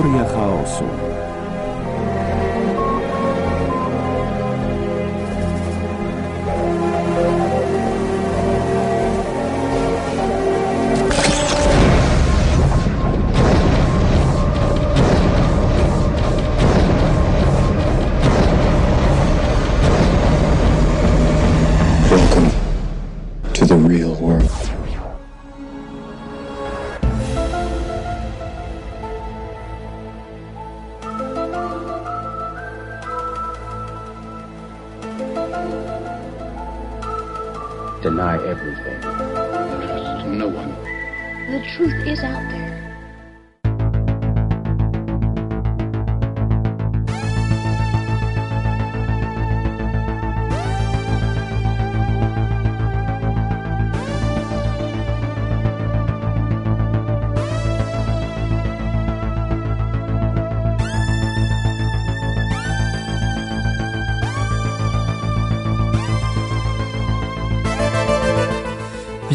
Teoria chaosu.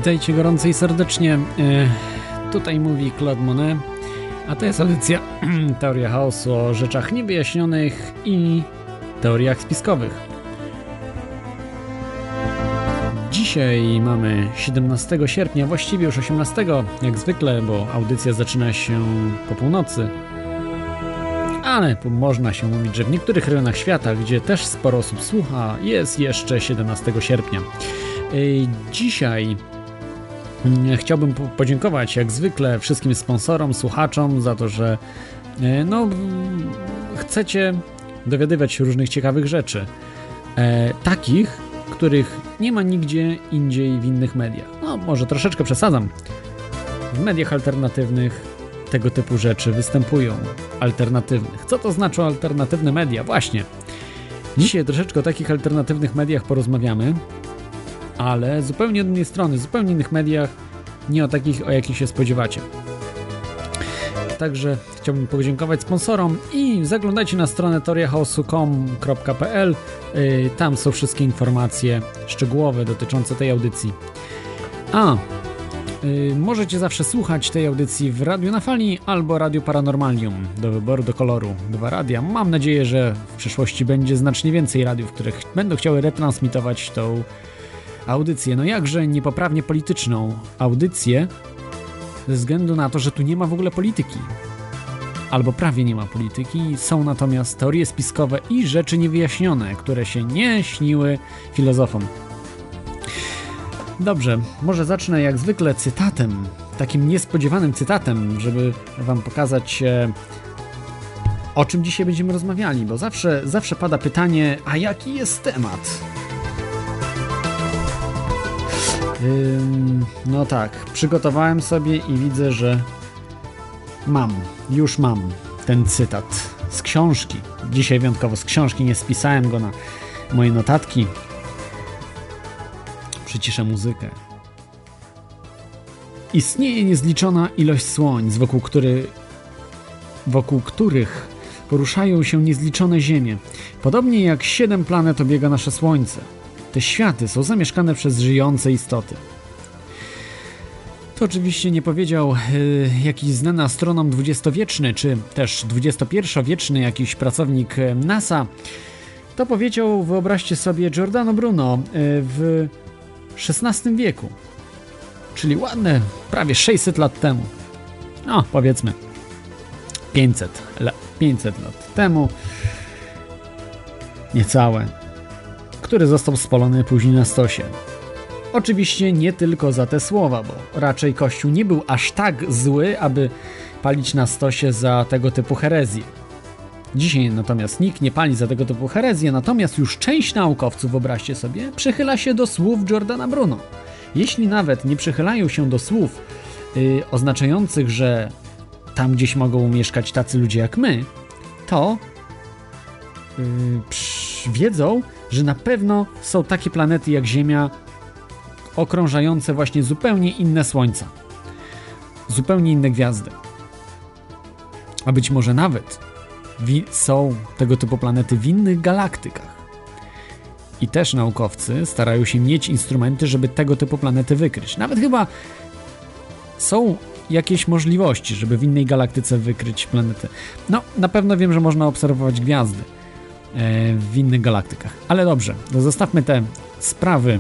Witajcie gorąco i serdecznie. E, Tutaj mówi Claude Monet, a to jest audycja Teoria Chaosu o rzeczach niewyjaśnionych i teoriach spiskowych. Dzisiaj mamy 17 sierpnia, właściwie już 18, jak zwykle, bo audycja zaczyna się po północy. Ale można się mówić, że w niektórych rejonach świata, gdzie też sporo osób słucha, jest jeszcze 17 sierpnia. E, Dzisiaj Chciałbym po- podziękować jak zwykle wszystkim sponsorom, słuchaczom za to, że e, no, mm, chcecie dowiadywać się różnych ciekawych rzeczy. E, takich, których nie ma nigdzie indziej w innych mediach. No, może troszeczkę przesadzam. W mediach alternatywnych tego typu rzeczy występują. Alternatywnych. Co to znaczy alternatywne media? Właśnie. Dzisiaj troszeczkę o takich alternatywnych mediach porozmawiamy ale zupełnie od innej strony, zupełnie innych mediach, nie o takich, o jakich się spodziewacie. Także chciałbym podziękować sponsorom i zaglądajcie na stronę teoriachaosu.com.pl. Yy, Tam są wszystkie informacje szczegółowe dotyczące tej audycji. A, yy, możecie zawsze słuchać tej audycji w Radiu na Fali albo Radiu Paranormalium. Do wyboru, do koloru. Dwa radia. Mam nadzieję, że w przyszłości będzie znacznie więcej radiów, które będą chciały retransmitować tą audycję, no jakże niepoprawnie polityczną audycję, ze względu na to, że tu nie ma w ogóle polityki. Albo prawie nie ma polityki, są natomiast teorie spiskowe i rzeczy niewyjaśnione, które się nie śniły filozofom. Dobrze, może zacznę jak zwykle cytatem, takim niespodziewanym cytatem, żeby wam pokazać e, o czym dzisiaj będziemy rozmawiali, bo zawsze, zawsze pada pytanie, a jaki jest temat? Ym, no tak, przygotowałem sobie i widzę, że mam, już mam ten cytat z książki. Dzisiaj wyjątkowo z książki, nie spisałem go na moje notatki. Przyciszę muzykę. Istnieje niezliczona ilość słońc, wokół, który, wokół których poruszają się niezliczone ziemie. Podobnie jak siedem planet obiega nasze Słońce. Te światy są zamieszkane przez żyjące istoty. To oczywiście nie powiedział y, jakiś znany astronom dwudziestowieczny, czy też XXI-wieczny jakiś pracownik y, NASA. To powiedział, wyobraźcie sobie, Giordano Bruno y, w XVI wieku. Czyli ładne prawie 600 lat temu. No, powiedzmy 500, la, 500 lat temu. Niecałe który został spalony później na stosie. Oczywiście nie tylko za te słowa, bo raczej Kościół nie był aż tak zły, aby palić na stosie za tego typu herezję. Dzisiaj natomiast nikt nie pali za tego typu herezję, natomiast już część naukowców, wyobraźcie sobie, przychyla się do słów Giordana Bruno. Jeśli nawet nie przychylają się do słów yy, oznaczających, że tam gdzieś mogą mieszkać tacy ludzie jak my, to yy, wiedzą, że na pewno są takie planety jak Ziemia, okrążające właśnie zupełnie inne słońca, zupełnie inne gwiazdy. A być może nawet są tego typu planety w innych galaktykach. I też naukowcy starają się mieć instrumenty, żeby tego typu planety wykryć. Nawet chyba są jakieś możliwości, żeby w innej galaktyce wykryć planety. No, na pewno wiem, że można obserwować gwiazdy w innych galaktykach. Ale dobrze, zostawmy te sprawy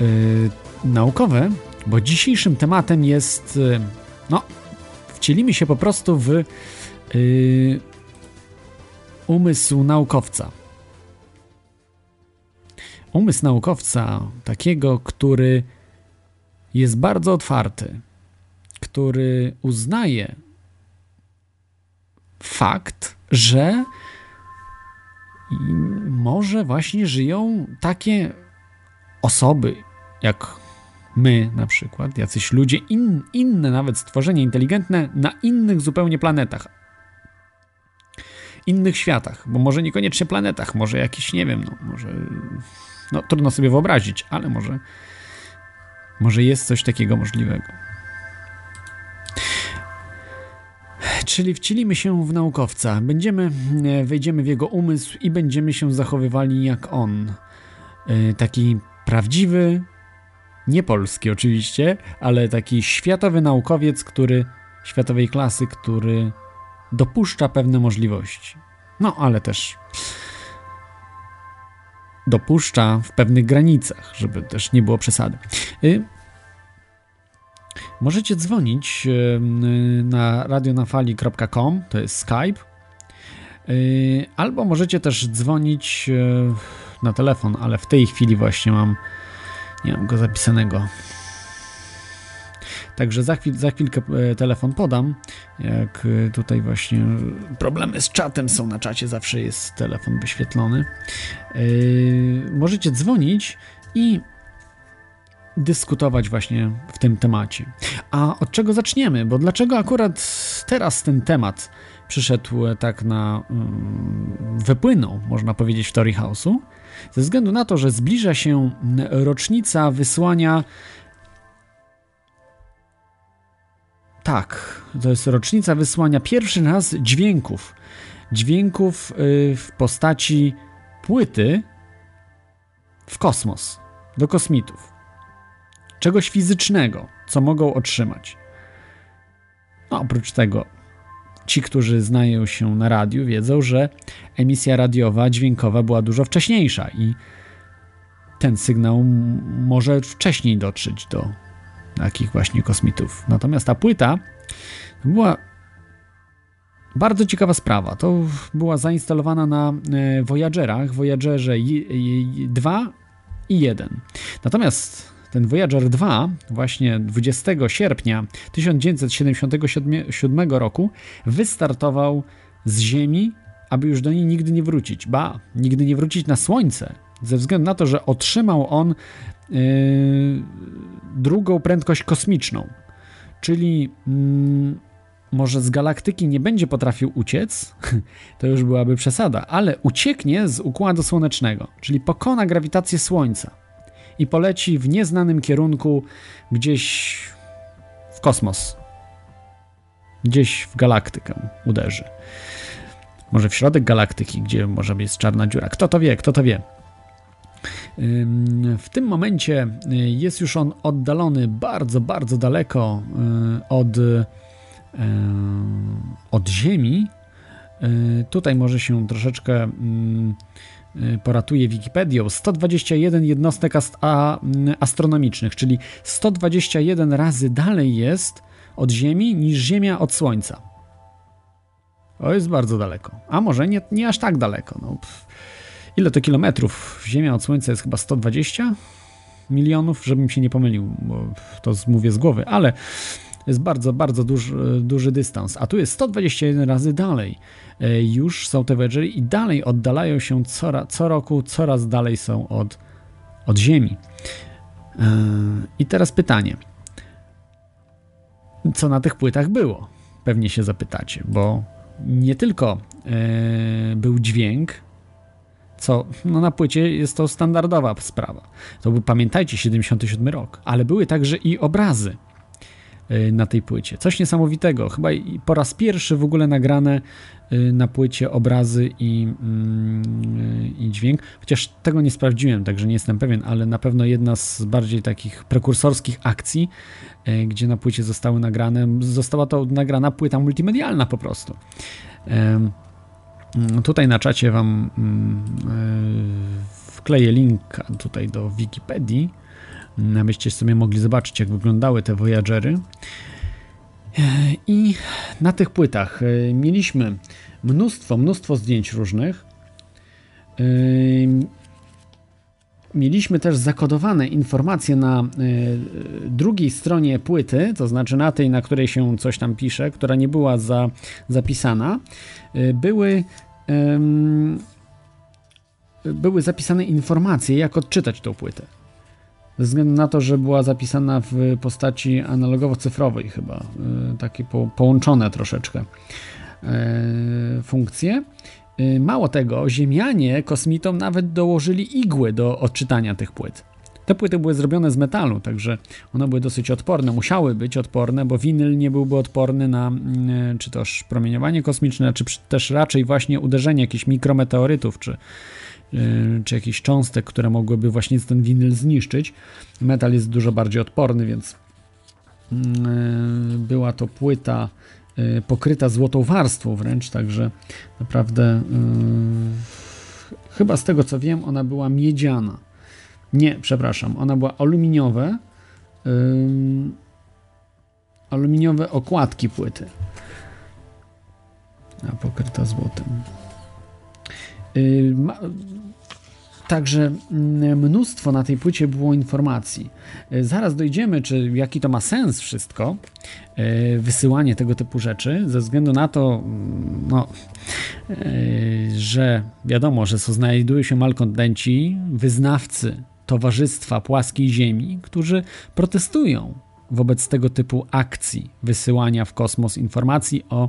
yy, naukowe, bo dzisiejszym tematem jest, yy, no, wcielimy się po prostu w yy, umysł naukowca. Umysł naukowca, takiego, który jest bardzo otwarty, który uznaje fakt, że może właśnie żyją takie osoby jak my na przykład, jacyś ludzie, in, inne nawet stworzenia inteligentne na innych zupełnie planetach, innych światach, bo może niekoniecznie planetach, może jakiś, nie wiem, no może, no trudno sobie wyobrazić, ale może, może jest coś takiego możliwego. Czyli wcielimy się w naukowca, będziemy, e, wejdziemy w jego umysł i będziemy się zachowywali jak on. E, taki prawdziwy, nie polski oczywiście, ale taki światowy naukowiec, który światowej klasy, który dopuszcza pewne możliwości. No, ale też dopuszcza w pewnych granicach, żeby też nie było przesady. Możecie dzwonić na radionafali.com, to jest Skype, y, albo możecie też dzwonić na telefon, ale w tej chwili właśnie mam nie mam go zapisanego. Także za, chwil, za chwilkę e, telefon podam. Jak e, tutaj właśnie problemy z czatem są na czacie, zawsze jest telefon wyświetlony. Możecie dzwonić i dyskutować właśnie w tym temacie. A od czego zaczniemy? Bo dlaczego akurat teraz ten temat przyszedł tak na. Yy, wypłynął, można powiedzieć, w Tory House'u? Ze względu na to, że zbliża się rocznica wysłania. Tak, to jest rocznica wysłania pierwszy raz dźwięków. Dźwięków y, w postaci płyty w kosmos, do kosmitów. Czegoś fizycznego, co mogą otrzymać. No, oprócz tego Ci, którzy znają się na radiu, wiedzą, że emisja radiowa, dźwiękowa była dużo wcześniejsza i ten sygnał może wcześniej dotrzeć do takich właśnie kosmitów. Natomiast ta płyta była bardzo ciekawa sprawa. To była zainstalowana na e, Voyagerach, Voyagerze 2 i 1. Natomiast ten Voyager 2 właśnie 20 sierpnia 1977 roku wystartował z Ziemi, aby już do niej nigdy nie wrócić. Ba, nigdy nie wrócić na Słońce, ze względu na to, że otrzymał on yy, drugą prędkość kosmiczną. Czyli yy, może z galaktyki nie będzie potrafił uciec, to już byłaby przesada, ale ucieknie z układu słonecznego, czyli pokona grawitację Słońca i poleci w nieznanym kierunku gdzieś w kosmos. Gdzieś w galaktykę uderzy. Może w środek galaktyki, gdzie może być czarna dziura. Kto to wie, kto to wie. W tym momencie y, jest już on oddalony bardzo, bardzo daleko y, od, y, od Ziemi. Tutaj może się troszeczkę Y, poratuje Wikipedią, 121 jednostek mm, astronomicznych, czyli 121 razy dalej jest od Ziemi niż Ziemia od Słońca. To jest bardzo daleko. A może nie, nie aż tak daleko. No, ile to kilometrów? Ziemia od Słońca jest chyba 120 milionów, żebym się nie pomylił, bo to mówię z głowy, ale jest bardzo, bardzo duży, duży dystans. A tu jest 121 razy dalej. E, już są te Voyagery i dalej oddalają się co, co roku, coraz dalej są od, od Ziemi. E, I teraz pytanie. Co na tych płytach było? Pewnie się zapytacie, bo nie tylko e, był dźwięk, co no na płycie jest to standardowa sprawa. To był, pamiętajcie, 77 rok, ale były także i obrazy. Na tej płycie. Coś niesamowitego, chyba po raz pierwszy w ogóle nagrane na płycie obrazy i, mm, i dźwięk, chociaż tego nie sprawdziłem, także nie jestem pewien, ale na pewno jedna z bardziej takich prekursorskich akcji, gdzie na płycie zostały nagrane, została to nagrana płyta multimedialna po prostu. Tutaj na czacie Wam wkleję link tutaj do Wikipedii, abyście sobie mogli zobaczyć, jak wyglądały te Voyagery. I na tych płytach e, mieliśmy mnóstwo, mnóstwo zdjęć różnych. E, mieliśmy też zakodowane informacje na e, drugiej stronie płyty, to znaczy na tej, na której się coś tam pisze, która nie była za, zapisana. Były były zapisane informacje, jak odczytać tą płytę. Ze względu na to, że była zapisana w postaci analogowo-cyfrowej, chyba, e, takie po, połączone troszeczkę e, funkcje. E, mało tego, Ziemianie kosmitom nawet dołożyli igły do odczytania tych płyt. Te płyty były zrobione z metalu, także one były dosyć odporne, musiały być odporne, bo winyl nie byłby odporny na czy też promieniowanie kosmiczne, czy też raczej właśnie uderzenie jakichś mikrometeorytów, czy Y, czy jakichś cząstek, które mogłyby właśnie ten winyl zniszczyć. Metal jest dużo bardziej odporny, więc y, była to płyta pokryta złotą warstwą wręcz, także naprawdę chyba z tego co wiem, ona była miedziana. Nie, przepraszam, ona była aluminiowe. aluminiowe okładki płyty. A pokryta złotem. Także mm, mnóstwo na tej płycie było informacji. E, zaraz dojdziemy, czy jaki to ma sens wszystko, e, wysyłanie tego typu rzeczy, ze względu na to, no, e, że wiadomo, że znajdują się malkontenci, wyznawcy Towarzystwa Płaskiej Ziemi, którzy protestują wobec tego typu akcji wysyłania w kosmos informacji o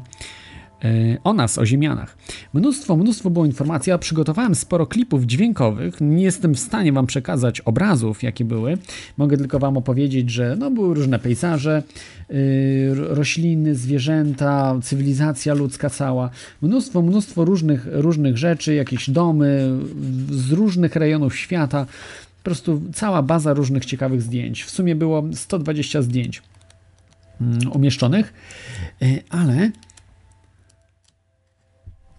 E, o nas, o Ziemianach. Mnóstwo, mnóstwo było informacji. Ja przygotowałem sporo klipów dźwiękowych. Nie jestem w stanie Wam przekazać obrazów, jakie były. Mogę tylko Wam opowiedzieć, że no, były różne pejzaże, yy, rośliny, zwierzęta, cywilizacja ludzka cała. Mnóstwo, mnóstwo różnych, różnych rzeczy, jakieś domy z różnych rejonów świata. Po prostu cała baza różnych ciekawych zdjęć. W sumie było 120 zdjęć mm, umieszczonych, yy, ale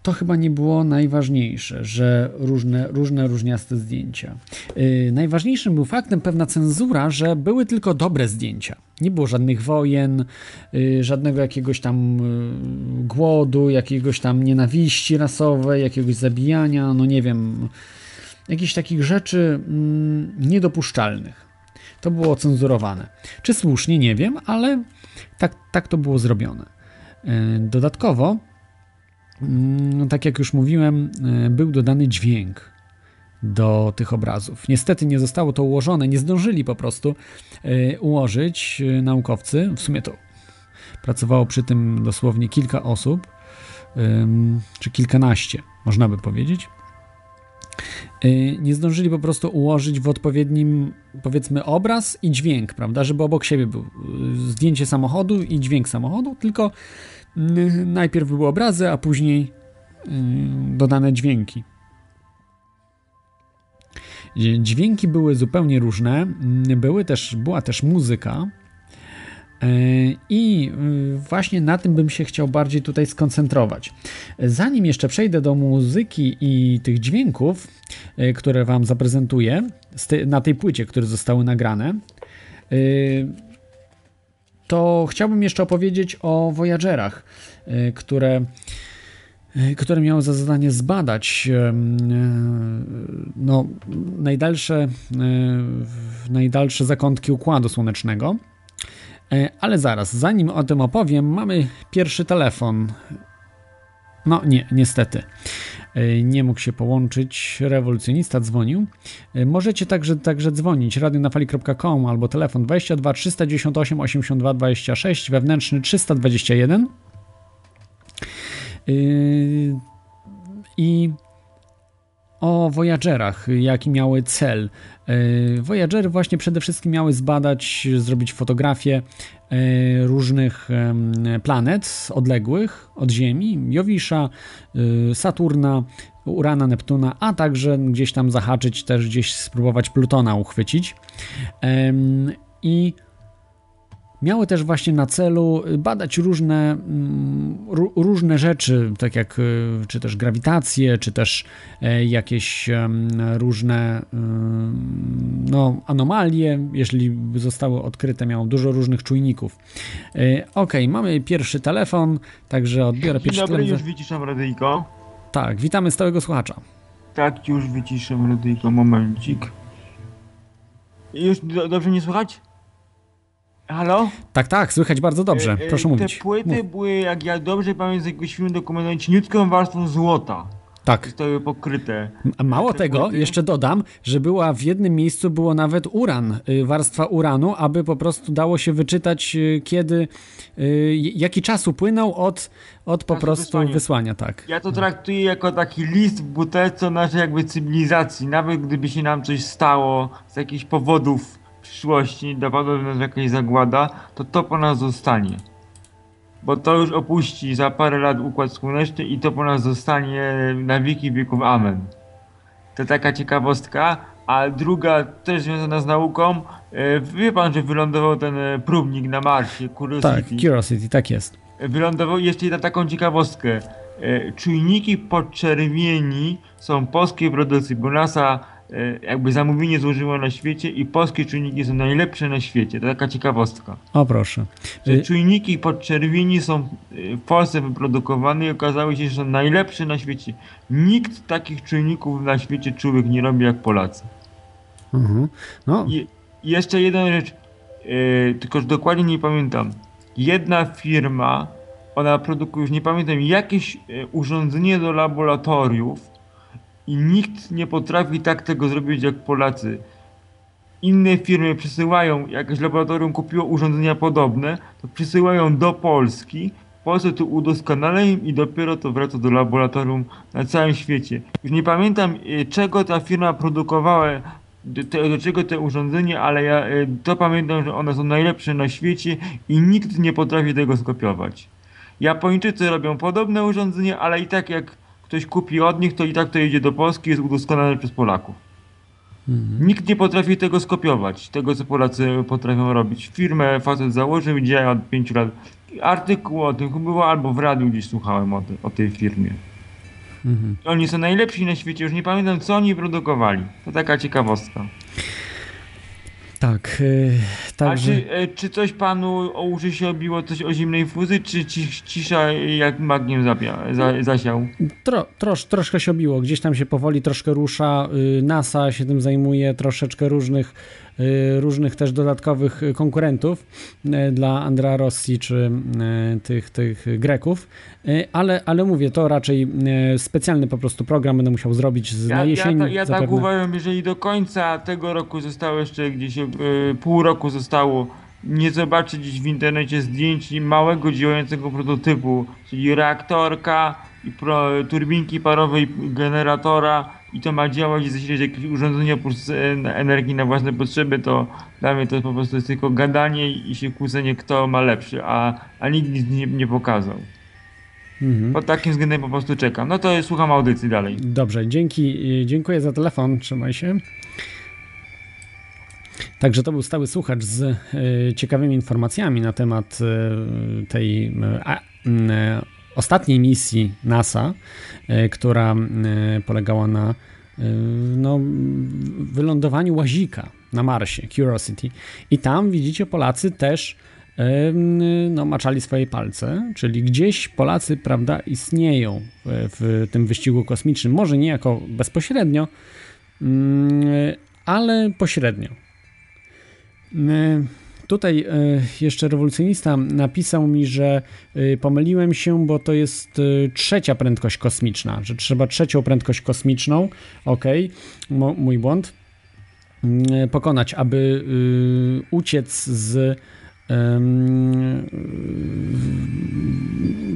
to chyba nie było najważniejsze, że różne, różne różniaste zdjęcia. Yy, najważniejszym był faktem pewna cenzura, że były tylko dobre zdjęcia. Nie było żadnych wojen, yy, żadnego jakiegoś tam głodu, jakiegoś tam nienawiści rasowej, jakiegoś zabijania, no nie wiem, jakichś takich rzeczy mm, niedopuszczalnych. To było cenzurowane. Czy słusznie, nie wiem, ale tak, tak to było zrobione. Y, dodatkowo no, tak jak już mówiłem, e, był dodany dźwięk do tych obrazów. Niestety nie zostało to ułożone, nie zdążyli po prostu e, ułożyć e, naukowcy. W sumie to pracowało przy tym dosłownie kilka osób, czy kilkanaście, można by powiedzieć. Nie zdążyli po prostu ułożyć w odpowiednim, powiedzmy, obraz i dźwięk, prawda, żeby obok siebie był zdjęcie samochodu i dźwięk samochodu, tylko najpierw były obrazy, a później dodane dźwięki. Dźwięki były zupełnie różne, były też, była też muzyka. E, I właśnie na tym bym się chciał bardziej tutaj skoncentrować. Zanim jeszcze przejdę do muzyki i tych dźwięków, e, które Wam zaprezentuję na tej płycie, które zostały nagrane, e, to chciałbym jeszcze opowiedzieć o Voyagerach, które, które miały za zadanie zbadać no, najdalsze, najdalsze zakątki Układu Słonecznego. Ale zaraz, zanim o tym opowiem, mamy pierwszy telefon. No nie, niestety. E, nie mógł się połączyć, rewolucjonista dzwonił. E, możecie także, także dzwonić radionafali.com albo telefon 22 398 82 26, wewnętrzny 321. E, I o Voyagerach, jaki miały cel. Voyagery właśnie przede wszystkim miały zbadać, zrobić fotografię różnych planet odległych od Ziemi, Jowisza, Saturna, Urana, Neptuna, a także gdzieś tam zahaczyć, też gdzieś spróbować Plutona uchwycić. I miały też właśnie na celu badać różne, mm, różne rzeczy, tak jak y, czy też grawitację, czy też e, jakieś różne no, anomalie, jeśli zostały odkryte, miało dużo różnych czujników. E, ok, mamy pierwszy telefon, także odbiorę pierwszy telefon. Dzień dobry, już wyciszam radyjko. Tak, witamy stałego słuchacza. Tak, już wyciszam radyjko, momencik. Już do, dobrze nie słychać? Halo? Tak, tak, słychać bardzo dobrze. E, e, Proszę Te mówić. Te płyty Mów. były, jak ja dobrze pamiętam z jakiegoś filmu dokumentalnego, cieniutką warstwą złota. Tak. Zostały pokryte. A mało Te tego, płyty? jeszcze dodam, że była w jednym miejscu było nawet uran, y, warstwa uranu, aby po prostu dało się wyczytać, y, kiedy, y, jaki czas upłynął od, od po prostu wysłania. wysłania. tak. Ja to traktuję jako taki list w butelce naszej jakby cywilizacji. Nawet gdyby się nam coś stało z jakichś powodów przyszłości, dopadła nas jakaś zagłada, to to po nas zostanie. Bo to już opuści za parę lat Układ Słoneczny i to po nas zostanie na wieki wieków. Amen. To taka ciekawostka. A druga, też związana z nauką, e, wie pan, że wylądował ten e, próbnik na Marsie, Curiosity. Tak, Curiosity, tak jest. Wylądował jeszcze jedna taką ciekawostkę. E, Czujniki podczerwieni są polskiej produkcji, bo NASA jakby zamówienie złożyło na świecie i polskie czujniki są najlepsze na świecie. To taka ciekawostka. O proszę. Że Y, czujniki podczerwieni są e, w Polsce wyprodukowane i okazało się, że są najlepsze na świecie. Nikt takich czujników na świecie człowiek nie robi jak Polacy. mhm. No, I jeszcze jedna rzecz, e, tylko że dokładnie nie pamiętam. Jedna firma, ona produkuje, już nie pamiętam, jakieś e, urządzenie do laboratoriów i nikt nie potrafi tak tego zrobić jak Polacy. Inne firmy przysyłają, jakieś laboratorium kupiło urządzenia podobne, to przysyłają do Polski, w Polsce to udoskonalają i dopiero to wraca do laboratorium na całym świecie. Już nie pamiętam e, czego ta firma produkowała, do, do czego te urządzenie, ale ja e, to pamiętam, że one są najlepsze na świecie i nikt nie potrafi tego skopiować. Japończycy robią podobne urządzenie, ale i tak jak ktoś kupi od nich, to i tak to jedzie do Polski, jest udoskonalone przez Polaków. Nikt nie potrafi tego skopiować, tego co Polacy potrafią robić. Firmę facet założył, działa od 5 lat. Artykuł o tym było, albo w radiu gdzieś słuchałem o, ty, o tej firmie. Oni są najlepsi na świecie, już nie pamiętam co oni produkowali. To taka ciekawostka. Tak. y, A czy, e, czy coś panu o uszy się obiło, coś o zimnej fuzji, czy ci, cisza jak magniem zapia, za, zasiał? Tro, trosz, troszkę się obiło, gdzieś tam się powoli troszkę rusza. y, NASA się tym zajmuje, troszeczkę różnych, różnych też dodatkowych y, konkurentów y, dla Andrea Rossi czy y, tych, tych Greków, Y, ale, ale mówię, to raczej y, specjalny po prostu program będę musiał zrobić z, Ja, na ja, jesieni. ta- ja tak zapewne. uważam, jeżeli do końca tego roku zostało jeszcze gdzieś pół roku zostało, nie zobaczy gdzieś w internecie zdjęć małego działającego prototypu, czyli reaktorka i pro, turbinki parowej generatora i to ma działać i zasilać jakieś urządzenia plus e, energii na własne potrzeby, to dla mnie to po prostu jest tylko gadanie i się kłócenie kto ma lepszy, a, a nikt nic nie, nie pokazał. Mhm. Pod takim względem po prostu czekam. No to słucham audycji dalej. Dobrze, dzięki, y, dziękuję za telefon, trzymaj się. Także to był stały słuchacz z y, ciekawymi informacjami na temat y, tej ostatniej misji NASA, y, która y, polegała na y, no, wylądowaniu łazika na Marsie, Curiosity. I tam widzicie, Polacy też no, maczali swoje palce, czyli gdzieś Polacy, prawda, istnieją w, w tym wyścigu kosmicznym. Może nie jako bezpośrednio, mm, ale pośrednio. Tutaj e, jeszcze rewolucjonista napisał mi, że e, pomyliłem się, bo to jest e, trzecia prędkość kosmiczna, że trzeba trzecią prędkość kosmiczną, ok, mój błąd, mm, pokonać, aby y, uciec z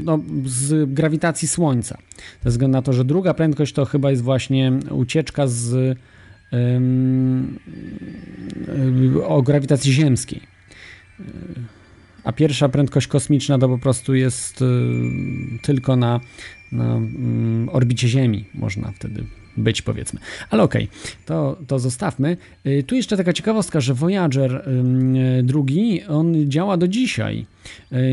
no, z grawitacji Słońca. Ze względu na to, że druga prędkość to chyba jest właśnie ucieczka z em, o grawitacji ziemskiej. A pierwsza prędkość kosmiczna to po prostu jest y, tylko na, na mm, orbicie Ziemi, można wtedy być, powiedzmy. Ale okej, to, to zostawmy. Y, Tu jeszcze taka ciekawostka, że Voyager y, drugi, on działa do dzisiaj.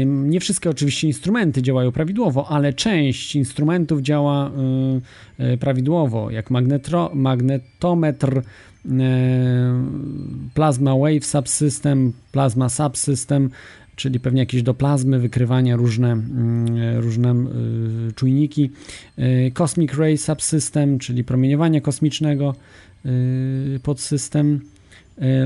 Nie wszystkie oczywiście instrumenty działają prawidłowo, ale część instrumentów działa prawidłowo, jak magnetometr, plasma wave subsystem, plasma subsystem, czyli pewnie jakieś do plazmy wykrywania różne, mm, różne y, czujniki. Cosmic Ray Subsystem, czyli promieniowania kosmicznego podsystem.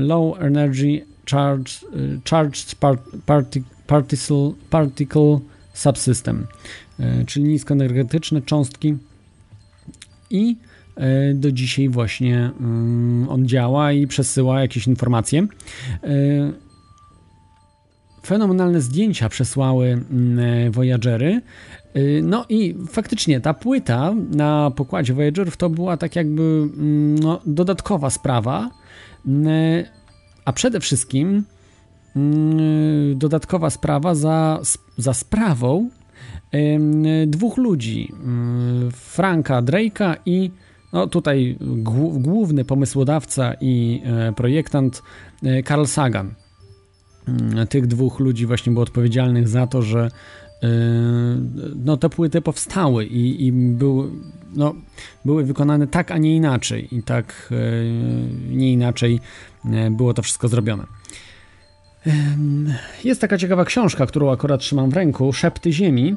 Low Energy Charged, y, charged part, parti, particle, particle Subsystem, czyli niskoenergetyczne cząstki. I do dzisiaj właśnie y, on działa i przesyła jakieś informacje. Y, fenomenalne zdjęcia przesłały mm, Voyagery. Y, No i faktycznie ta płyta na pokładzie Voyagerów to była tak jakby mm, no, dodatkowa sprawa, Mm, a przede wszystkim mm, dodatkowa sprawa za, za sprawą dwóch ludzi, mm, Franka Drake'a i no tutaj głó- główny pomysłodawca i e, projektant e, Carl Sagan. Mm, Tych dwóch ludzi właśnie było odpowiedzialnych za to, że e, no, te płyty powstały i, i były, no, były wykonane tak, a nie inaczej. I tak e, nie inaczej e, było to wszystko zrobione. Jest taka ciekawa książka, którą akurat trzymam w ręku, Szepty Ziemi,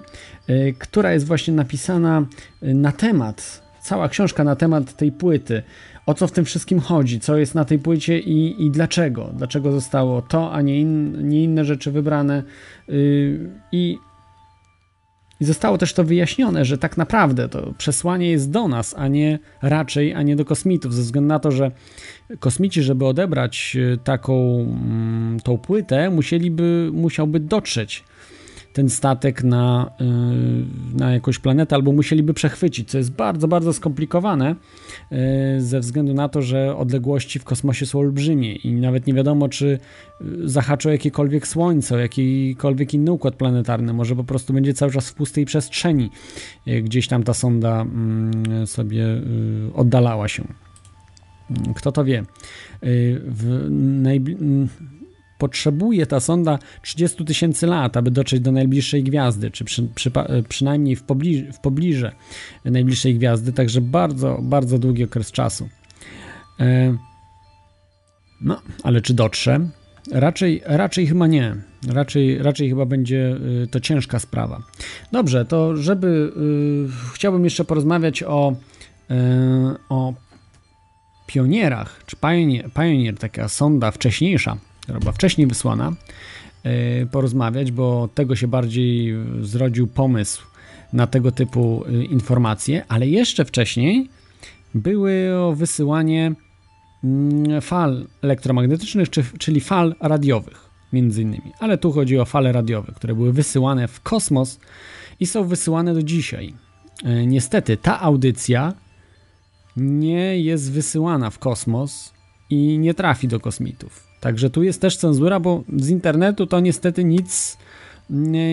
e, która jest właśnie napisana e, na temat, cała książka na temat tej płyty. O co w tym wszystkim chodzi, co jest na tej płycie i, i dlaczego. Dlaczego zostało to, a nie, in, nie inne rzeczy wybrane. Yy, I i zostało też to wyjaśnione, że tak naprawdę to przesłanie jest do nas, a nie raczej, a nie do kosmitów, ze względu na to, że kosmici, żeby odebrać e, taką mm, tą płytę, musieliby, musiałby dotrzeć ten statek na, y, na jakąś planetę, albo musieliby przechwycić, co jest bardzo, bardzo skomplikowane y, ze względu na to, że odległości w kosmosie są olbrzymie i nawet nie wiadomo, czy y, zahaczą jakiekolwiek słońce, jakikolwiek inny układ planetarny. Może po prostu będzie cały czas w pustej przestrzeni. Gdzieś tam ta sonda mm, sobie oddalała się. Mm, Kto to wie? W najbli- mm, potrzebuje ta sonda 30 tysięcy lat, aby dotrzeć do najbliższej gwiazdy, czy przy, przypa- przynajmniej w, pobliż, w pobliże najbliższej gwiazdy, także bardzo, bardzo długi okres czasu. E, No, ale czy dotrze? Raczej, raczej chyba nie. Raczej, raczej chyba będzie y, to ciężka sprawa. Dobrze, to żeby. Chciałbym jeszcze porozmawiać o, o pionierach, czy Pioneer, Pioneer, taka sonda wcześniejsza, która była wcześniej wysłana, y, porozmawiać, bo tego się bardziej zrodził pomysł na tego typu y, informacje, ale jeszcze wcześniej były o wysyłanie mm, fal elektromagnetycznych, czy, czyli fal radiowych, między innymi. Ale tu chodzi o fale radiowe, które były wysyłane w kosmos i są wysyłane do dzisiaj. E, Niestety ta audycja nie jest wysyłana w kosmos i nie trafi do kosmitów. Także tu jest też cenzura, bo z internetu to niestety nic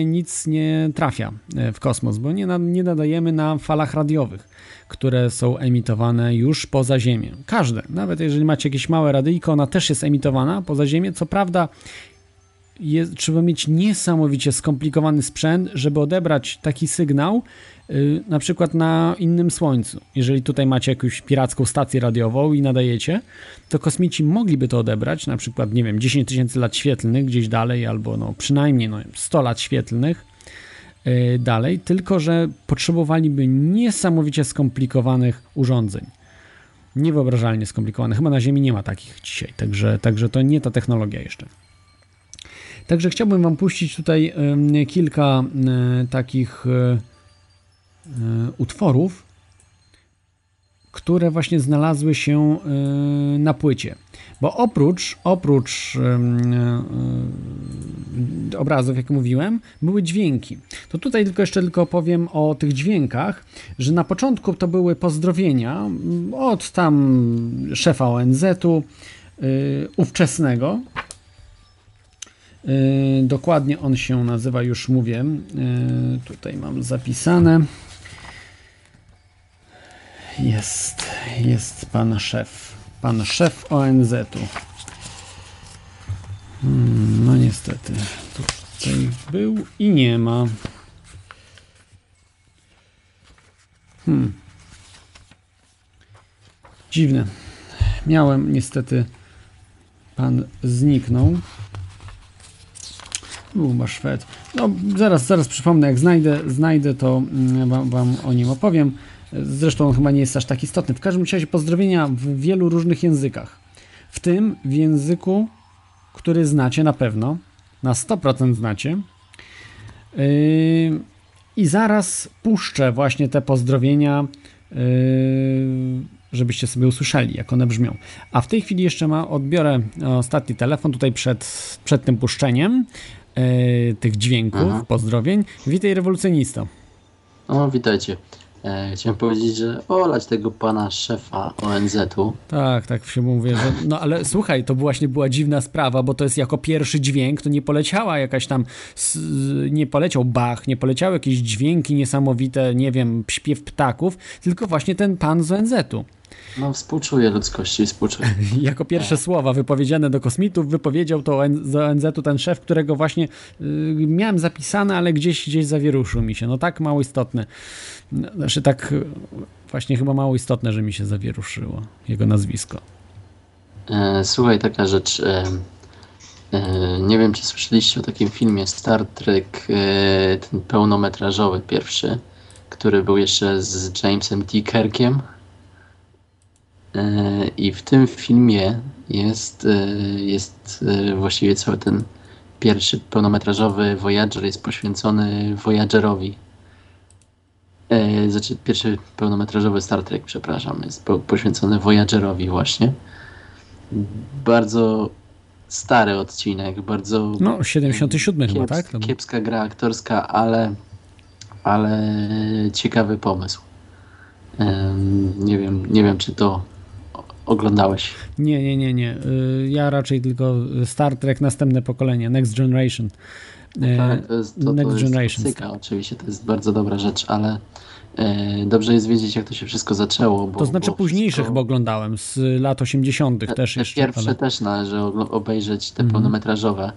nic nie trafia e, w kosmos, bo nie, nie nadajemy na falach radiowych, które są emitowane już poza Ziemię. Każde, nawet jeżeli macie jakieś małe radyjko, ona też jest emitowana poza Ziemię. Co prawda, jest, trzeba mieć niesamowicie skomplikowany sprzęt, żeby odebrać taki sygnał, na przykład na innym słońcu. Jeżeli tutaj macie jakąś piracką stację radiową i nadajecie, to kosmici mogliby to odebrać, na przykład, nie wiem, 10 tysięcy lat świetlnych gdzieś dalej, albo no, przynajmniej no, 100 lat świetlnych y, dalej, tylko że potrzebowaliby niesamowicie skomplikowanych urządzeń. Niewyobrażalnie skomplikowanych. Chyba na Ziemi nie ma takich dzisiaj, także, także to nie ta technologia jeszcze. Także chciałbym Wam puścić tutaj kilka e, takich utworów, które właśnie znalazły się e, na płycie. Bo oprócz, oprócz e, obrazów, jak mówiłem, były dźwięki. To tutaj tylko jeszcze tylko powiem o tych dźwiękach, że na początku to były pozdrowienia mm, od tam szefa ONZ-u, ówczesnego, dokładnie on się nazywa, już mówię. Tutaj mam zapisane. Jest, jest pan szef. Pan szef ONZ-u. Hmm, no niestety. Tutaj był i nie ma. Hmm. Dziwne. Miałem niestety. Pan zniknął. Był Szwed. No, zaraz, zaraz przypomnę, jak znajdę, znajdę to mm, wam, wam o nim opowiem. Zresztą on chyba nie jest aż tak istotny. W każdym razie pozdrowienia w wielu różnych językach. W tym w języku, który znacie na pewno, na 100% znacie. Yy, I zaraz puszczę właśnie te pozdrowienia, yy, żebyście sobie usłyszeli, jak one brzmią. A w tej chwili jeszcze ma, odbiorę ostatni telefon tutaj przed, przed tym puszczeniem yy, tych dźwięków, Aha. pozdrowień. Witaj rewolucjonisto. O, witajcie. E, chciałem powiedzieć, że olać tego pana szefa ONZ-u. Tak, tak się mówię, że. No ale słuchaj, to właśnie była dziwna sprawa, bo to jest jako pierwszy dźwięk, to nie poleciała jakaś tam. Nie poleciał Bach, nie poleciały jakieś dźwięki niesamowite, nie wiem, śpiew ptaków, tylko właśnie ten pan z ONZ-u. No, współczuję ludzkości, współczuję. Jako pierwsze słowa wypowiedziane do kosmitów wypowiedział to z ONZ-u ten szef, którego właśnie y, miałem zapisane, ale gdzieś, gdzieś zawieruszył mi się. No tak mało istotne. Znaczy tak właśnie chyba mało istotne, że mi się zawieruszyło jego nazwisko. E, słuchaj, taka rzecz. E, e, nie wiem, czy słyszeliście o takim filmie Star Trek, ten pełnometrażowy pierwszy, który był jeszcze z Jamesem T. Kirkiem. I w tym filmie jest, jest właściwie cały ten pierwszy pełnometrażowy Voyager jest poświęcony Voyagerowi. E, znaczy, pierwszy pełnometrażowy Star Trek, przepraszam, jest po, poświęcony Voyagerowi właśnie. Bardzo stary odcinek, bardzo No, 77 chyba, kiepska, tak? Kiepska gra aktorska, ale, ale ciekawy pomysł. Em, nie wiem, nie wiem, czy to oglądałeś. Nie, nie, nie, nie. Y, Ja raczej tylko Star Trek następne pokolenie, Next Generation. Y, Tak, to jest, to, jest klasyka, oczywiście, to jest bardzo dobra rzecz, ale e, dobrze jest wiedzieć, jak to się wszystko zaczęło. Bo, To znaczy bo późniejsze wszystko- chyba oglądałem, z lat 80. Te, też te jeszcze. pierwsze ale- też należy obejrzeć, te Mhm. pełnometrażowe,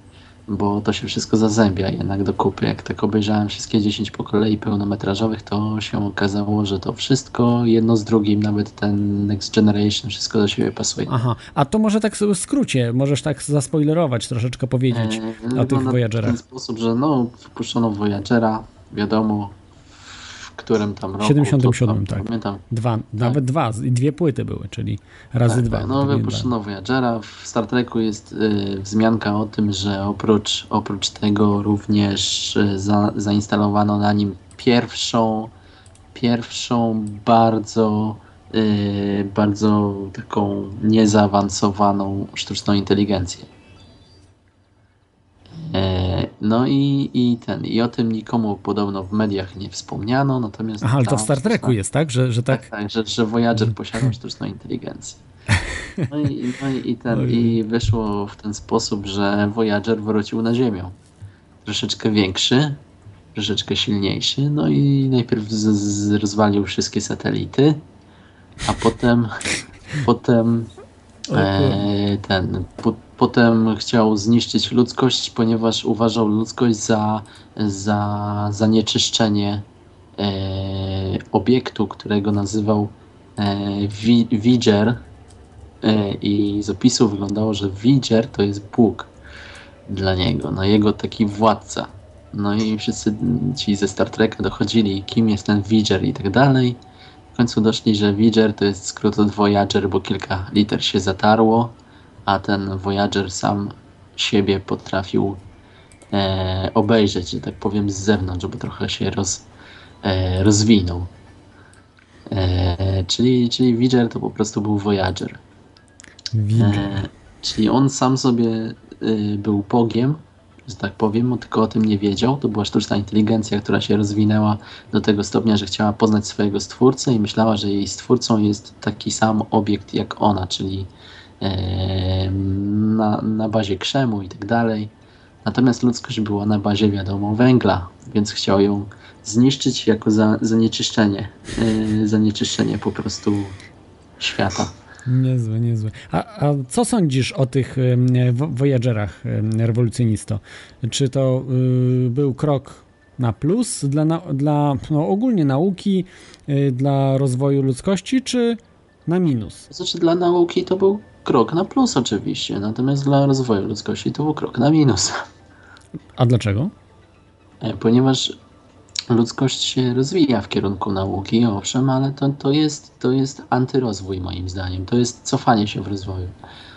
bo to się wszystko zazębia jednak do kupy. Jak tak obejrzałem wszystkie 10 po kolei pełnometrażowych, to się okazało, że to wszystko jedno z drugim, nawet ten Next Generation, wszystko do siebie pasuje. Aha, a to może tak w skrócie, możesz tak zaspoilerować, troszeczkę powiedzieć E, o tych no, W Voyagerach. ten sposób, że no, wypuszczono Voyagera, wiadomo w którym tam roku. 77, to, tak. Pamiętam. Dwa, nawet dwa, dwie płyty były, czyli razy Tak, dwa. tak, No, nie wypuszczono Voyagera. W Star Treku jest y, wzmianka o tym, że oprócz, oprócz tego również y, za, zainstalowano na nim pierwszą, pierwszą bardzo, y, bardzo taką niezaawansowaną sztuczną inteligencję. E, No i, i ten, i o tym nikomu podobno w mediach nie wspomniano, natomiast... Aha, ale to w Star Treku jest, tak? Że, że tak, tak? tak, że, że Voyager posiadał sztuczną inteligencję. No i, no i, i, ten, Ojej. i wyszło w ten sposób, że Voyager wrócił na Ziemię. Troszeczkę większy, troszeczkę silniejszy, no i najpierw z, z, rozwalił wszystkie satelity, a potem potem e, ten, po, potem chciał zniszczyć ludzkość, ponieważ uważał ludzkość za, za zanieczyszczenie e, obiektu, którego nazywał e, Wi- Wiger e, i z opisu wyglądało, że Wiger to jest Bóg dla niego, no jego taki władca. No i wszyscy ci ze Star Treka dochodzili, kim jest ten Wiger i tak dalej. W końcu doszli, że Wiger to jest skrót od Voyager, bo kilka liter się zatarło, a ten Voyager sam siebie potrafił e, obejrzeć, że tak powiem, z zewnątrz, bo trochę się roz, e, rozwinął. E, czyli, czyli to po prostu był Voyager. Widzę. E, czyli on sam sobie y, był Bogiem, że tak powiem, tylko o tym nie wiedział. To była sztuczna inteligencja, która się rozwinęła do tego stopnia, że chciała poznać swojego stwórcę i myślała, że jej stwórcą jest taki sam obiekt jak ona, czyli e, na, na bazie krzemu i tak dalej. Natomiast ludzkość była na bazie, wiadomo, węgla, więc chciał ją zniszczyć jako za, zanieczyszczenie. Yy, zanieczyszczenie po prostu świata. Niezłe, niezłe. A, a co sądzisz o tych Voyagerach, rewolucjonisto? Czy to y, był krok na plus dla, na, dla no, ogólnie nauki, y, dla rozwoju ludzkości, czy na minus? Znaczy dla nauki to był krok na plus oczywiście, natomiast dla rozwoju ludzkości to był krok na minus. A dlaczego? E, Ponieważ ludzkość się rozwija w kierunku nauki, owszem, ale to, to, jest, to jest antyrozwój moim zdaniem. To jest cofanie się w rozwoju.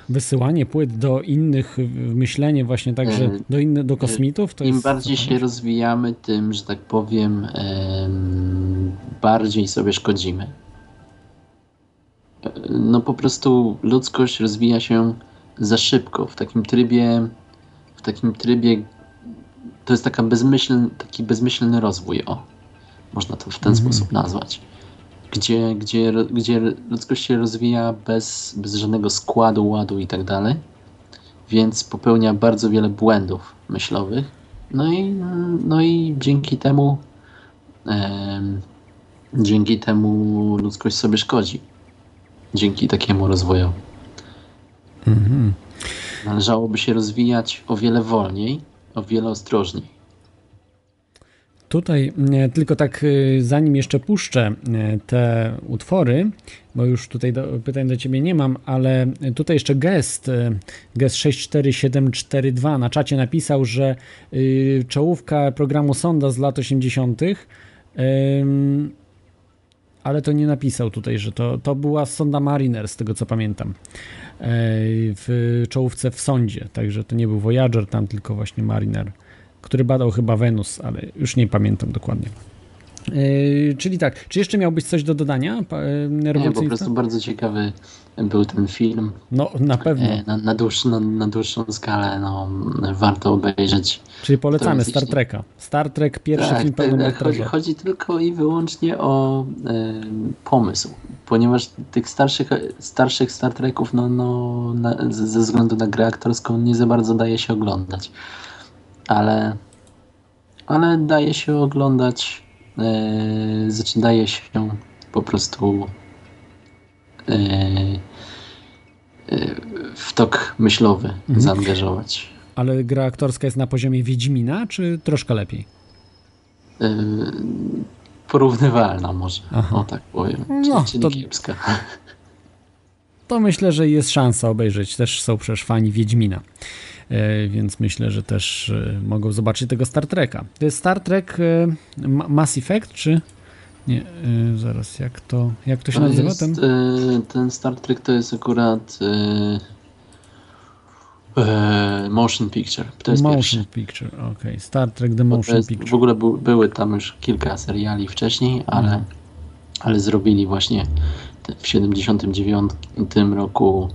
Wysyłanie płyt do innych, myślenie właśnie także E, do, innych, do kosmitów? To Im jest bardziej się rozwijamy, tym, że tak powiem, em, bardziej sobie szkodzimy. E, No po prostu ludzkość rozwija się za szybko, w takim trybie, w takim trybie, to jest taka bezmyślny, taki bezmyślny rozwój, o, można to w ten sposób nazwać. Gdzie, gdzie, gdzie ludzkość się rozwija bez, bez żadnego składu, ładu i tak dalej więc popełnia bardzo wiele błędów myślowych. No i, no i dzięki temu em, dzięki temu ludzkość sobie szkodzi. Dzięki takiemu rozwojowi. Mhm. Należałoby się rozwijać o wiele wolniej, o wiele ostrożniej. Tutaj e, tylko tak, e, zanim jeszcze puszczę e, te utwory, bo już tutaj do, pytań do ciebie nie mam, ale tutaj jeszcze gest, gest 64742 na czacie napisał, że czołówka programu Sonda z lat 80. ale to nie napisał tutaj, że to, to była Sonda Mariner, z tego co pamiętam, e, w czołówce w Sondzie, także to nie był Voyager tam, tylko właśnie Mariner który badał chyba Wenus, ale już nie pamiętam dokładnie. Yy, czyli tak, czy jeszcze miałbyś coś do dodania? yy, Nie, po prostu bardzo ciekawy był ten film. No, na pewno. E, Na, na, na, na dłuższą skalę no, warto obejrzeć. Czyli polecamy. Star Treka. Star Trek, pierwszy Tak, film tak, chodzi, pełnometrażowy. chodzi tylko i wyłącznie o e, pomysł, ponieważ tych starszych, starszych Star Treków no, no, na, ze ze względu na grę aktorską nie za bardzo daje się oglądać. Ale, ale daje się oglądać, e, daje się po prostu e, e, w tok myślowy Mhm. zaangażować. Ale gra aktorska jest na poziomie Wiedźmina, czy troszkę lepiej? E, porównywalna może, Aha. o tak powiem, No, czyli, to- kiepska. To myślę, że jest szansa obejrzeć. Też są przecież fani Wiedźmina. E, Więc myślę, że też e, mogą zobaczyć tego Star Treka. To jest Star Trek e, Ma- Mass Effect, czy... Nie, zaraz, jak to, jak to się To nazywa? jest, Ten? ten Star Trek to jest akurat e, motion picture. To jest Motion pierwszy. Picture, okej. Star Trek The Motion jest, Picture. w ogóle bu, były tam już kilka seriali wcześniej, ale, Mhm. ale zrobili właśnie w 79 roku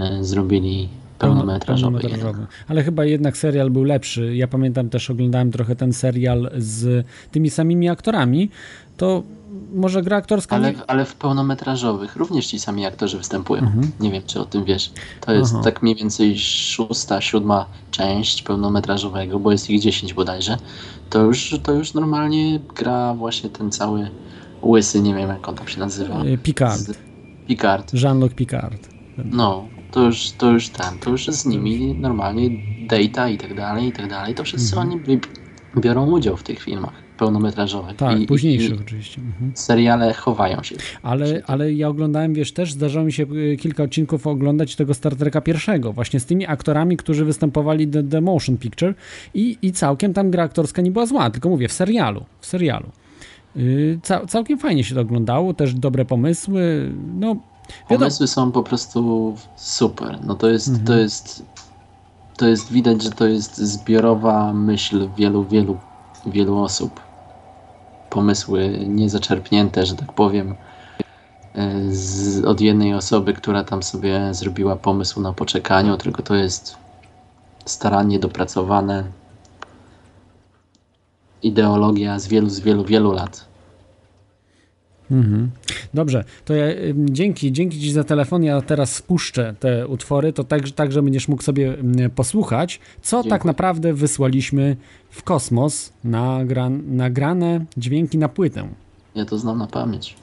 e, zrobili pełnometrażowy. Pełnometrażowy. Ale chyba jednak serial był lepszy. Ja pamiętam też, oglądałem trochę ten serial z tymi samymi aktorami. To może gra aktorska Ale, nie... ale w pełnometrażowych również ci sami aktorzy występują. Mhm. Nie wiem, czy o tym wiesz. To jest Aha. tak mniej więcej szósta, siódma część pełnometrażowego, bo jest ich 10 bodajże. To już, to już normalnie gra właśnie ten cały łysy, nie wiem jak on tam się nazywa. Y, Picard. Z- Picard. Jean-Luc Picard. No, to już, to już ten, to już z nimi normalnie data i tak dalej, i tak dalej. To wszyscy Mhm. oni bi- biorą udział w tych filmach pełnometrażowych. Tak, I, późniejszych I, oczywiście. Mhm. seriale chowają się. Ale, ale ja oglądałem, wiesz, też zdarzało mi się y, kilka odcinków oglądać tego Star Treka pierwszego, właśnie z tymi aktorami, którzy występowali The, The Motion Picture i, i całkiem tam gra aktorska nie była zła, tylko mówię, w serialu, w serialu. Cał, całkiem fajnie się to oglądało, też dobre pomysły, no Pomysły są po prostu super. No to jest, Mhm. to jest, to jest widać, że to jest zbiorowa myśl wielu, wielu, wielu osób. Pomysły niezaczerpnięte, że tak powiem, e, z, od jednej osoby, która tam sobie zrobiła pomysł na poczekaniu, tylko to jest starannie dopracowane ideologia z wielu, z wielu, wielu lat. Mhm. Dobrze, to ja dzięki, dzięki Ci za telefon. Ja teraz spuszczę te utwory, to tak, tak że będziesz mógł sobie posłuchać, co Dziękuję. tak naprawdę wysłaliśmy w kosmos nagra, nagrane dźwięki na płytę. Ja to znam na pamięć.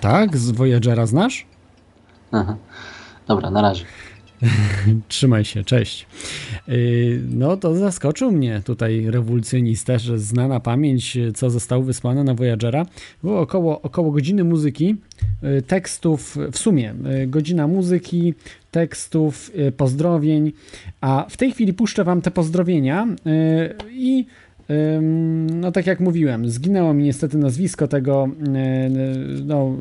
Tak? Z Voyagera znasz? Aha. Dobra, na razie. Trzymaj się, cześć. Yy, No to zaskoczył mnie tutaj rewolucjonista, że zna na pamięć, co zostało wysłane na Voyagera. Było około, około godziny muzyki, yy, tekstów, w sumie yy, godzina muzyki, tekstów, pozdrowień, a w tej chwili puszczę wam te pozdrowienia i No tak jak mówiłem, zginęło mi niestety nazwisko tego no,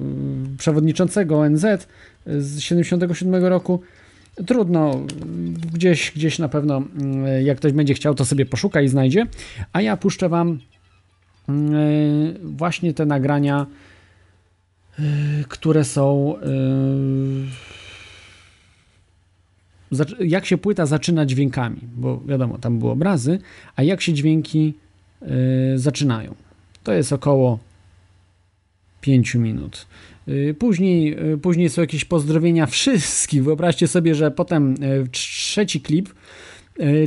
przewodniczącego ONZ z 77 roku. Trudno, gdzieś, gdzieś na pewno, yy, jak ktoś będzie chciał, to sobie poszuka i znajdzie. A ja puszczę wam yy, właśnie te nagrania, yy, które są. zac- Jak się płyta zaczyna dźwiękami, bo wiadomo, tam były obrazy, a jak się dźwięki zaczynają. To jest około 5 minut. Yy, Później, yy, później są jakieś pozdrowienia wszystkich. Wyobraźcie sobie, że potem yy, trzeci klip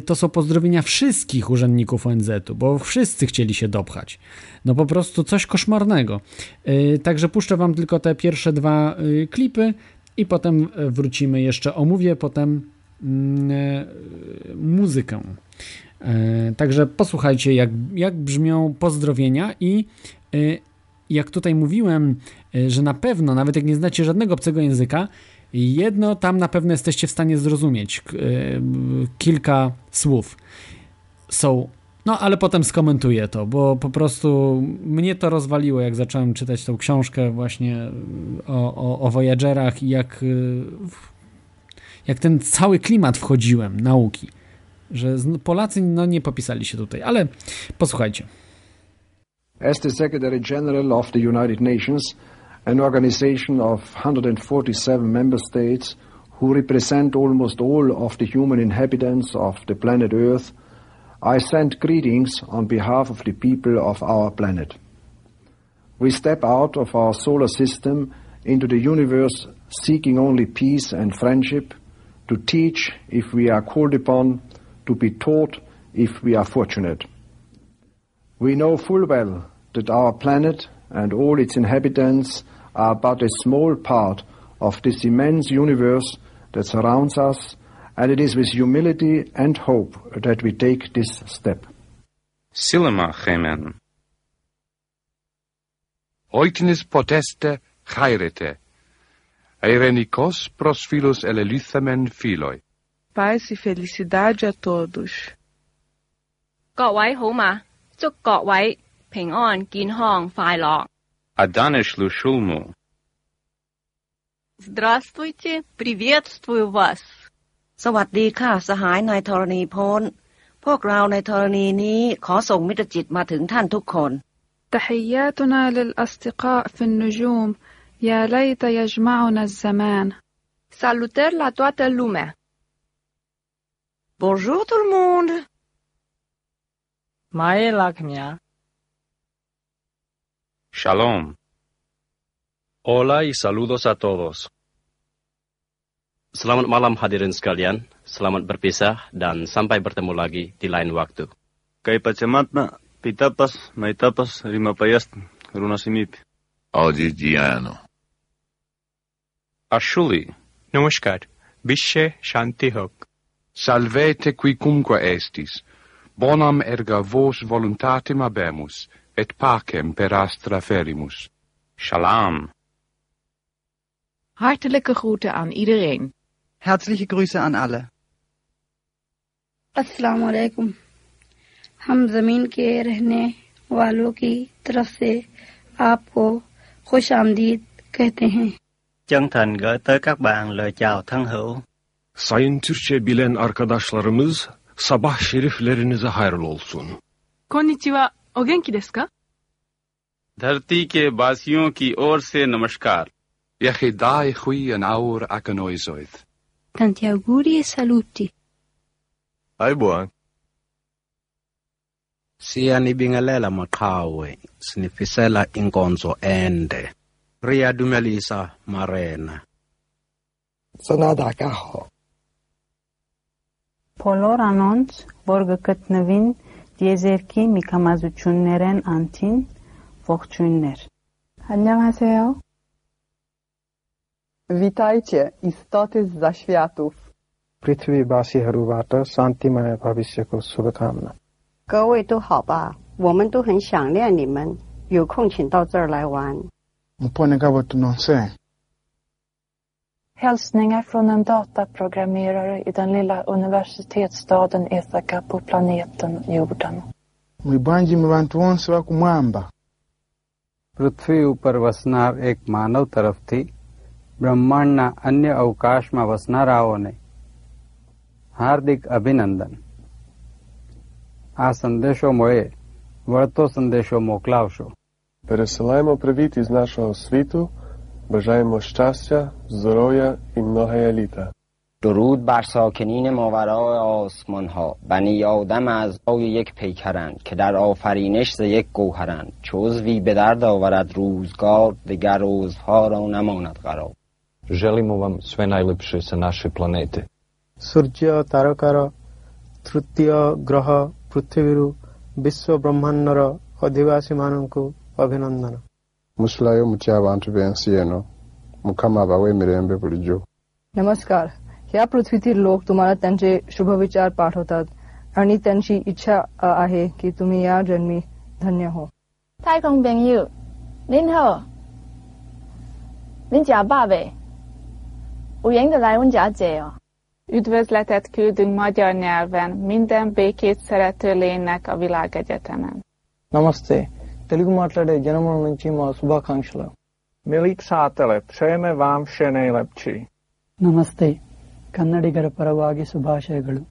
to są pozdrowienia wszystkich urzędników ONZ-u, bo wszyscy chcieli się dopchać. No po prostu coś koszmarnego. Także puszczę wam tylko te pierwsze dwa klipy i potem wrócimy jeszcze omówię potem mm, muzykę. Także posłuchajcie, jak, jak brzmią pozdrowienia i jak tutaj mówiłem, że na pewno, nawet jak nie znacie żadnego obcego języka, jedno tam na pewno jesteście w stanie zrozumieć. E, Kilka słów są. No, ale potem skomentuję to, bo po prostu mnie to rozwaliło, jak zacząłem czytać tą książkę właśnie o, o, o Voyagerach i jak, w- jak ten cały klimat wchodziłem nauki że Polacy no, nie popisali się tutaj, ale posłuchajcie. As the Secretary General of the United Nations, an organization of 147 member states who represent almost all of the human inhabitants of the planet Earth, I send greetings on behalf of the people of our planet. We step out of our solar system into the universe seeking only peace and friendship, to teach if we are called upon, to be taught if we are fortunate. We know full well that our planet and all its inhabitants are but a small part of this immense universe that surrounds us, and it is with humility and hope that we take this step. Silema Chemen. Oiknis poteste chairete. Eirenikos pros philos elelithamen philoi. Paz e felicidade a todos. 各位好嘛，祝各位平安健康快乐。 А данешлу шулму. Здравствуйте, приветствую вас. สวัสดีค่ะ تحياتنا للأصدقاء في النجوم يا ليت يجمعنا الزمان Salutări la toată lumea Bonjour tout le monde Mai e Shalom. Hola y saludos a todos. Selamat malam hadirin sekalian, selamat berpisah dan sampai bertemu lagi di lain waktu. Kay pacematna, pitapas, maitapas, rimapayas, runasimip. Oggi Giano. Ashuli. Namaskar. Bishe Shanti Hoc. Salvete qui cumque estis. Bonam erga vos voluntatem abemus. et pacem per astra ferimus. Shalom. Hartelijke groeten aan iedereen. Herzliche Grüße an alle. अस्सलाम वालेकुम हम ज़मीन के रहने वालों की तरफ से आपको खुश आमदीद कहते हैं Chân thành gửi tới các bạn lời chào thân hữu. Sayın Türkçe bilen arkadaşlarımız sabah şeriflerinize hayırlı olsun. Konnichiwa. お元気ですか धरती के वासियों की ओर से नमस्कार Yechidai chui an aur ac an oisoedd. Tanti auguri e saluti. Aibuan. siyanibingelela maqhawe sinifisela inkonzo ende riyadumelisa marena 真係大家好。 Բոլոր անոնց, որ գտնվին Տիեզերքի միքամազություններեն անտին ողջույններ։ 안녕하세요. Witajcie, istoty z zaświatów. Prithvi basi haruvata santimaya bhavishyako subhakamna. 各位都好吧，我们都很想念你们，有空请到这儿来玩。Un po negavato non se. Hälsningar från en dataprogrammerare i den lilla universitetsstaden Ethaka på planeten jorden. Mwibanji mu bantu bonse bakumwamba. પૃથ્વી ઉપર વસનાર એક માનવ તરફથી બ્રહ્માંડના અન્ય અવકાશમાં વસનારાઓને હાર્દિક અભિનંદન આ સંદેશો મળે વળતો સંદેશો મોકલાવશો Пересилаємо привіт із нашого світу, بجایمو شتاسیا زرویا ای مناهای درود بر ساکنین ماورا آسمان ها بنی آدم از آی یک پیکرند که در آفرینش ز یک گوهرند. چوزوی به درد آورد روزگار دگر روزها را نماند قرار. جلیم و هم سوی نایلپشه سا ناشی پلانیتی سرژیا و تارکارا ترتیا و گراها پرتیویرو بیسو برمحن نرا خودیواسی مانونکو و musulayo mutya abantu b'ensi eno. Mukama abawe emirembe bulijjo. नमस्कार ह्या पृथ्वीतील लोक तुम्हाला त्यांचे शुभविचार पाठवतात आणि त्यांची इच्छा आहे की तुम्ही या जन्मी धन्य हो Üdvözletet küldünk magyar nyelven. Minden békét szerető lénynek a világegyetemen. Namaste. Telugu మాట్లాడే జనముల నుంచి మా శుభాకాంక్షలు Milí přátelé, přejeme vám vše nejlepší. ನಮಸ್ತೆ ಕನ್ನಡಿಗರ ಪರವಾಗಿ ಶುಭಾಶಯಗಳು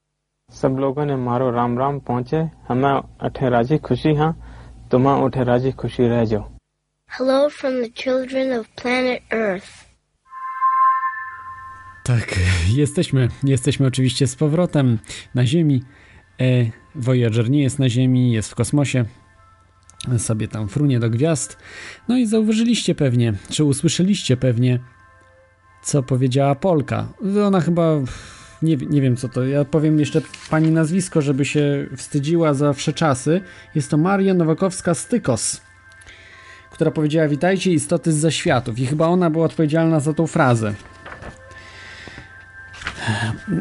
सब लोगों ने मारो राम राम पहुँचे हमें अठे राजी खुशी हाँ तुम्हें उठे राजी खुशी रह जाओ Hello from the children of planet Earth. Tak, jesteśmy, jesteśmy oczywiście z powrotem na Ziemi. E, Voyager nie jest na Ziemi, jest w kosmosie. Sobie tam frunie do gwiazd. No i zauważyliście pewnie, czy usłyszeliście pewnie, co powiedziała Polka. Ona chyba, nie, nie wiem co to, ja powiem jeszcze pani nazwisko, żeby się wstydziła za wsze czasy. Jest to Maria Nowakowska-Stykos, która powiedziała witajcie istoty z zaświatów i chyba ona była odpowiedzialna za tą frazę.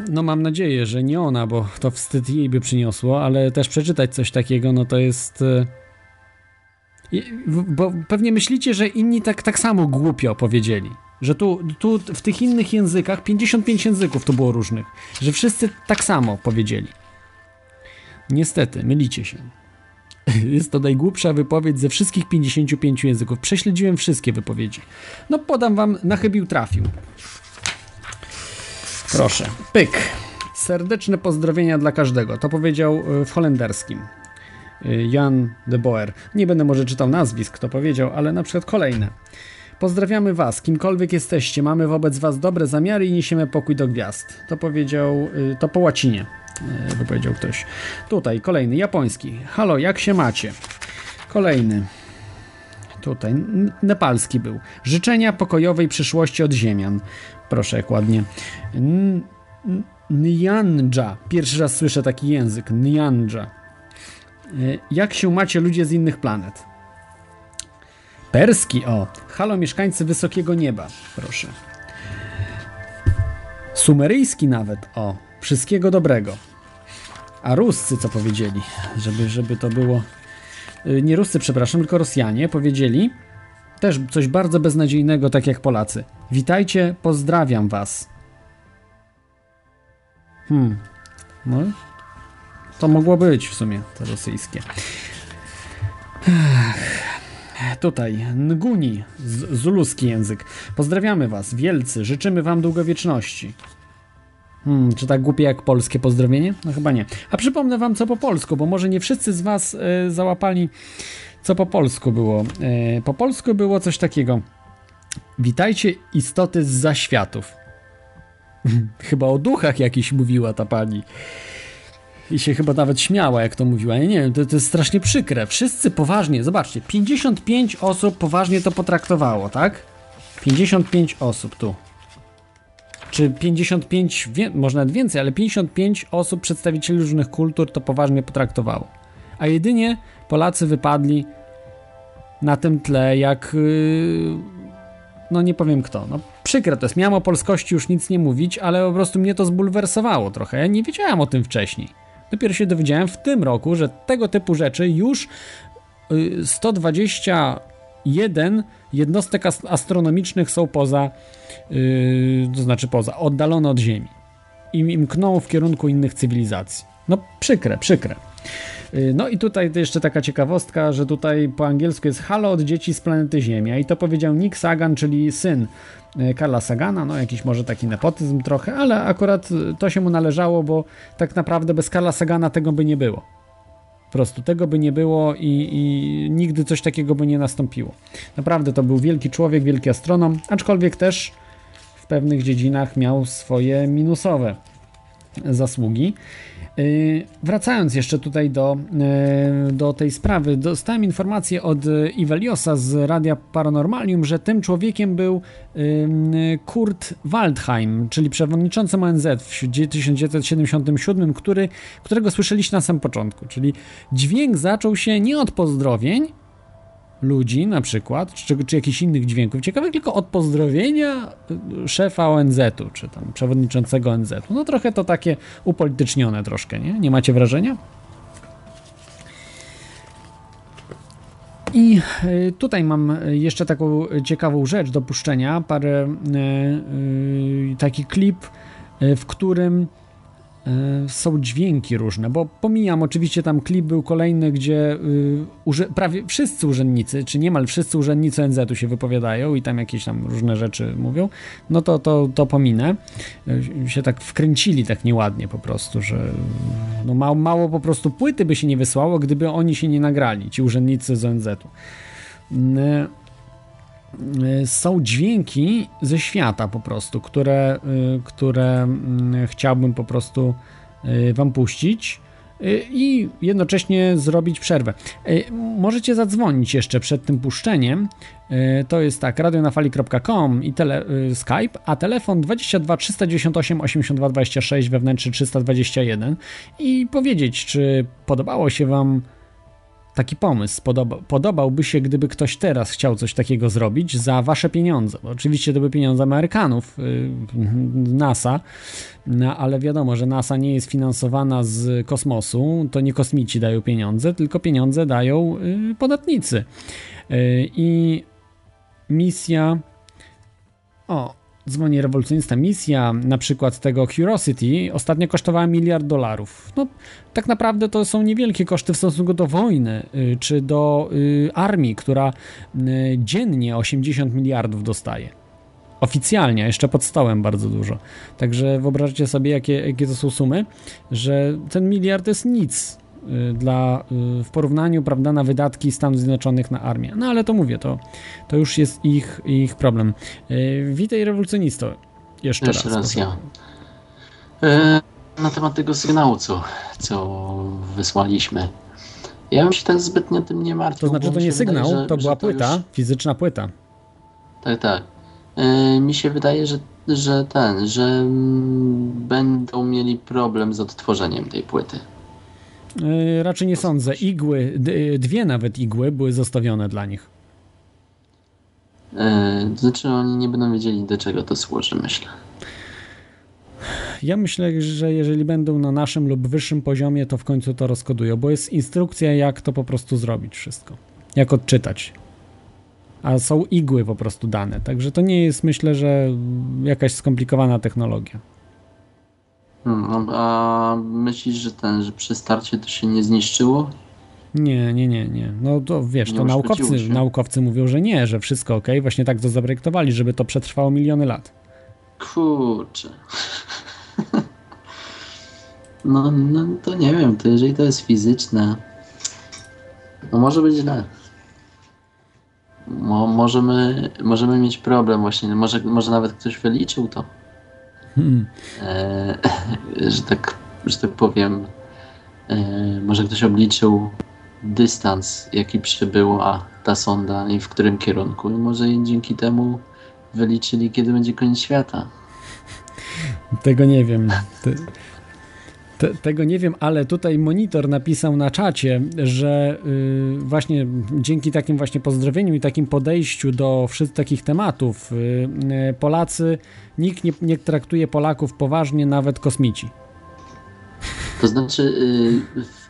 No mam nadzieję, że nie ona, bo to wstyd jej by przyniosło, ale też przeczytać coś takiego, no to jest... Bo pewnie myślicie, że inni tak, tak samo głupio powiedzieli. Że tu, tu w tych innych językach, 55 języków to było różnych, że wszyscy tak samo powiedzieli. Niestety, mylicie się. Jest to najgłupsza wypowiedź ze wszystkich 55 języków. Prześledziłem wszystkie wypowiedzi. No podam wam, na chybił trafił. Proszę. Pyk. Serdeczne pozdrowienia dla każdego. To powiedział e, w holenderskim. E, Jan de Boer. Nie będę może czytał nazwisk, kto powiedział, ale na przykład kolejne. Pozdrawiamy Was, kimkolwiek jesteście. Mamy wobec Was dobre zamiary i niesiemy pokój do gwiazd. To powiedział, y, to po łacinie y, wypowiedział ktoś. Tutaj kolejny, japoński. Halo, jak się macie? Kolejny. Tutaj, nepalski był. Życzenia pokojowej przyszłości od ziemian. Proszę, jak ładnie. N- Nyanja. Pierwszy raz słyszę taki język. Nyanja. Y, Jak się macie ludzie z innych planet? Perski, o. Halo, mieszkańcy wysokiego nieba. Proszę. Sumeryjski nawet, o. Wszystkiego dobrego. A Ruscy co powiedzieli? Żeby, żeby to było... Y, Nie Ruscy, przepraszam, tylko Rosjanie powiedzieli też coś bardzo beznadziejnego, tak jak Polacy. Witajcie, pozdrawiam was. Hmm. No. To mogło być w sumie, te rosyjskie. Tutaj, Nguni, zuluski język. Pozdrawiamy was, wielcy, życzymy wam długowieczności. Hmm, czy tak głupie jak polskie pozdrowienie? No chyba nie. A przypomnę wam co po polsku, bo może nie wszyscy z was e, załapali co po polsku było. E, po polsku było coś takiego. Witajcie istoty z zaświatów. chyba o duchach jakiś mówiła ta pani. I się chyba nawet śmiała, jak to mówiła. Ja nie wiem, to, to jest strasznie przykre. Wszyscy poważnie, zobaczcie, 55 osób poważnie to potraktowało, tak? 55 osób tu. Czy 55, wie, nawet więcej, ale 55 osób, przedstawicieli różnych kultur to poważnie potraktowało. A jedynie Polacy wypadli na tym tle, jak. Yy, no nie powiem kto. No przykre to jest. Miałem o polskości już nic nie mówić, ale po prostu mnie to zbulwersowało trochę. Ja nie wiedziałem o tym wcześniej. Dopiero się dowiedziałem w tym roku, że tego typu rzeczy już 121 y, jednostek astronomicznych są poza, yy, to znaczy poza, oddalone od Ziemi. I mkną w kierunku innych cywilizacji. No przykre, przykre. Y, no i tutaj jeszcze taka ciekawostka, że tutaj po angielsku jest halo od dzieci z planety Ziemia i to powiedział Nick Sagan, czyli syn y, Karla Sagana, no jakiś może taki nepotyzm trochę, ale akurat to się mu należało, bo tak naprawdę bez Karla Sagana tego by nie było. Po prostu tego by nie było i, i nigdy coś takiego by nie nastąpiło. Naprawdę to był wielki człowiek, wielki astronom, aczkolwiek też w pewnych dziedzinach miał swoje minusowe zasługi. Y, wracając jeszcze tutaj do, y, do tej sprawy, dostałem informację od Iveliosa z Radia Paranormalium, że tym człowiekiem był y, Kurt Waldheim, czyli przewodniczący ONZ w 1977, który, którego słyszeliście na samym początku. Czyli dźwięk zaczął się nie od pozdrowień, ludzi na przykład, czy, czy jakichś innych dźwięków ciekawych, tylko od pozdrowienia szefa ONZ-u, czy tam przewodniczącego ONZ-u. No trochę to takie upolitycznione troszkę, nie? Nie macie wrażenia? I y, tutaj mam jeszcze taką ciekawą rzecz do puszczenia, parę, y, y, taki klip, w którym są dźwięki różne, bo pomijam, oczywiście tam klip był kolejny, gdzie y, prawie wszyscy urzędnicy, czy niemal wszyscy urzędnicy NZ-u się wypowiadają i tam jakieś tam różne rzeczy mówią, no to, to, to pominę. Y, się tak wkręcili tak nieładnie po prostu, że no mało, mało po prostu płyty by się nie wysłało, gdyby oni się nie nagrali, ci urzędnicy z ONZ-u. Y, są dźwięki ze świata po prostu, które, y, które mm, chciałbym po prostu y, Wam puścić i jednocześnie zrobić przerwę. Możecie zadzwonić jeszcze przed tym puszczeniem. To jest tak, radionafali.com i tele, Skype, a telefon 22 398 82 26 wewnętrzny 321 i powiedzieć, czy podobało się Wam taki pomysł podoba, podobałby się, gdyby ktoś teraz chciał coś takiego zrobić za wasze pieniądze. Bo oczywiście to by pieniądze Amerykanów, yy, NASA, no, ale wiadomo, że NASA nie jest finansowana z kosmosu, to nie kosmici dają pieniądze, tylko pieniądze dają yy, podatnicy. Yy, I misja. O, dzwoni rewolucjonista misja, na przykład tego Curiosity, ostatnio kosztowała miliard dolarów. No, tak naprawdę to są niewielkie koszty w stosunku do wojny, y, czy do y, armii, która y, dziennie 80 miliardów dostaje. Oficjalnie, jeszcze pod stołem bardzo dużo. Także wyobraźcie sobie, jakie, jakie to są sumy, że ten miliard jest nic dla, y, w porównaniu prawda, na wydatki Stanów Zjednoczonych na armię. No ale to mówię, to, to już jest ich, ich problem. Y, witaj rewolucjonisto. Jeszcze, Jeszcze raz. raz ja. Na temat tego sygnału, co, co wysłaliśmy. Ja bym się tak zbytnio tym nie martwił. To znaczy, to nie sygnał, wydaje, że, to była płyta, już... fizyczna płyta. Tak, tak. mi się wydaje, że, że ten, że będą mieli problem z odtworzeniem tej płyty. Yy, raczej nie sądzę. Igły, dwie nawet igły były zostawione dla nich. Yy, to znaczy oni nie będą wiedzieli do czego to służy, myślę. Ja myślę, że jeżeli będą na naszym lub wyższym poziomie, to w końcu to rozkodują, bo jest instrukcja, jak to po prostu zrobić wszystko. Jak odczytać. A są igły po prostu dane, także to nie jest, myślę, że jakaś skomplikowana technologia. Hmm, a myślisz, że ten, że przy starcie to się nie zniszczyło? Nie, nie, nie, nie. No to wiesz, nie to naukowcy, naukowcy mówią, że nie, że wszystko ok, właśnie tak to zaprojektowali, żeby to przetrwało miliony lat. Kurczę. No, no to nie wiem, to jeżeli to jest fizyczne, no może być źle. Mo, możemy, możemy mieć problem właśnie, może, może nawet ktoś wyliczył to. Hmm. E, że, tak, że tak powiem, e, może ktoś obliczył dystans, jaki przybyła ta sonda i w którym kierunku. I może dzięki temu wyliczyli, kiedy będzie koniec świata. Tego nie wiem. Te, te, tego nie wiem, ale tutaj monitor napisał na czacie, że y, właśnie dzięki takim właśnie pozdrowieniu i takim podejściu do wszystkich takich tematów y, y, Polacy, nikt nie, nie traktuje Polaków poważnie, nawet kosmici. To znaczy,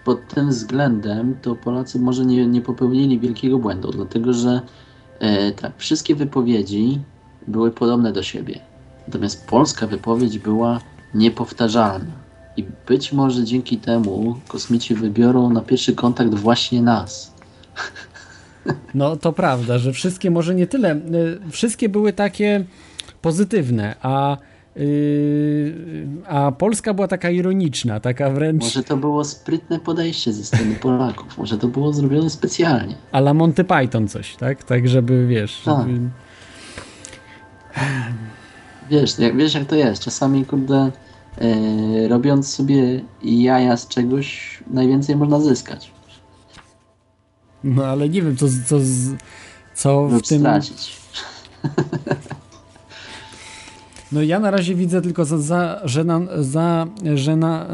pod tym względem to Polacy może nie, nie popełnili wielkiego błędu, dlatego że e, tak, wszystkie wypowiedzi były podobne do siebie. Natomiast polska wypowiedź była niepowtarzalna. Być może dzięki temu kosmici wybiorą na pierwszy kontakt właśnie nas. No to prawda, że wszystkie może nie tyle, e, wszystkie były takie pozytywne, a Yy, a Polska była taka ironiczna, taka wręcz. Może to było sprytne podejście ze strony Polaków, może to było zrobione specjalnie. A la Monty Python coś, tak? Tak, żeby wiesz. Tak. Żeby... Wiesz, jak, wiesz, jak to jest. Czasami, kurde, robiąc sobie jaja z czegoś, najwięcej można zyskać. No ale nie wiem, co, co, co w Lub tym. stracić. No ja na razie widzę tylko za, za, żena, za, żena,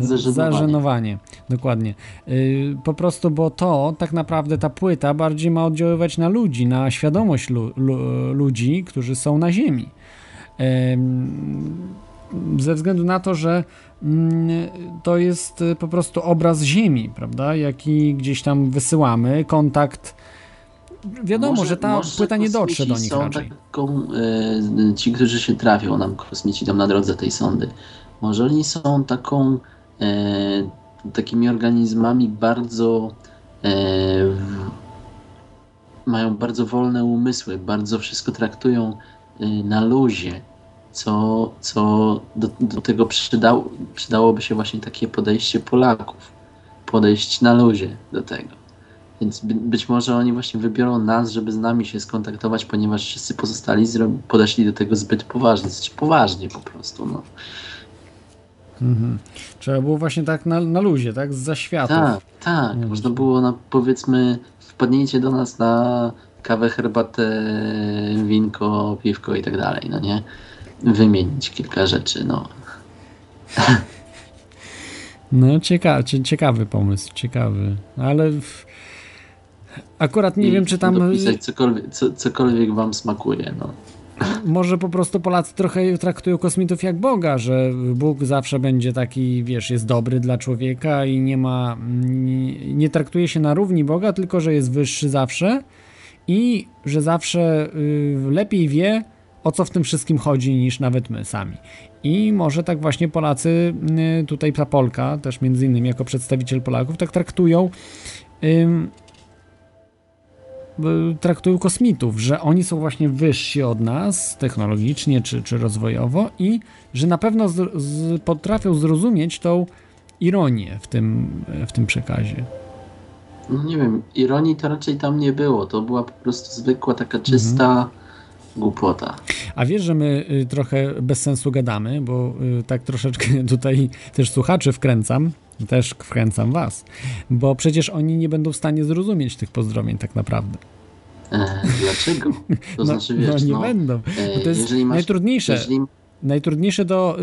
Zażenowanie. zażenowanie. Dokładnie. Yy, po prostu, bo to tak naprawdę ta płyta bardziej ma oddziaływać na ludzi, na świadomość lu, lu, ludzi, którzy są na Ziemi. Yy, ze względu na to, że mm, to jest po prostu obraz Ziemi, prawda? Jaki gdzieś tam wysyłamy, kontakt wiadomo, Może- że ta może płyta nie dotrze do nich są raczej. Taką, e, ci, którzy się trafią nam, kosmici tam na drodze tej sondy, może oni są taką, e, takimi organizmami bardzo, mają bardzo wolne umysły, bardzo wszystko traktują na luzie, co, co do, do tego przydał, przydałoby się właśnie takie podejście Polaków, podejść na luzie do tego. Więc by, być może oni właśnie wybiorą nas, żeby z nami się skontaktować, ponieważ wszyscy pozostali podeszli do tego zbyt poważnie, znaczy poważnie po prostu. No. Mhm. Trzeba było właśnie tak na, na luzie, tak? Z zaświatów. Tak, tak. Można było, na, powiedzmy, wpadnijcie do nas na kawę, herbatę, winko, piwko i tak dalej, no nie? Wymienić kilka rzeczy, no. No cieka cie- ciekawy pomysł, ciekawy. Ale w... akurat nie I wiem, czy tam Dopisać cokolwiek, co, cokolwiek wam smakuje, no. może po prostu Polacy trochę traktują kosmitów jak Boga, że Bóg zawsze będzie taki, wiesz, jest dobry dla człowieka i nie ma, nie, nie traktuje się na równi Boga, tylko że jest wyższy zawsze i że zawsze y, lepiej wie, o co w tym wszystkim chodzi, niż nawet my sami. I może tak właśnie Polacy, y, tutaj ta Polka, też między innymi jako przedstawiciel Polaków, tak traktują ym, y, traktują kosmitów, że oni są właśnie wyżsi od nas technologicznie czy, czy rozwojowo i że na pewno z, z, potrafią zrozumieć tą ironię w tym, w tym przekazie. No nie wiem, ironii to raczej tam nie było. To była po prostu zwykła, taka czysta głupota. A wiesz, że my y, trochę bez sensu gadamy, bo y, tak troszeczkę tutaj też słuchaczy wkręcam, też wkręcam was, bo przecież oni nie będą w stanie zrozumieć tych pozdrowień tak naprawdę. E, dlaczego? To No- znaczy, wiesz, no nie no, będą. e, to jest jeżeli masz- najtrudniejsze. jeżeli- Najtrudniejsze do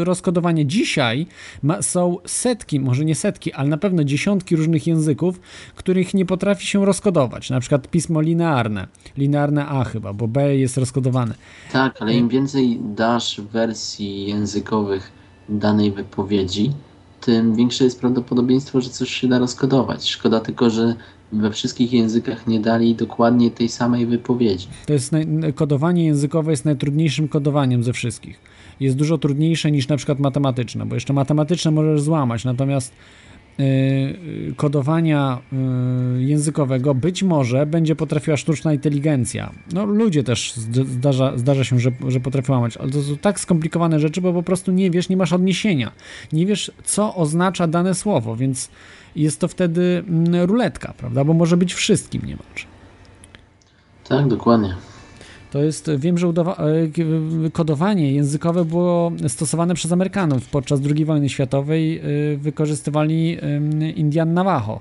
y, rozkodowania dzisiaj ma, są setki, może nie setki, ale na pewno dziesiątki różnych języków, których nie potrafi się rozkodować. Na przykład pismo linearne, linearne A chyba, bo B jest rozkodowane. Tak, ale im więcej dasz wersji językowych danej wypowiedzi, tym większe jest prawdopodobieństwo, że coś się da rozkodować. Szkoda tylko, że we wszystkich językach nie dali dokładnie tej samej wypowiedzi. To jest kodowanie językowe jest najtrudniejszym kodowaniem ze wszystkich. Jest dużo trudniejsze niż na przykład matematyczne, bo jeszcze matematyczne możesz złamać, natomiast yy, kodowania yy, językowego być może będzie potrafiła sztuczna inteligencja. No ludzie też zd- zdarza, zdarza się, że, że potrafią łamać, ale to są tak skomplikowane rzeczy, bo po prostu nie wiesz, nie masz odniesienia. Nie wiesz, co oznacza dane słowo, więc jest to wtedy mm, ruletka, prawda? Bo może być wszystkim niemalże. Tak, dokładnie. To jest, wiem, że e, kodowanie językowe było stosowane przez Amerykanów podczas II wojny światowej. e, Wykorzystywali Indian Navajo.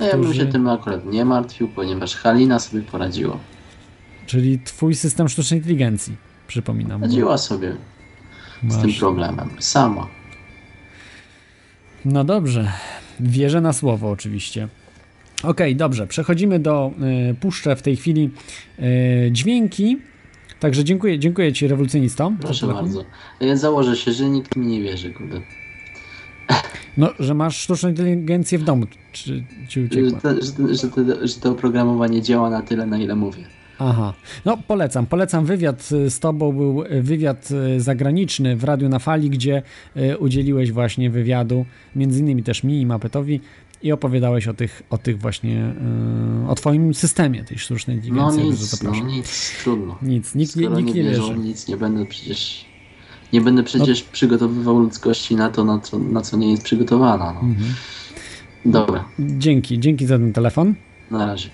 No ja bym którzy- się tym akurat nie martwił, ponieważ Halina sobie poradziła. Czyli twój system sztucznej inteligencji, przypominam. Radziła sobie z tym Masz. problemem. Sama. No dobrze, wierzę na słowo oczywiście. Okej, dobrze, przechodzimy do y, puszczę w tej chwili y, dźwięki. Także dziękuję, dziękuję Ci rewolucjonisto. Proszę bardzo. Ja założę się, że nikt mi nie wierzy, kurde. No, że masz sztuczną inteligencję w domu, czy Ci uciekła? że, że, te, że to oprogramowanie działa na tyle, na ile mówię. Aha. No polecam, polecam wywiad y, z tobą, był wywiad y, zagraniczny w Radiu na Fali, gdzie y, udzieliłeś właśnie wywiadu, między innymi też mi i Mapetowi i opowiadałeś o tych, o tych właśnie, y, o twoim systemie tej sztucznej No inteligencji. także nic, no nic, trudno. Nic, nikt, nie, Skoro nikt nie wierzą, wierzy. No. nic nie będę przecież... Nie będę przecież przygotowywał ludzkości na to, na co, na co nie jest przygotowana. No. Mhm. Dobra, Dzięki, dzięki za ten telefon. na razie.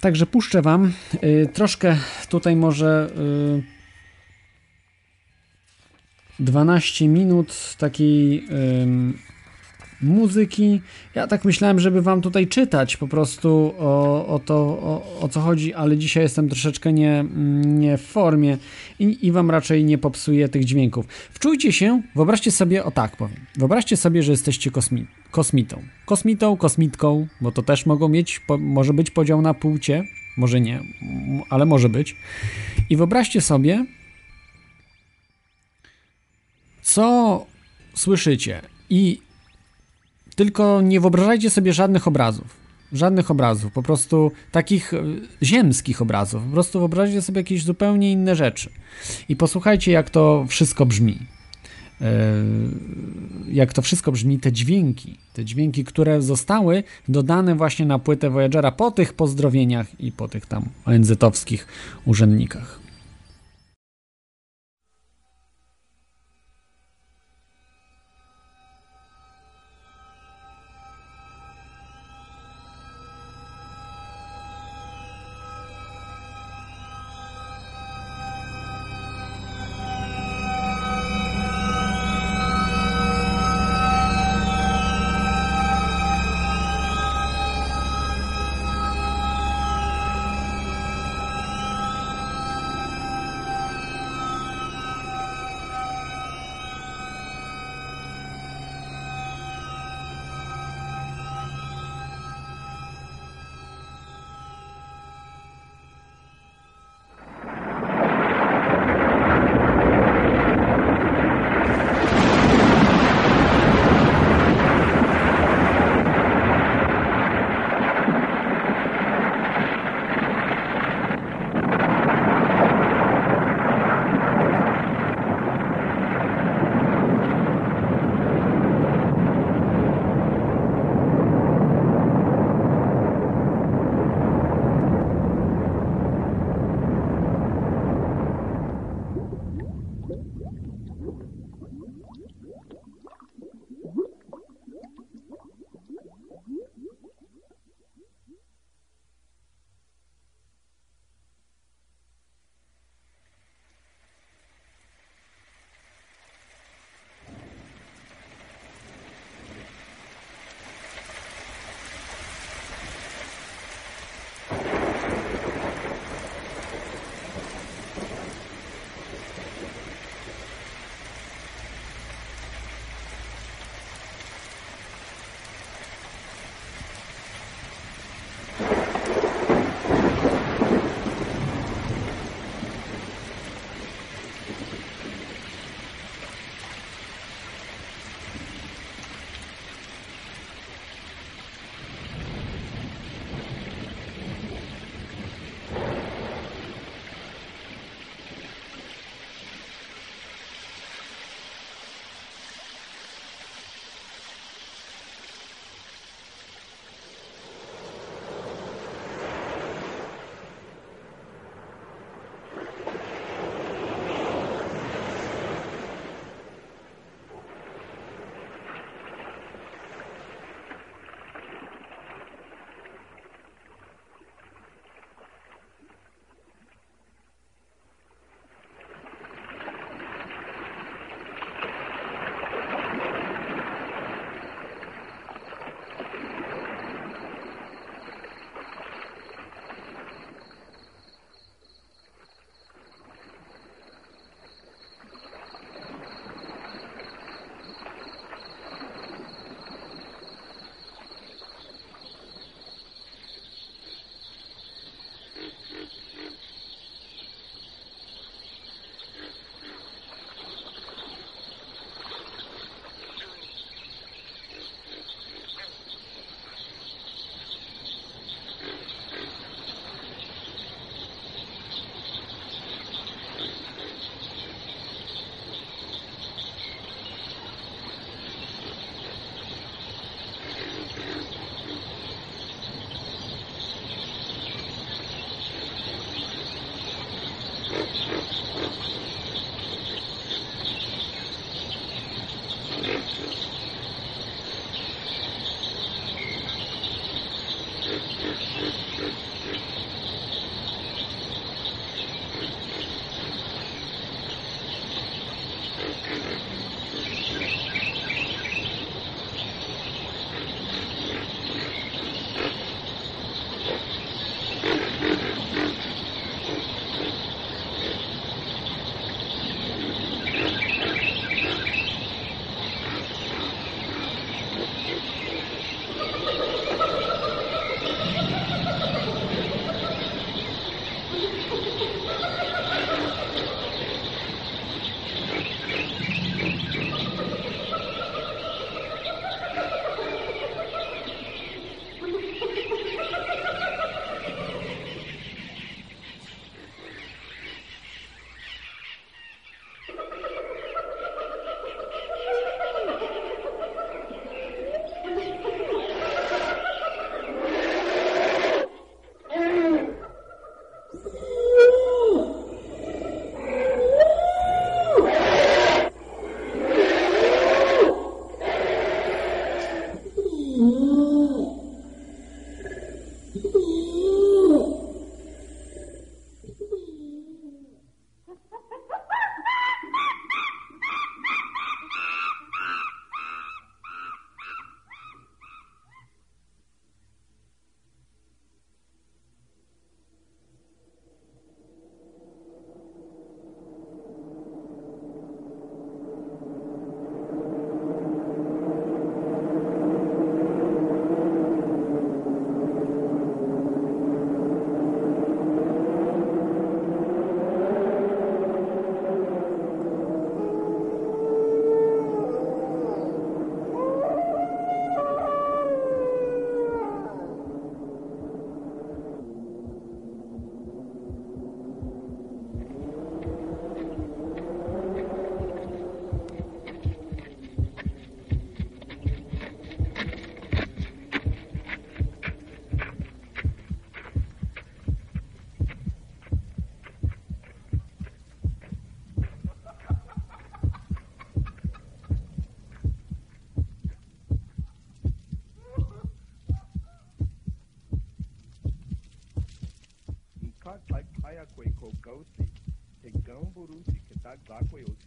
Także puszczę wam y, troszkę tutaj może y, 12 minut takiej muzyki. Ja tak myślałem, żeby wam tutaj czytać po prostu o, o to, o, o co chodzi, ale dzisiaj jestem troszeczkę nie, nie w formie i, i wam raczej nie popsuję tych dźwięków. Wczujcie się, wyobraźcie sobie, o tak powiem, wyobraźcie sobie, że jesteście kosmi, kosmitą. Kosmitą, kosmitką, bo to też mogą mieć, po, może być podział na płcie, może nie, ale może być. I wyobraźcie sobie, co słyszycie i tylko nie wyobrażajcie sobie żadnych obrazów. Żadnych obrazów, po prostu takich e, ziemskich obrazów. Po prostu wyobraźcie sobie jakieś zupełnie inne rzeczy. I posłuchajcie, jak to wszystko brzmi. E, Jak to wszystko brzmi, te dźwięki, te dźwięki, które zostały dodane właśnie na płytę Voyagera po tych pozdrowieniach i po tych tam ONZ-owskich urzędnikach. 他咋会有？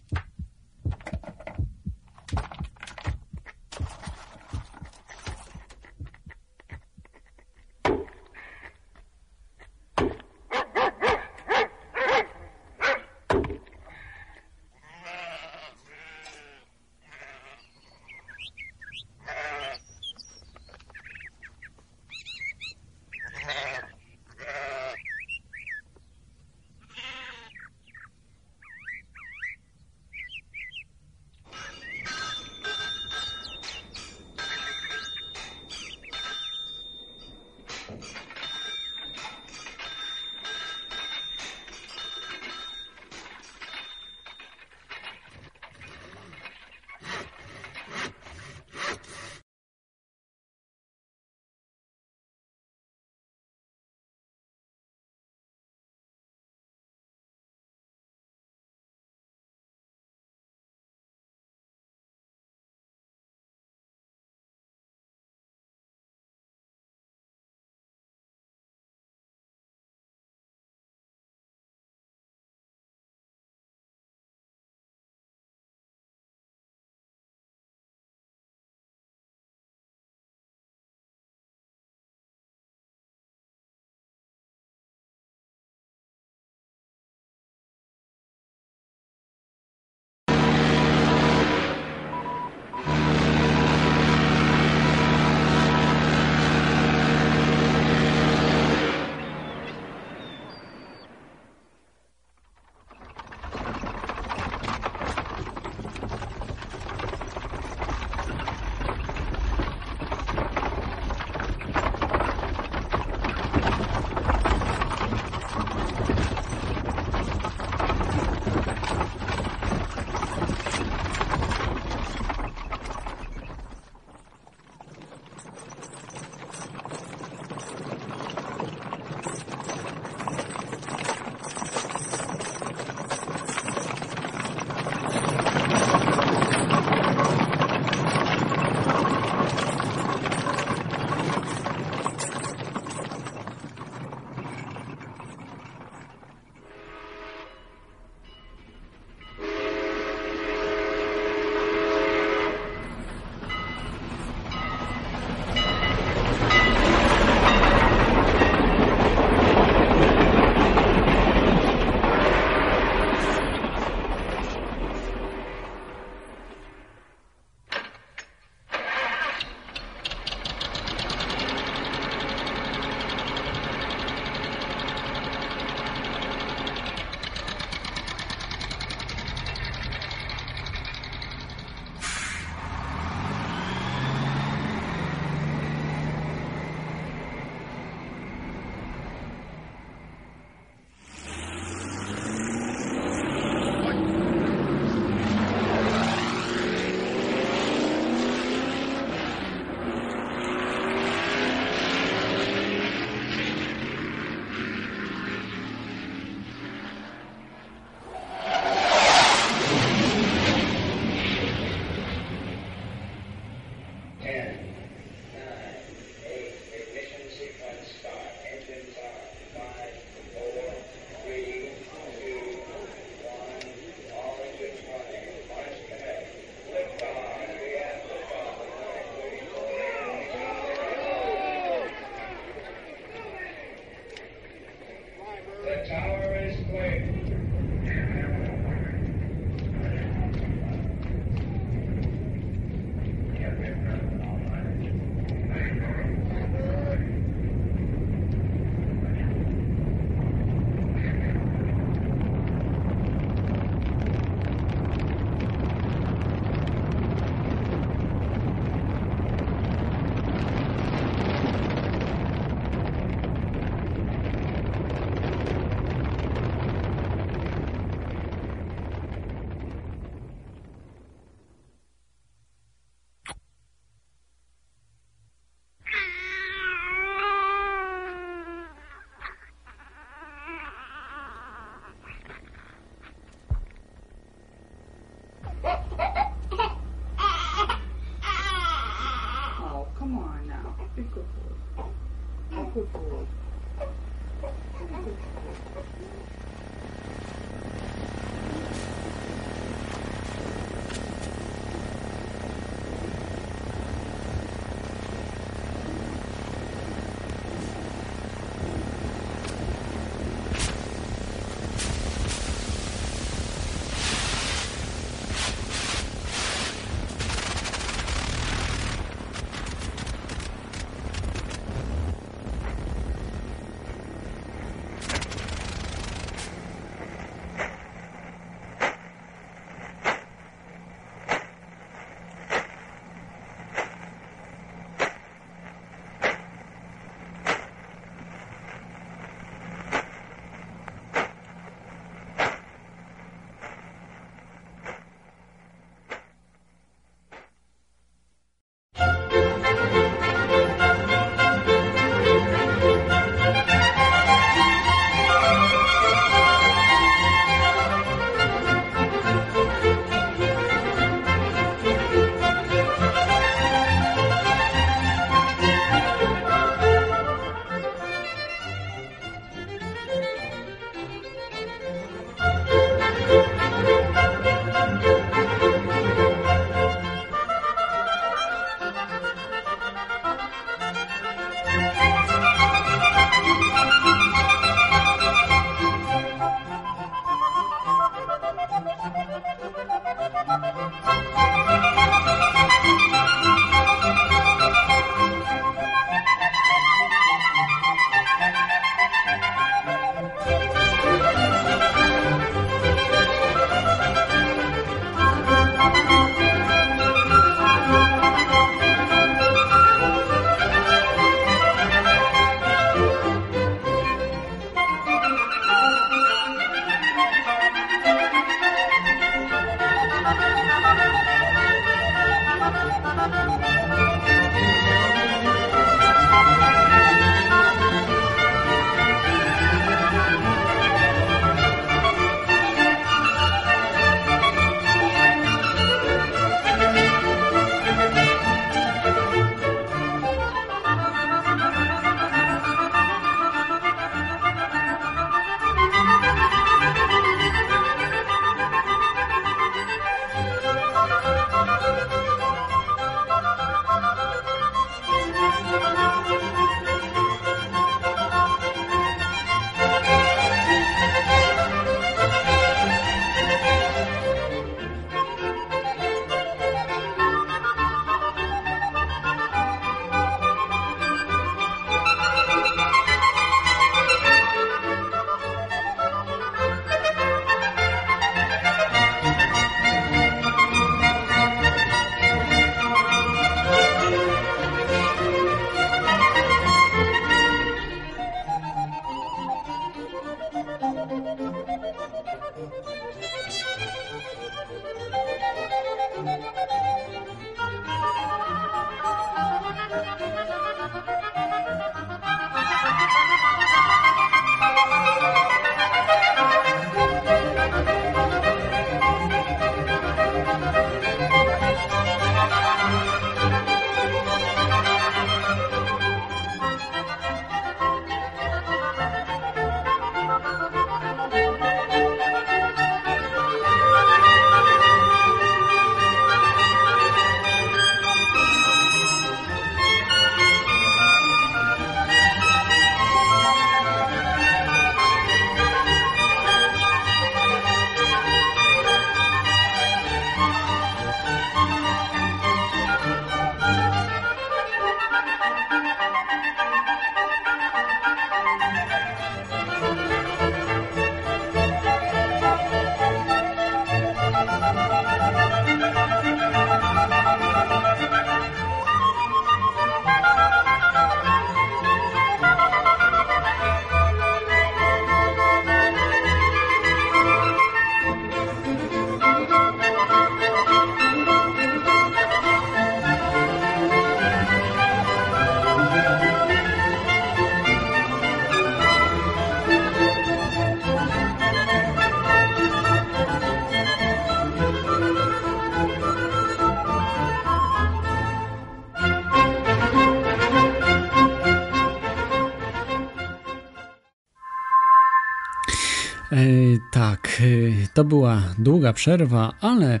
To była długa przerwa, ale e,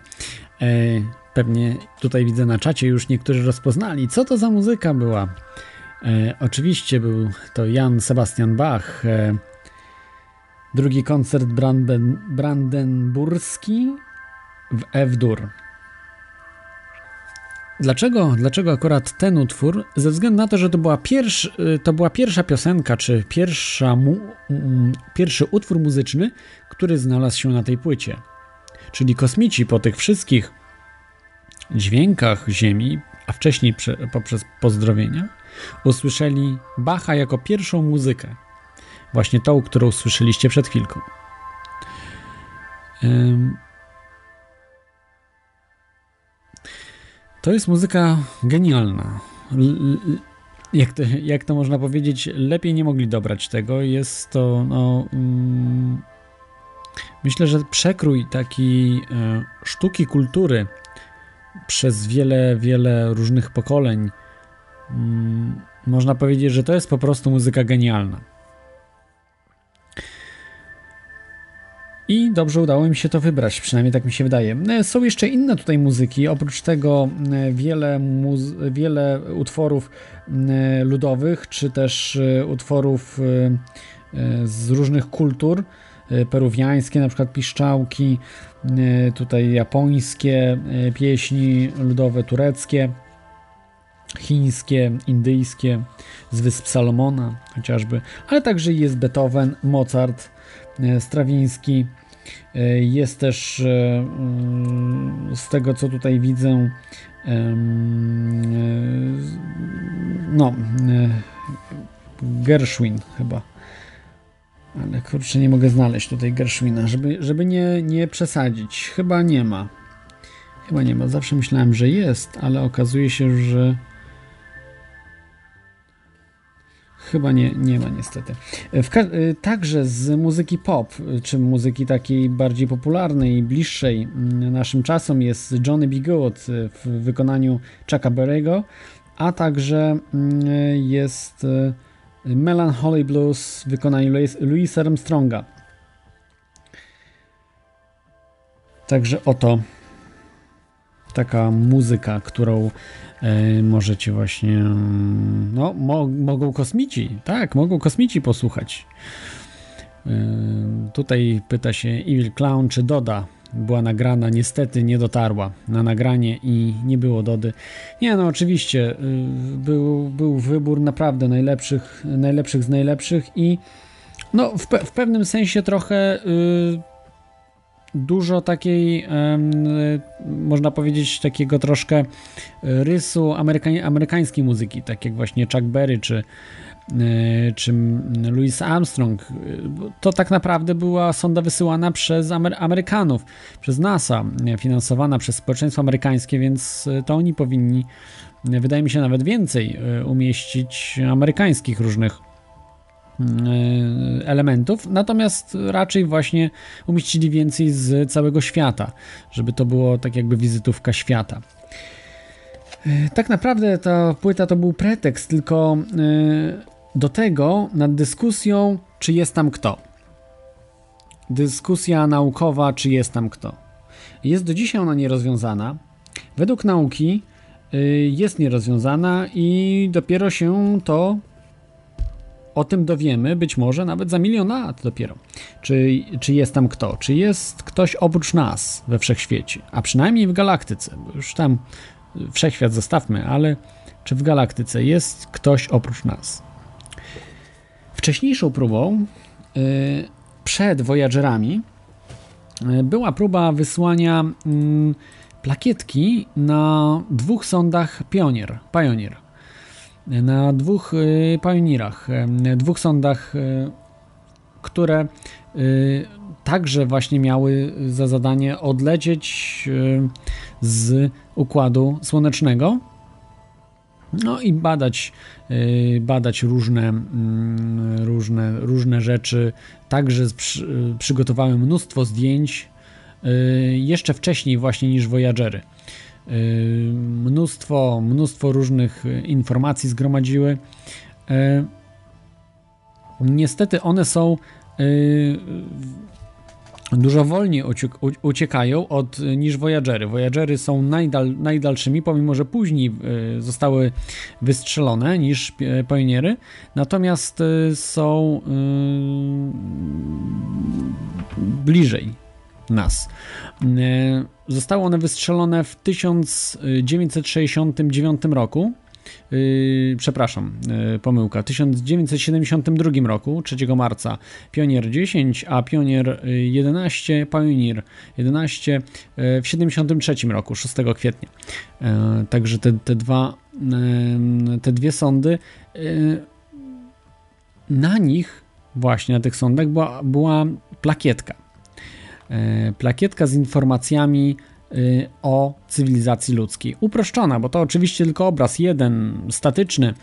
pewnie tutaj widzę na czacie już niektórzy rozpoznali, co to za muzyka była. E, oczywiście był to Jan Sebastian Bach. E, drugi koncert Branden, brandenburski w F-dur. Dlaczego, dlaczego akurat ten utwór? Ze względu na to, że to była, pierwszy, to była pierwsza piosenka, czy pierwsza mu, pierwszy utwór muzyczny, który znalazł się na tej płycie. Czyli kosmici po tych wszystkich dźwiękach Ziemi, a wcześniej prze, poprzez pozdrowienia, usłyszeli Bacha jako pierwszą muzykę. Właśnie tą, którą słyszeliście przed chwilką. Um, To jest muzyka genialna. Jak to, jak to można powiedzieć, lepiej nie mogli dobrać tego. Jest to, no, mm, myślę, że przekrój takiej e, sztuki kultury przez wiele, wiele różnych pokoleń. Mm, można powiedzieć, że to jest po prostu muzyka genialna. I dobrze udało mi się to wybrać, przynajmniej tak mi się wydaje. E, są jeszcze inne tutaj muzyki, oprócz tego e, wiele, wiele utworów e, ludowych, czy też utworów z różnych kultur, peruwiańskie, na przykład piszczałki, tutaj japońskie pieśni ludowe, tureckie, chińskie, indyjskie, z Wysp Salomona chociażby, ale także jest Beethoven, Mozart, Strawiński, E, jest też e, mm, z tego, co tutaj widzę, e, no, Gershwin chyba. Ale kurczę, nie mogę znaleźć tutaj Gershwina, żeby, żeby nie, nie przesadzić. Chyba nie ma. Chyba nie ma. Zawsze myślałem, że jest, ale okazuje się, że Chyba nie, nie ma niestety. Także z muzyki pop, czy muzyki takiej bardziej popularnej, bliższej mm, naszym czasom jest Johnny B. Good w wykonaniu Chucka Berry'ego, a także mm, jest y, Melancholy Blues w wykonaniu Louisa Armstronga. Także oto taka muzyka, którą możecie właśnie, no, mo mogą kosmici, tak, mogą kosmici posłuchać. E, tutaj pyta się Evil Clown, czy Doda była nagrana, niestety nie dotarła na nagranie i nie było Dody. Nie, no oczywiście, e, był, był wybór naprawdę najlepszych, najlepszych z najlepszych i no w, pe w pewnym sensie trochę dużo takiej, można powiedzieć, takiego troszkę rysu amerykańskiej muzyki, tak jak właśnie Chuck Berry czy, e, czy Louis Armstrong. To tak naprawdę była sonda wysyłana przez Amery Amerykanów, przez NASA, finansowana przez społeczeństwo amerykańskie, więc to oni powinni, wydaje mi się, nawet więcej umieścić amerykańskich różnych elementów, natomiast raczej właśnie umieścili więcej z całego świata, żeby to było tak jakby wizytówka świata. E, tak naprawdę ta płyta to był pretekst tylko e, do tego nad dyskusją, czy jest tam kto. Dyskusja naukowa, czy jest tam kto. Jest do dzisiaj ona nierozwiązana. Według nauki jest nierozwiązana i dopiero się to o tym dowiemy być może nawet za milion lat dopiero. Czy, czy jest tam kto? Czy jest ktoś oprócz nas we wszechświecie? A przynajmniej w galaktyce, bo już tam wszechświat zostawmy, ale czy w galaktyce jest ktoś oprócz nas? Wcześniejszą próbą yy, przed Voyagerami yy, była próba wysłania yy, plakietki na dwóch sondach Pioneer. Pioneer na dwóch y, Pioneerach, y, dwóch sondach, y, które także właśnie miały za zadanie odlecieć z układu słonecznego no i badać, badać różne, mm, różne, różne rzeczy. Także przygotowały mnóstwo zdjęć jeszcze wcześniej właśnie niż Voyagery. Y, mnóstwo, mnóstwo różnych informacji zgromadziły. Y, niestety one są y, dużo wolniej uciekają od, niż Voyagery. Voyagery są najdal, najdalszymi, pomimo że później zostały wystrzelone niż Pioniery, natomiast są bliżej nas. Zostały one wystrzelone w 1969 roku Yy, przepraszam, yy, pomyłka. W 1972 roku, 3 marca, Pionier 10, a Pionier 11, Pioneer 11 yy, w 73 roku, 6 kwietnia. Yy, także te, te dwa, te dwie yy, na nich, właśnie na tych sondach, była, była plakietka. Plakietka z informacjami Y, o cywilizacji ludzkiej. Uproszczona, bo to oczywiście tylko obraz jeden, statyczny,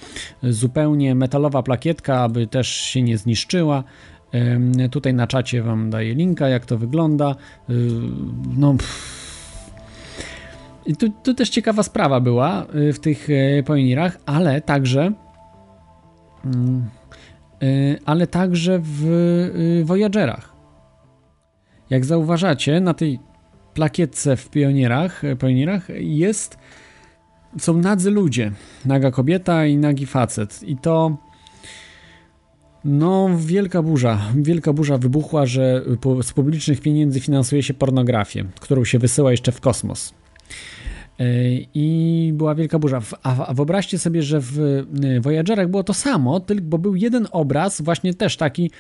zupełnie metalowa plakietka, aby też się nie zniszczyła. Tutaj na czacie Wam daję linka, jak to wygląda. Y, no. I tu, tu też ciekawa sprawa była w tych pionirach, ale także mm, ale także w Voyagerach. Jak zauważacie, na tej plakietce w pionierach, pionierach jest, są nadzy ludzie. Naga kobieta i nagi facet. I to no, wielka burza. Wielka burza wybuchła, że z publicznych pieniędzy finansuje się pornografię, którą się wysyła jeszcze w kosmos. E, I była wielka burza. A wyobraźcie sobie, że w e, Voyagerach było to samo, tylko bo był jeden obraz, właśnie też taki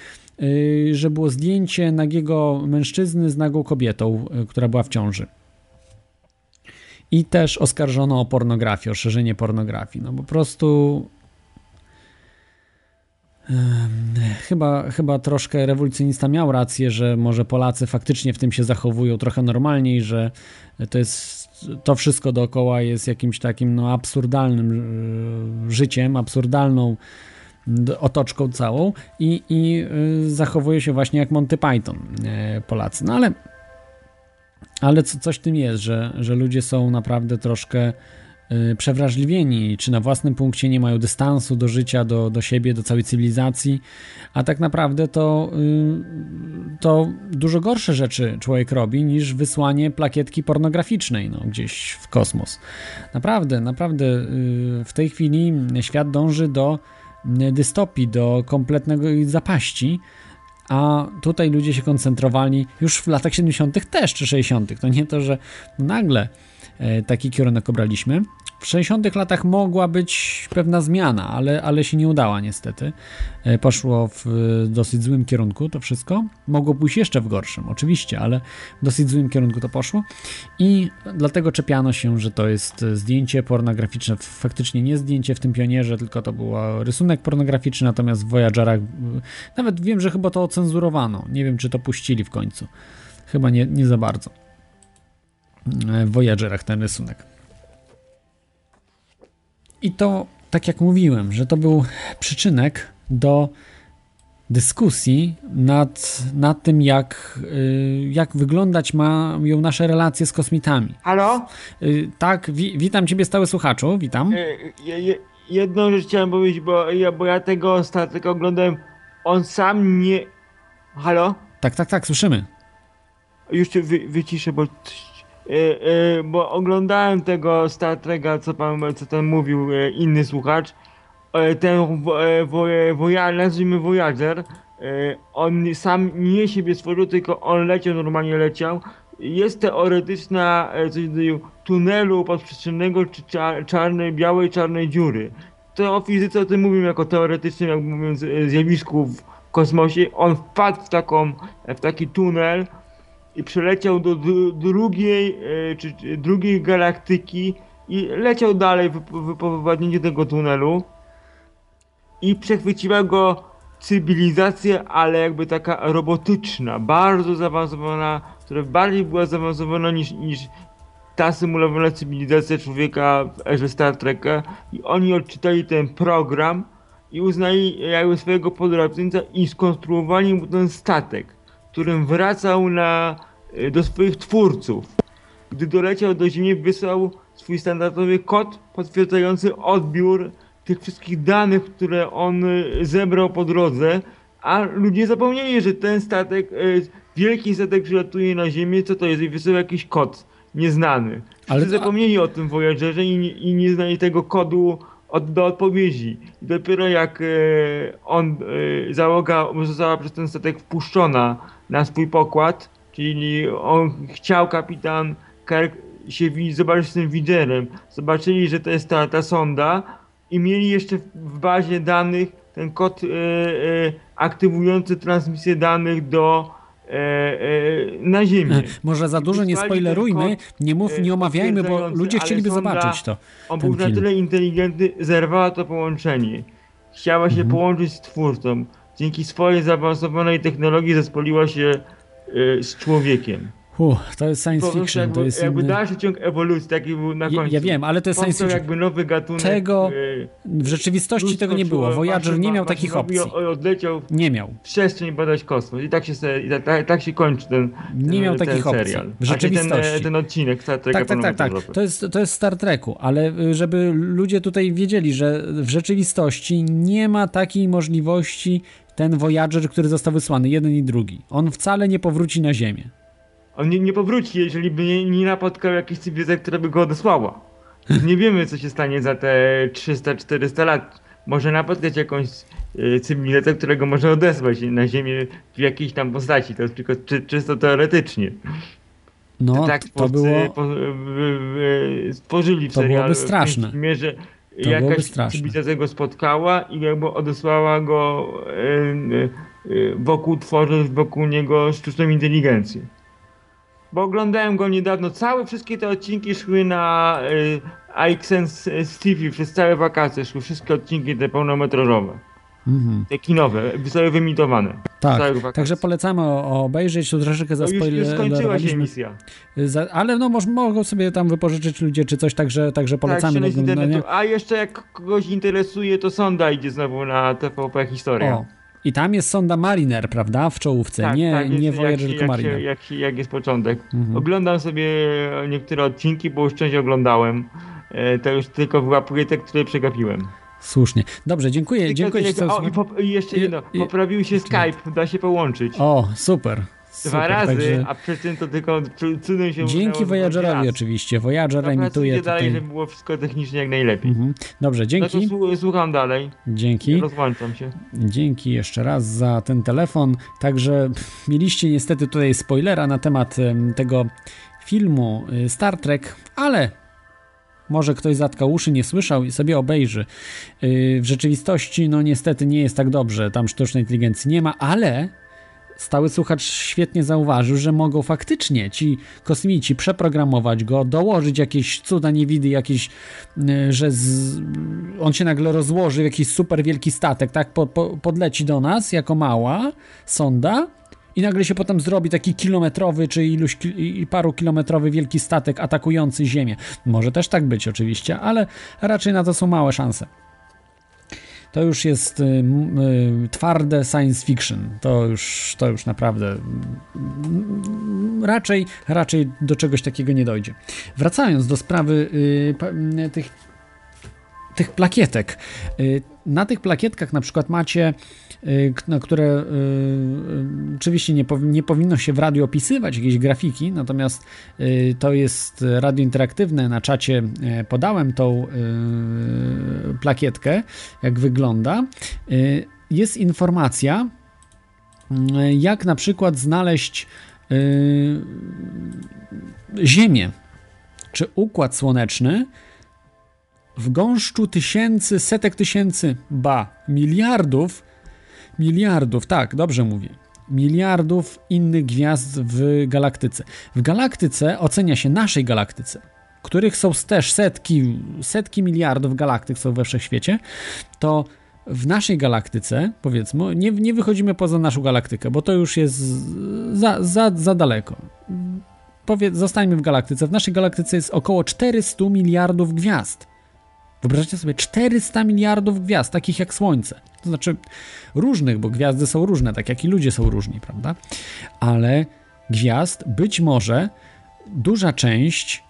że było zdjęcie nagiego mężczyzny z nagą kobietą, y, która była w ciąży. I też oskarżono o pornografię, o szerzenie pornografii. No po prostu Chyba, chyba troszkę rewolucjonista miał rację, że może Polacy faktycznie w tym się zachowują trochę normalniej, że to jest to wszystko dookoła jest jakimś takim no, absurdalnym y, życiem, absurdalną otoczką całą i, i y, zachowuje się właśnie jak Monty Python e, Polacy. No ale, ale co, coś w tym jest, że, że ludzie są naprawdę troszkę y, przewrażliwieni, czy na własnym punkcie nie mają dystansu do życia, do, do siebie, do całej cywilizacji, a tak naprawdę to, y, to dużo gorsze rzeczy człowiek robi niż wysłanie plakietki pornograficznej no, gdzieś w kosmos. Naprawdę, naprawdę w tej chwili świat dąży do dystopii, do kompletnego zapaści, a tutaj ludzie się koncentrowali już w latach 70. też, czy 60. To nie to, że nagle taki kierunek obraliśmy. W 60 latach mogła być pewna zmiana, ale, ale się nie udała niestety. E, poszło w dosyć złym kierunku to wszystko. Mogło pójść jeszcze w gorszym, oczywiście, ale w dosyć złym kierunku to poszło. I dlatego czepiano się, że to jest zdjęcie pornograficzne. Faktycznie nie zdjęcie w tym pionierze, tylko to był rysunek pornograficzny, natomiast w Voyagerach nawet wiem, że chyba to ocenzurowano. Nie wiem, czy to puścili w końcu. Chyba nie, nie za bardzo. E, w Voyagerach ten rysunek. I to, tak jak mówiłem, że to był przyczynek do dyskusji nad, nad tym, jak, y, jak wyglądać mają nasze relacje z kosmitami. Halo? Y, tak, wi witam Ciebie, stały słuchaczu, witam. Jedną rzecz chciałem powiedzieć, bo ja, bo ja tego ostatnio oglądałem. On sam nie. Halo? Tak, tak, tak, słyszymy. Już cię wy, wyciszę, bo bo oglądałem tego Star Treka, co pan, co ten mówił y, inny słuchacz. Ten Voyager, nazwijmy Voyager, on sam nie siebie stworzył, tylko on leciał, normalnie leciał. Jest teoretyczna coś rodzaju tunelu podprzestrzennego czy czarnej, białej, czarnej dziury. To o fizyce o tym mówimy jako teoretycznym, jak mówiąc, zjawisku w kosmosie. On wpadł w, taką, w taki tunel, i przeleciał do drugiej, e, czy, drugiej galaktyki i leciał dalej po wypadnięciu tego tunelu i przechwyciła go cywilizacja, ale jakby taka robotyczna, bardzo zaawansowana, która bardziej była zaawansowana niż, niż ta symulowana cywilizacja człowieka w erze Star Treka i oni odczytali ten program i uznali jakby swojego podrobieńca i skonstruowali mu ten statek którym wracał na, y, do swoich twórców. Gdy doleciał do Ziemi, wysłał swój standardowy kod potwierdzający odbiór tych wszystkich danych, które on y, zebrał po drodze, a ludzie zapomnieli, że ten statek, y, wielki statek przylatuje na Ziemię, co to jest? I wysyła jakiś kod nieznany. Ale Wszyscy zapomnieli o tym Voyagerze i, i nie znali tego kodu od, do odpowiedzi. I dopiero jak e, on, e, załoga została przez ten statek wpuszczona na swój pokład, czyli on chciał kapitan Kirk się zobaczyć z tym widzerem. Zobaczyli, że to jest ta, ta sonda i mieli jeszcze w- bazie danych ten kod e, aktywujący transmisję danych do na Ziemię. Może za dużo nie spoilerujmy, nie mów, nie omawiajmy, bo ludzie chcieliby zobaczyć to. On był na tyle inteligentny, zerwała to połączenie. Chciała się Mhm. połączyć z twórcą. Dzięki swojej zaawansowanej technologii zespoliła się z człowiekiem. Uff, to jest science fiction, jakby, to jest jakby inny... dalszy ciąg ewolucji, taki był na Ja- końcu. ja wiem, ale to jest science fiction. jakby nowy gatunek. Tego y, w rzeczywistości tego nie było. Voyager nie miał takich opcji. Odleciał Nie miał. przestrzeń badać kosmos. I tak się, i tak, tak, tak się kończy ten, ten Nie miał ten takich opcji. serial. W Znaczy rzeczywistości. Ten, ten odcinek Star Treka Tak, tak, tak, tak. To jest, to jest Star Treku, ale y, żeby ludzie tutaj wiedzieli, że w rzeczywistości nie ma takiej możliwości ten Voyager, który został wysłany, jeden i drugi. On wcale nie powróci na Ziemię. On nie, nie powróci, jeżeli by nie, nie napotkał jakiejś cywilizacji, która by go odesłała. Nie wiemy, co się stanie za te 300-400 lat. Może napotkać jakąś e, cywilizację, która go może odesłać na Ziemię w jakiejś tam postaci. To jest tylko czy, czysto teoretycznie. No, tak to było... po, stworzyli w To byłoby serialu straszne. w mierze To byłoby jakaś cywilizacja go spotkała i jakby odesłała go e, wokół, tworząc wokół niego sztuczną inteligencję. Bo oglądałem go niedawno, całe wszystkie te odcinki szły na y, AXN z TV, przez całe wakacje szły wszystkie odcinki te pełnometrażowe, Mhm. te kinowe, zostały wymitowane. Tak, także polecamy obejrzeć, tu troszeczkę No już, już skończyła się zaspoilerowaliśmy. emisja. Za, ale no moż, mogą sobie tam wypożyczyć ludzie czy coś, także, także polecamy tak, do. A jeszcze jak kogoś interesuje, to sonda idzie znowu na TVP Historia. O, i tam jest sonda Mariner, prawda, w czołówce, nie, Tak, jest, nie jak, Voyager, się- tylko jak, Mariner. jak, się- jak jest początek. Mhm. Oglądam sobie niektóre odcinki, bo już część oglądałem. E, To już tylko wyłapuję te, które przegapiłem. Słusznie. Dobrze, dziękuję, Tylko dziękuję co- O, i, pop, i jeszcze jedno. Poprawił się Skype, da się połączyć. O, super. Dwa super, razy, także- a przy tym to tylko cu- cudem się Dzięki Voyagerowi oczywiście. Voyager emituje Pracujcie dalej, tutaj... żeby było wszystko technicznie jak najlepiej. Mhm. Dobrze, dzięki. No to słu- słucham dalej. Dzięki. Rozłączam się. Dzięki jeszcze raz za ten telefon. Także mieliście niestety tutaj spoilera na temat em, tego filmu y, Star Trek, ale może ktoś zatkał uszy, nie słyszał i sobie obejrzy. Y, W rzeczywistości, no niestety nie jest tak dobrze, tam sztucznej inteligencji nie ma, ale stały słuchacz świetnie zauważył, że mogą faktycznie ci kosmici przeprogramować go, dołożyć jakieś cuda niewidy, jakieś, y, że z, on się nagle rozłoży w jakiś super wielki statek, tak, po, po, podleci do nas jako mała sonda i nagle się potem zrobi taki kilometrowy, czy iluś i paru kilometrowy wielki statek atakujący Ziemię. Może też tak być oczywiście, ale raczej na to są małe szanse. To już jest y, y, twarde science fiction. To już, to już naprawdę raczej, raczej do czegoś takiego nie dojdzie. Wracając do sprawy y, tych, tych plakietek. Na tych plakietkach na przykład macie, y, na które y, y, oczywiście nie, powi- nie powinno się w radiu opisywać jakieś grafiki, natomiast to jest radio interaktywne. Na czacie podałem tą plakietkę, jak wygląda. Jest informacja, jak na przykład znaleźć Ziemię czy układ słoneczny w gąszczu tysięcy, setek tysięcy, ba, miliardów, miliardów, tak, dobrze mówię, miliardów innych gwiazd w galaktyce. W galaktyce ocenia się naszej galaktyce, których są też setki, setki miliardów galaktyk są we wszechświecie, to w naszej galaktyce, powiedzmy, nie, nie wychodzimy poza naszą galaktykę, bo to już jest za, za, za daleko. Powiedz, zostańmy w galaktyce. W naszej galaktyce jest około 400 miliardów gwiazd. Wyobraźcie sobie 400 miliardów gwiazd, takich jak Słońce. To znaczy różnych, bo gwiazdy są różne, tak jak i ludzie są różni, prawda? Ale gwiazd być może duża część,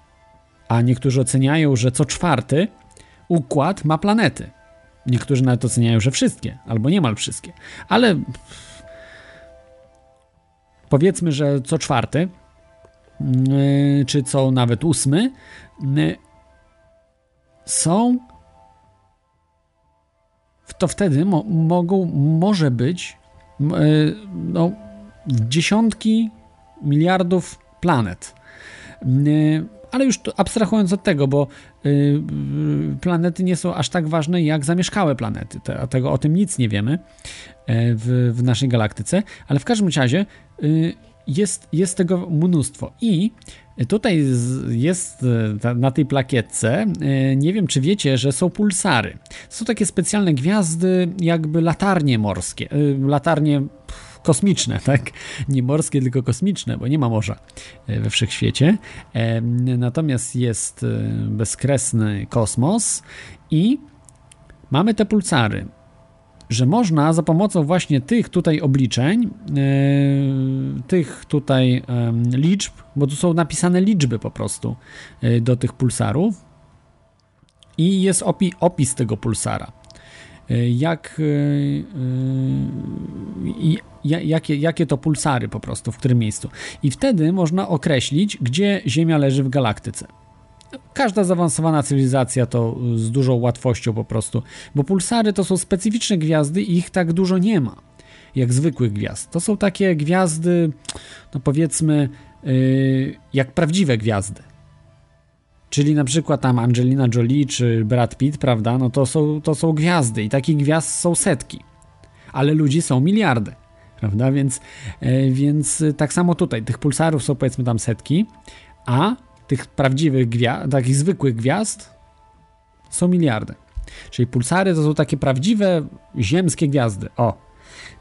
a niektórzy oceniają, że co czwarty układ ma planety. Niektórzy nawet oceniają, że wszystkie, albo niemal wszystkie. Ale powiedzmy, że co czwarty, y, czy co nawet ósmy, y, są to wtedy mo mogą, może być y, no, dziesiątki miliardów planet. Y, ale już abstrahując od tego, bo y, planety nie są aż tak ważne jak zamieszkałe planety. Te, tego, o tym nic nie wiemy w, w naszej galaktyce, ale w każdym razie jest, jest tego mnóstwo. I tutaj jest na tej plakietce, nie wiem czy wiecie, że są pulsary. Są takie specjalne gwiazdy, jakby latarnie morskie, latarnie kosmiczne, tak? Nie morskie, tylko kosmiczne, bo nie ma morza e, we wszechświecie. E, natomiast jest e, bezkresny kosmos i mamy te pulsary że można za pomocą właśnie tych tutaj obliczeń, tych tutaj liczb, bo tu są napisane liczby po prostu do tych pulsarów i jest opi opis tego pulsara. Jak, jakie, jakie to pulsary po prostu, w którym miejscu. I wtedy można określić, gdzie Ziemia leży w galaktyce. Każda zaawansowana cywilizacja to z dużą łatwością po prostu, bo pulsary to są specyficzne gwiazdy i ich tak dużo nie ma, jak zwykłych gwiazd. To są takie gwiazdy, no powiedzmy, yy, jak prawdziwe gwiazdy. Czyli na przykład tam Angelina Jolie czy Brad Pitt, prawda? No to są, to są gwiazdy i takich gwiazd są setki, ale ludzi są miliardy prawda? Więc, e, więc tak samo tutaj, tych pulsarów są powiedzmy tam setki, a tych prawdziwych gwiazd, takich zwykłych gwiazd są miliardy. Czyli pulsary to są takie prawdziwe ziemskie gwiazdy. O,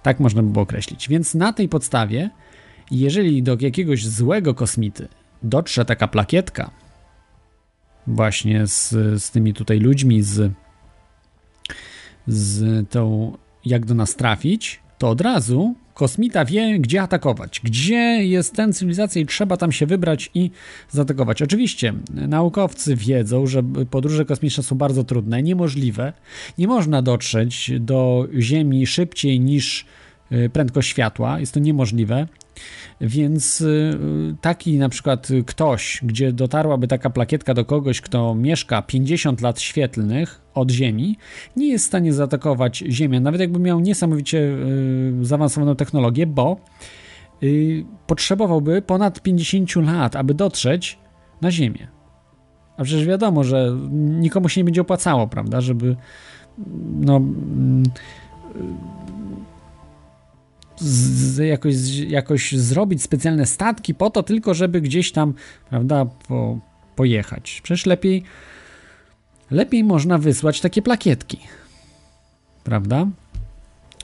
tak można by było określić. Więc na tej podstawie, jeżeli do jakiegoś złego kosmity dotrze taka plakietka, właśnie z, z tymi tutaj ludźmi, z, z tą, jak do nas trafić, to od razu kosmita wie, gdzie atakować, gdzie jest ten cywilizacja i trzeba tam się wybrać i zaatakować. Oczywiście naukowcy wiedzą, że podróże kosmiczne są bardzo trudne, niemożliwe. Nie można dotrzeć do Ziemi szybciej niż y, prędkość światła, jest to niemożliwe. Więc y, taki na przykład ktoś, gdzie dotarłaby taka plakietka do kogoś, kto mieszka 50 lat świetlnych od Ziemi, nie jest w stanie zaatakować Ziemię, nawet jakby miał niesamowicie y, zaawansowaną technologię, bo y, potrzebowałby ponad 50 lat, aby dotrzeć na Ziemię. A przecież wiadomo, że nikomu się nie będzie opłacało, prawda, żeby no mm, z, jakoś, jakoś zrobić specjalne statki po to tylko, żeby gdzieś tam, prawda, po, pojechać. Przecież lepiej, lepiej można wysłać takie plakietki, prawda?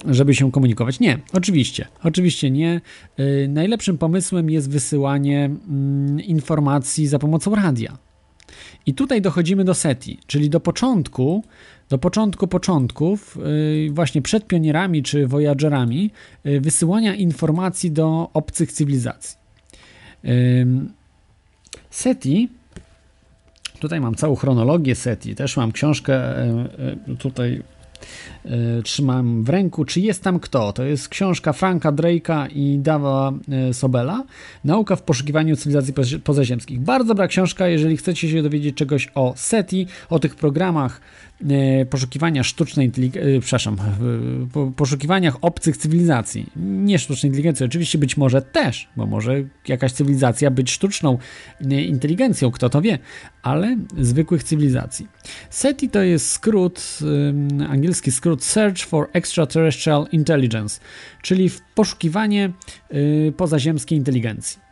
Żeby się komunikować. Nie, oczywiście, oczywiście nie. Yy, najlepszym pomysłem jest wysyłanie yy, informacji za pomocą radia. I tutaj dochodzimy do SETI, czyli do początku do początku początków, y, właśnie przed pionierami czy Voyagerami, y, wysyłania informacji do obcych cywilizacji. SETI, tutaj mam całą chronologię SETI, też mam książkę e, e, tutaj E, trzymam w ręku. Czy jest tam kto? To jest książka Franka Drake'a i Dawa Sobela. Nauka w poszukiwaniu cywilizacji pozaziemskich. Bardzo dobra książka, jeżeli chcecie się dowiedzieć czegoś o SETI, o tych programach poszukiwania sztucznej inteligencji, przepraszam, poszukiwaniach obcych cywilizacji. Nie sztucznej inteligencji, oczywiście być może też, bo może jakaś cywilizacja być sztuczną inteligencją, kto to wie, ale zwykłych cywilizacji. SETI to jest skrót, angielski skrót Search for Extraterrestrial Intelligence, czyli poszukiwanie y, pozaziemskiej inteligencji.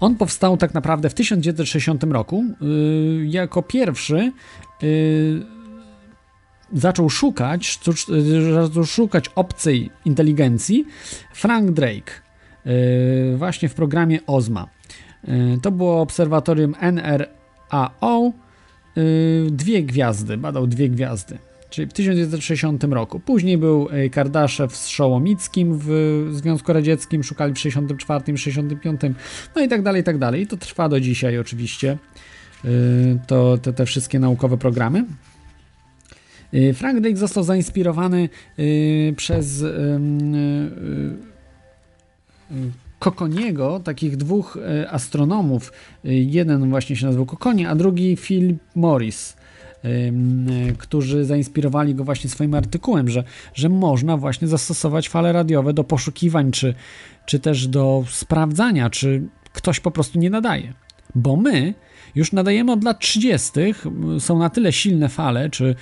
On powstał tak naprawdę w 1960 roku. Y, jako pierwszy y, zaczął szukać, zaczął szukać obcej inteligencji Frank Drake właśnie w programie OZMA. To było obserwatorium NRAO, dwie gwiazdy, badał dwie gwiazdy czyli w 1960 roku. Później był e, Kardaszew z Szołomickim w Związku Radzieckim, szukali w 64, 65, no i tak dalej, i tak dalej. I to trwa do dzisiaj oczywiście, e, to, te, te wszystkie naukowe programy. E, Frank Drake został zainspirowany przez Kokoniego, takich dwóch astronomów. Jeden właśnie się nazywał Kokonie, a drugi Phil Morris, którzy zainspirowali go właśnie swoim artykułem, że, że można właśnie zastosować fale radiowe do poszukiwań, czy, czy też do sprawdzania, czy ktoś po prostu nie nadaje. Bo my już nadajemy od lat 30. Są na tyle silne fale, czy,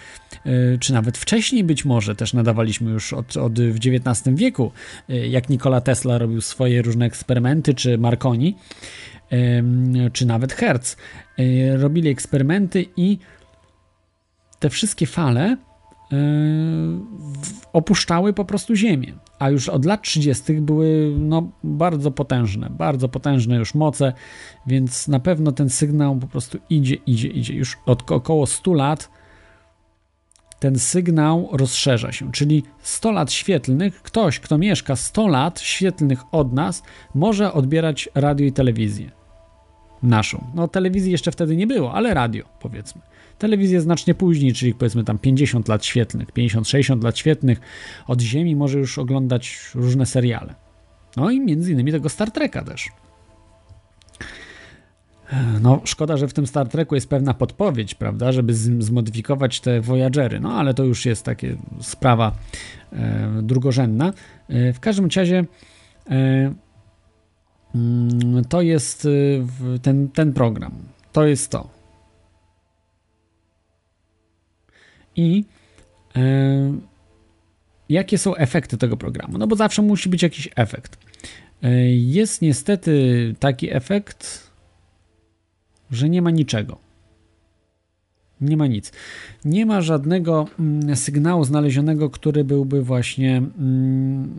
e, czy nawet wcześniej być może też nadawaliśmy już od, od w XIX wieku, e, jak Nikola Tesla robił swoje różne eksperymenty, czy Marconi, czy nawet Hertz. E, robili eksperymenty i te wszystkie fale opuszczały po prostu Ziemię a już od lat 30. były no, bardzo potężne, bardzo potężne już moce, więc na pewno ten sygnał po prostu idzie, idzie, idzie. Już od około 100 lat ten sygnał rozszerza się, czyli 100 lat świetlnych, ktoś, kto mieszka 100 lat świetlnych od nas, może odbierać radio i telewizję naszą. No telewizji jeszcze wtedy nie było, ale radio powiedzmy telewizję znacznie później, czyli powiedzmy tam 50 lat świetnych, 50-60 lat świetnych, od Ziemi może już oglądać różne seriale. No i między innymi tego Star Treka też. No, szkoda, że w tym Star Treku jest pewna podpowiedź, prawda, żeby zmodyfikować te Voyagery, no ale to już jest takie sprawa e, drugorzędna. E, w każdym razie e, mm, to jest e, ten, ten program. To jest to. I e, jakie są efekty tego programu. No bo zawsze musi być jakiś efekt. E, jest niestety taki efekt, że nie ma niczego. Nie ma nic. Nie ma żadnego mm, sygnału znalezionego, który byłby właśnie mm,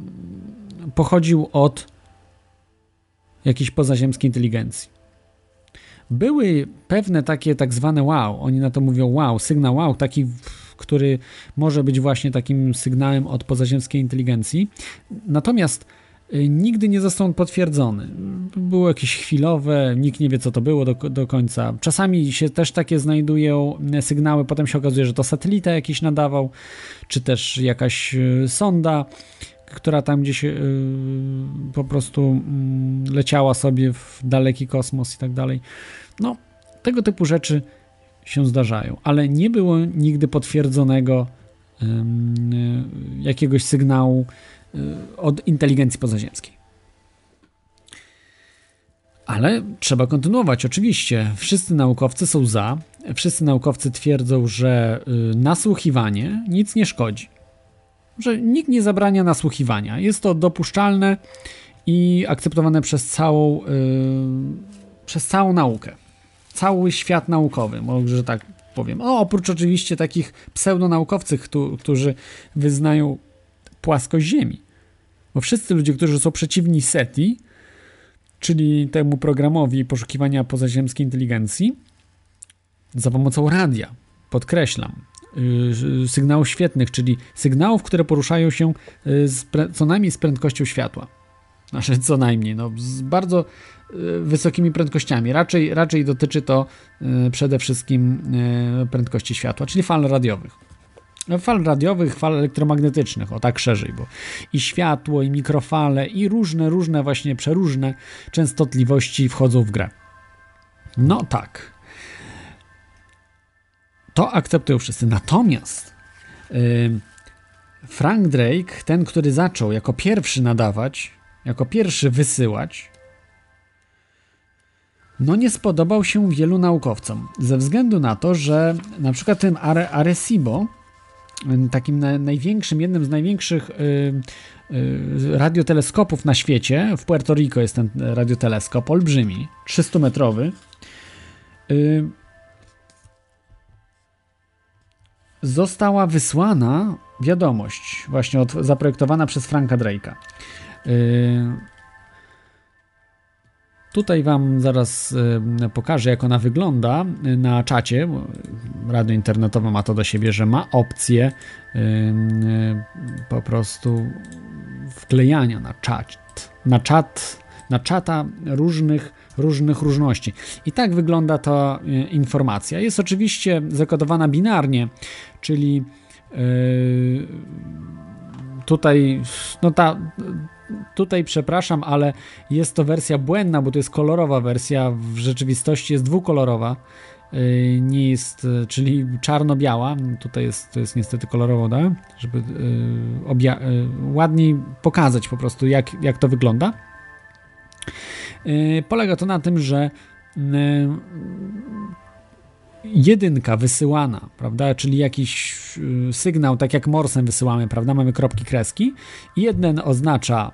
pochodził od jakiejś pozaziemskiej inteligencji. Były pewne takie tak zwane wow, oni na to mówią wow, sygnał wow, taki który może być właśnie takim sygnałem od pozaziemskiej inteligencji. Natomiast y, nigdy nie został on potwierdzony. Było jakieś chwilowe, nikt nie wie co to było do, do końca. Czasami się też takie znajdują y, sygnały, potem się okazuje, że to satelita jakiś nadawał, czy też jakaś y, sonda, która tam gdzieś po prostu mm, leciała sobie w daleki kosmos i tak dalej. No, tego typu rzeczy się zdarzają, ale nie było nigdy potwierdzonego jakiegoś sygnału e, od inteligencji pozaziemskiej. Ale trzeba kontynuować, oczywiście. Wszyscy naukowcy są za. Wszyscy naukowcy twierdzą, że y, nasłuchiwanie nic nie szkodzi. Że nikt nie zabrania nasłuchiwania. Jest to dopuszczalne i akceptowane przez całą, yy, przez całą naukę cały świat naukowy, może tak powiem. O, oprócz oczywiście takich pseudonaukowców, którzy wyznają płaskość Ziemi. Bo wszyscy ludzie, którzy są przeciwni SETI, czyli temu programowi poszukiwania pozaziemskiej inteligencji, za pomocą radia, podkreślam, yy, sygnałów świetnych, czyli sygnałów, które poruszają się yy, co najmniej z prędkością światła. Znaczy, co najmniej, no, z bardzo Y, wysokimi prędkościami. Raczej, raczej dotyczy to y, przede wszystkim y, prędkości światła, czyli fal radiowych. Fal radiowych, fal elektromagnetycznych, o tak szerzej, bo i światło, i mikrofale, i różne, różne właśnie przeróżne częstotliwości wchodzą w grę. No tak. To akceptują wszyscy. Natomiast Frank Drake, ten, który zaczął jako pierwszy nadawać, jako pierwszy wysyłać, no nie spodobał się wielu naukowcom, ze względu na to, że na przykład Are Arecibo, takim na, największym, jednym z największych y, y, radioteleskopów na świecie, w Puerto Rico jest ten radioteleskop, olbrzymi, 300-metrowy, y, została wysłana wiadomość, właśnie od, zaprojektowana przez Franka Drake'a. Y, Tutaj Wam zaraz e, pokażę, jak ona wygląda e, na czacie. Radio internetowe ma to do siebie, że ma opcję po prostu wklejania na czat, na czat, na czata różnych, różnych różności. I tak wygląda ta informacja. Jest oczywiście zakodowana binarnie, czyli tutaj no ta tutaj przepraszam, ale jest to wersja błędna, bo to jest kolorowa wersja, w rzeczywistości jest dwukolorowa. Y, nie jest, y, czyli czarno-biała. Tutaj jest, to jest niestety kolorowo, da? żeby y, obja- ładniej pokazać po prostu, jak, jak to wygląda. Polega to na tym, że jedynka wysyłana, prawda, czyli jakiś sygnał, tak jak morsem wysyłamy, prawda, mamy kropki, kreski jeden oznacza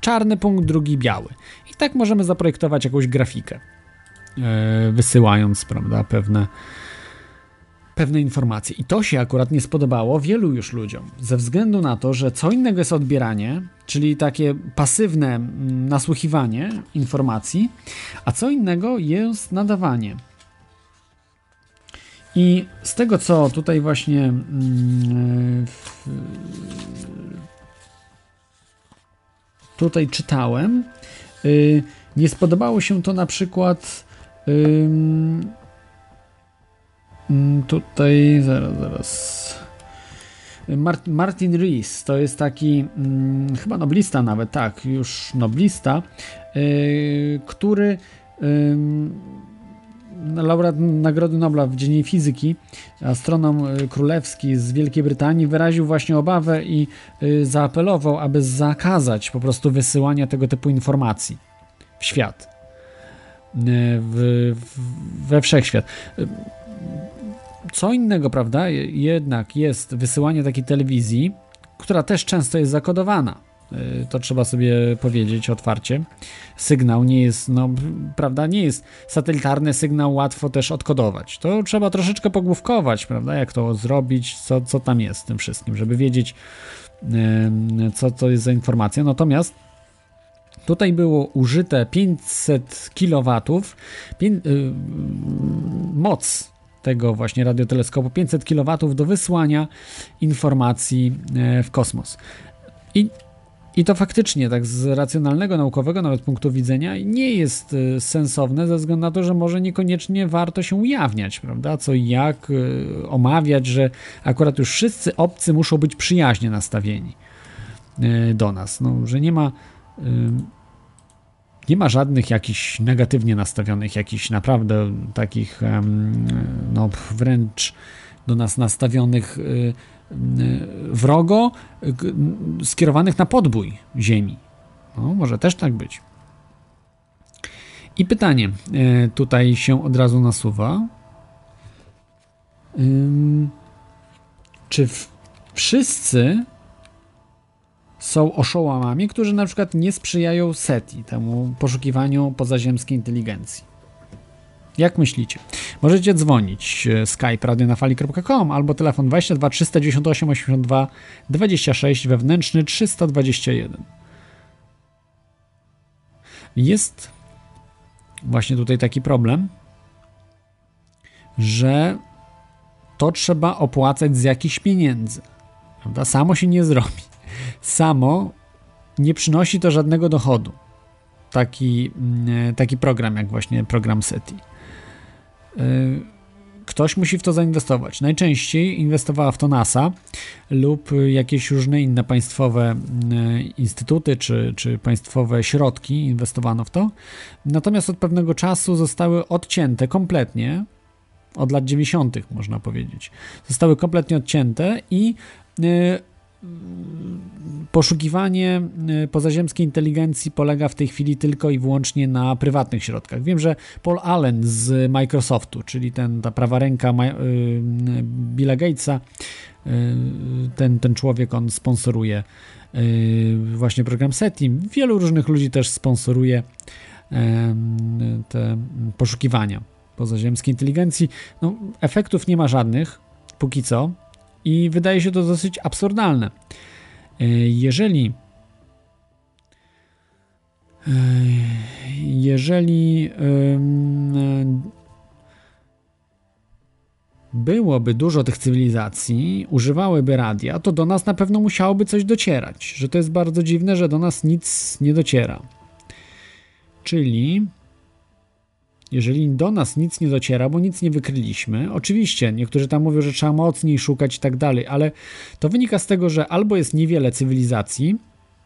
czarny punkt, drugi biały. I tak możemy zaprojektować jakąś grafikę. E, wysyłając, prawda, pewne, pewne informacje. I to się akurat nie spodobało wielu już ludziom, ze względu na to, że co innego jest odbieranie, czyli takie pasywne mm, nasłuchiwanie informacji, a co innego jest nadawanie. I z tego, co tutaj właśnie mm, tutaj czytałem, y, nie spodobało się to na przykład tutaj, zaraz, zaraz. Mart, Martin Rees to jest taki chyba noblista nawet, tak, już noblista, yy, który laureat Nagrody Nobla w dziedzinie fizyki, astronom y, królewski z Wielkiej Brytanii wyraził właśnie obawę i yy, zaapelował, aby zakazać po prostu wysyłania tego typu informacji w świat. E, w, we wszechświat. Co innego, prawda? Jednak jest wysyłanie takiej telewizji, która też często jest zakodowana. E, to trzeba sobie powiedzieć otwarcie. Sygnał nie jest, no, prawda, nie jest satelitarny sygnał łatwo też odkodować. To trzeba troszeczkę pogłówkować, prawda, jak to zrobić, co, co tam jest z tym wszystkim, żeby wiedzieć, co to jest za informacja. Natomiast Tutaj było użyte 500 kW, yy, moc tego właśnie radioteleskopu, 500 kW do wysłania informacji w kosmos. I, I to faktycznie, tak z racjonalnego, naukowego nawet punktu widzenia, nie jest e, sensowne, ze względu na to, że może niekoniecznie warto się ujawniać, prawda? Co i jak, e, omawiać, że akurat już wszyscy obcy muszą być przyjaźnie nastawieni do nas. No, że nie ma nie ma żadnych jakichś negatywnie nastawionych, jakichś naprawdę takich no wręcz do nas nastawionych y, y, wrogo, skierowanych na podbój Ziemi. No, może też tak być. I pytanie y, tutaj się od razu nasuwa. Czy wszyscy są oszołomami, którzy na przykład nie sprzyjają SETI, temu poszukiwaniu pozaziemskiej inteligencji. Jak myślicie? Możecie dzwonić e, skype radionafali.com albo telefon 22 398 82 26 wewnętrzny 321. Jest właśnie tutaj taki problem, że to trzeba opłacać z jakichś pieniędzy. Prawda? Samo się nie zrobi samo nie przynosi to żadnego dochodu. Taki, mm, taki program, jak właśnie program SETI. Y, ktoś musi w to zainwestować. Najczęściej inwestowała w to NASA lub jakieś różne inne państwowe mm, instytuty czy, czy państwowe środki inwestowano w to. Natomiast od pewnego czasu zostały odcięte kompletnie, od lat 90., można powiedzieć. Zostały kompletnie odcięte i y, poszukiwanie y, pozaziemskiej inteligencji polega w tej chwili tylko i wyłącznie na prywatnych środkach. Wiem, że Paul Allen z Microsoftu, czyli ten, ta prawa ręka y, Billa Gatesa, y, ten, ten człowiek, on sponsoruje właśnie program SETI. Wielu różnych ludzi też sponsoruje te poszukiwania pozaziemskiej inteligencji. No, efektów nie ma żadnych, póki co i wydaje się to dosyć absurdalne. E, jeżeli e, jeżeli byłoby dużo tych cywilizacji, używałyby radia, to do nas na pewno musiałoby coś docierać. Że to jest bardzo dziwne, że do nas nic nie dociera. Czyli jeżeli do nas nic nie dociera, bo nic nie wykryliśmy, oczywiście niektórzy tam mówią, że trzeba mocniej szukać i tak dalej, ale to wynika z tego, że albo jest niewiele cywilizacji,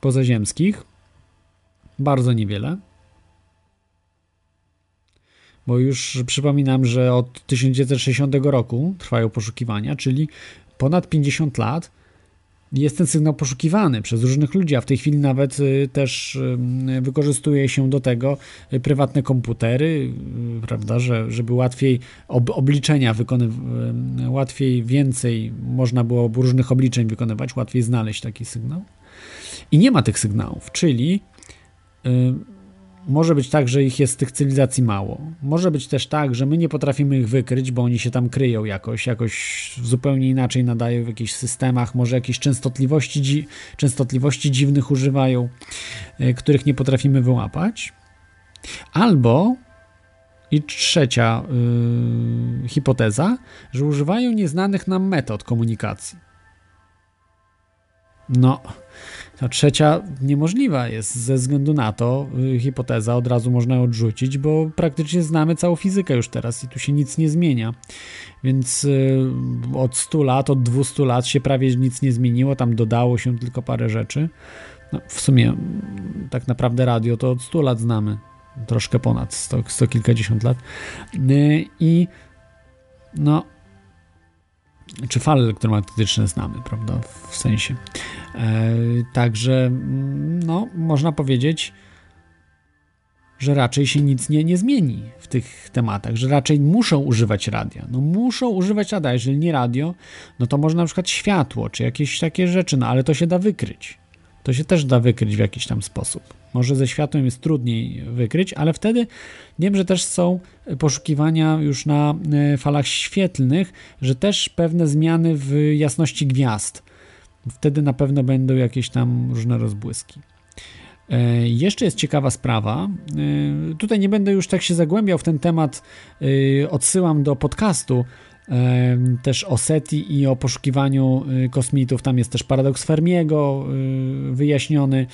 pozaziemskich. Bardzo niewiele. Bo już przypominam, że od 1960 roku trwają poszukiwania, czyli ponad 50 lat jest ten sygnał poszukiwany przez różnych ludzi, a w tej chwili nawet y, też y, wykorzystuje się do tego y, prywatne komputery, prawda, że, żeby łatwiej ob, obliczenia wykonywać, łatwiej więcej można było różnych obliczeń wykonywać, łatwiej znaleźć taki sygnał. I nie ma tych sygnałów, czyli może być tak, że ich jest tych cywilizacji mało. Może być też tak, że my nie potrafimy ich wykryć, bo oni się tam kryją jakoś, jakoś zupełnie inaczej nadają w jakichś systemach, może jakieś częstotliwości, dzi częstotliwości dziwnych używają, y, których nie potrafimy wyłapać. Albo i trzecia yy, hipoteza, że używają nieznanych nam metod komunikacji. No, ta trzecia niemożliwa jest ze względu na to, y, hipoteza od razu można odrzucić, bo praktycznie znamy całą fizykę już teraz i tu się nic nie zmienia. Więc y, od 100 lat, od 200 lat się prawie nic nie zmieniło, tam dodało się tylko parę rzeczy. No, w sumie tak naprawdę radio to od 100 lat znamy, troszkę ponad 100, 100 kilkadziesiąt lat. Y, I no, czy fale elektromagnetyczne znamy, prawda, w sensie. E, także, mm, no, można powiedzieć, że raczej się nic nie, nie zmieni w tych tematach, że raczej muszą używać radia. No muszą używać radia, jeżeli nie radio, no to może na przykład światło, czy jakieś takie rzeczy, no ale to się da wykryć. To się też da wykryć w jakiś tam sposób. Może ze światłem jest trudniej wykryć, ale wtedy wiem, że też są poszukiwania już na e, falach świetlnych, że też pewne zmiany w jasności gwiazd. Wtedy na pewno będą jakieś tam różne rozbłyski. E, jeszcze jest ciekawa sprawa. E, tutaj nie będę już tak się zagłębiał w ten temat. Odsyłam do podcastu też o SETI i o poszukiwaniu y, kosmitów. Tam jest też paradoks Fermiego y, wyjaśniony.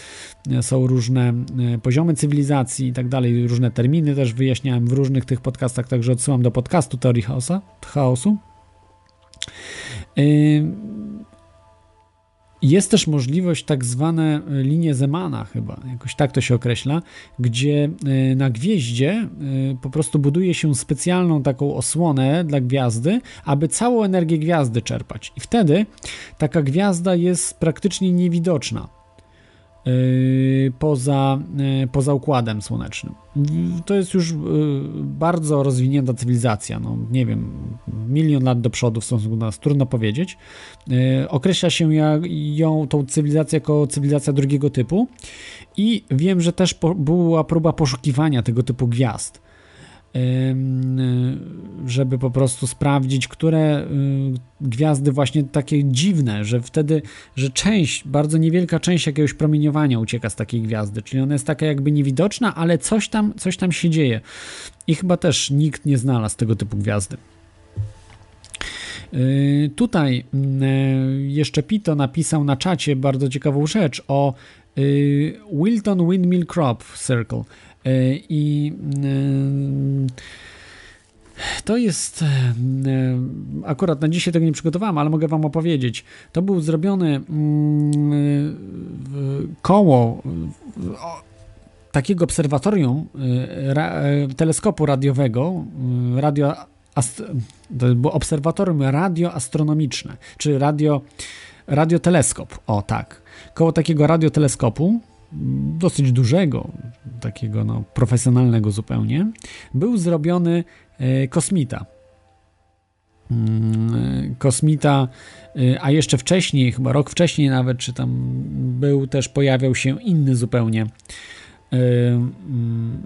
Są różne y, poziomy cywilizacji i tak dalej. Różne terminy też wyjaśniałem w różnych tych podcastach, także odsyłam do podcastu Teorii chaosa, chaosu. Jest też możliwość tak zwane e, linie Zemana chyba, jakoś tak to się określa, gdzie e, na gwieździe e, po prostu buduje się specjalną taką osłonę dla gwiazdy, aby całą energię gwiazdy czerpać. I wtedy taka gwiazda jest praktycznie niewidoczna. Yy, poza, yy, poza układem słonecznym. To jest już yy, bardzo rozwinięta cywilizacja. No, nie wiem, milion lat do przodu w stosunku do nas, trudno powiedzieć. Określa się ją, tą cywilizację jako cywilizacja drugiego typu i wiem, że też była próba poszukiwania tego typu gwiazd żeby po prostu sprawdzić, które y, gwiazdy właśnie takie dziwne, że wtedy, że część, bardzo niewielka część jakiegoś promieniowania ucieka z takiej gwiazdy, czyli ona jest taka jakby niewidoczna, ale coś tam, coś tam się dzieje. I chyba też nikt nie znalazł tego typu gwiazdy. Y, tutaj y, jeszcze Pito napisał na czacie bardzo ciekawą rzecz o Wilton Windmill Crop Circle. E, I e, to jest. E, akurat na dzisiaj tego nie przygotowałem, ale mogę Wam opowiedzieć. To był zrobiony mm, koło takiego obserwatorium teleskopu radiowego, radio, to było obserwatorium radioastronomiczne, czy radio, radioteleskop, o tak. Koło takiego radioteleskopu dosyć dużego, takiego no, profesjonalnego zupełnie, był zrobiony e, kosmita. Mm, kosmita, e, a jeszcze wcześniej, chyba rok wcześniej nawet, czy tam był też, pojawiał się inny zupełnie e, mm,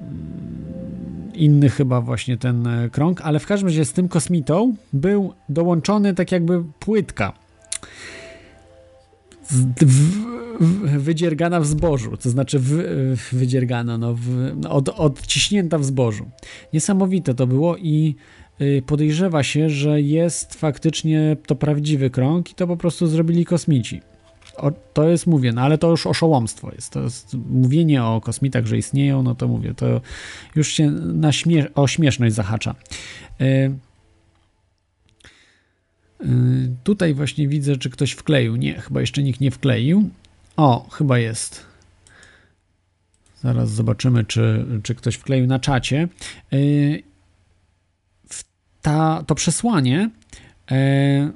inny chyba właśnie ten krąg, ale w każdym razie z tym kosmitą był dołączony tak jakby płytka wydziergana w zbożu, to znaczy w, wydziergana, no, w, od, odciśnięta w zbożu. Niesamowite to było i y, podejrzewa się, że jest faktycznie to prawdziwy krąg i to po prostu zrobili kosmici. O, to jest, mówię, no ale to już oszołomstwo jest. To jest mówienie o kosmitach, że istnieją, no to mówię, to już się na śmie o śmieszność zahacza. Y Y, tutaj właśnie widzę, czy ktoś wkleił. Nie, chyba jeszcze nikt nie wkleił. O, chyba jest. Zaraz zobaczymy, czy, czy ktoś wkleił na czacie. Y, ta, to przesłanie. E,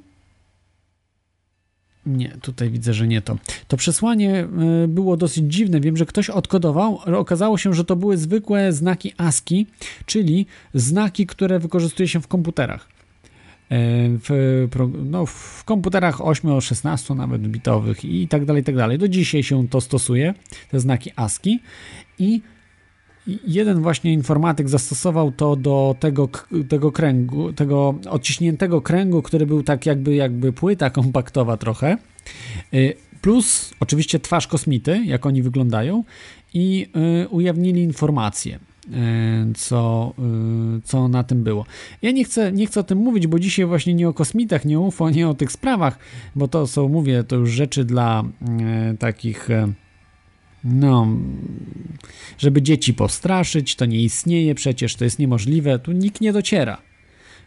nie, tutaj widzę, że nie to. To przesłanie było dosyć dziwne. Wiem, że ktoś odkodował. Okazało się, że to były zwykłe znaki ASCII, czyli znaki, które wykorzystuje się w komputerach. E, w, no, w komputerach 8, 16 nawet bitowych i tak dalej, i tak dalej. Do dzisiaj się to stosuje, te znaki ASCII i. Jeden właśnie informatyk zastosował to do tego, tego kręgu, tego odciśniętego kręgu, który był tak jakby, jakby płyta kompaktowa trochę, y, plus oczywiście twarz kosmity, jak oni wyglądają i y, ujawnili informacje co, co na tym było. Ja nie chcę, nie chcę o tym mówić, bo dzisiaj właśnie nie o kosmitach, nie o UFO, nie o tych sprawach, bo to są, mówię, to już rzeczy dla takich no, żeby dzieci postraszyć, to nie istnieje przecież, to jest niemożliwe, tu nikt nie dociera.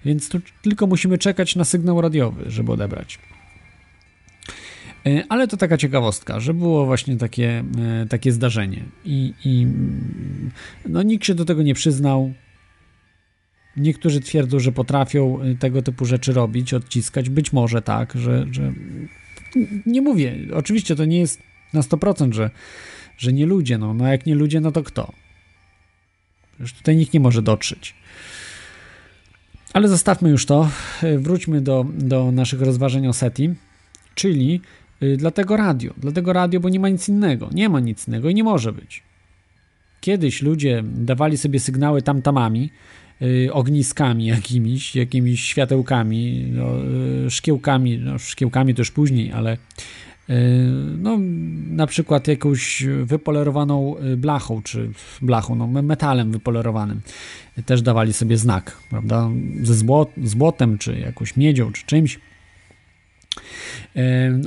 Więc tu tylko musimy czekać na sygnał radiowy, żeby odebrać. E, ale to taka ciekawostka, że było właśnie takie, e, takie zdarzenie. I, I no, nikt się do tego nie przyznał. Niektórzy twierdzą, że potrafią e, tego typu rzeczy robić, odciskać. Być może tak, że, że nie mówię. Oczywiście to nie jest na 100%, że że nie ludzie, no, no jak nie ludzie, no to kto? Już tutaj nikt nie może dotrzeć. Ale zostawmy już to, wróćmy do, do naszych rozważań o SETI, czyli dlatego radio, dlatego radio, bo nie ma nic innego, nie ma nic innego i nie może być. Kiedyś ludzie dawali sobie sygnały tamtamami, y, ogniskami jakimiś, jakimiś światełkami, no, y, szkiełkami, no, szkiełkami już później, ale no, na przykład jakąś wypolerowaną blachą, czy blachą, no, metalem wypolerowanym. Też dawali sobie znak, prawda, ze złot, złotem, czy jakąś miedzią, czy czymś.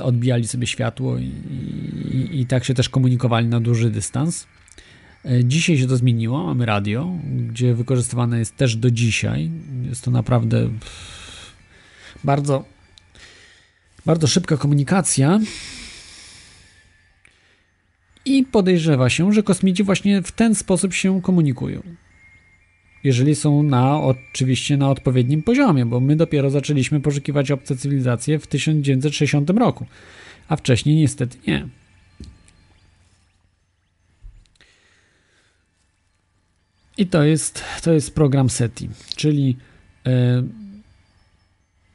Odbijali sobie światło i, i, i tak się też komunikowali na duży dystans. Dzisiaj się to zmieniło, mamy radio, gdzie wykorzystywane jest też do dzisiaj. Jest to naprawdę bardzo bardzo szybka komunikacja. I podejrzewa się, że kosmici właśnie w ten sposób się komunikują. Jeżeli są na, oczywiście na odpowiednim poziomie, bo my dopiero zaczęliśmy poszukiwać obce cywilizacje w 1960 roku, a wcześniej niestety nie. I to jest, to jest program SETI, czyli e,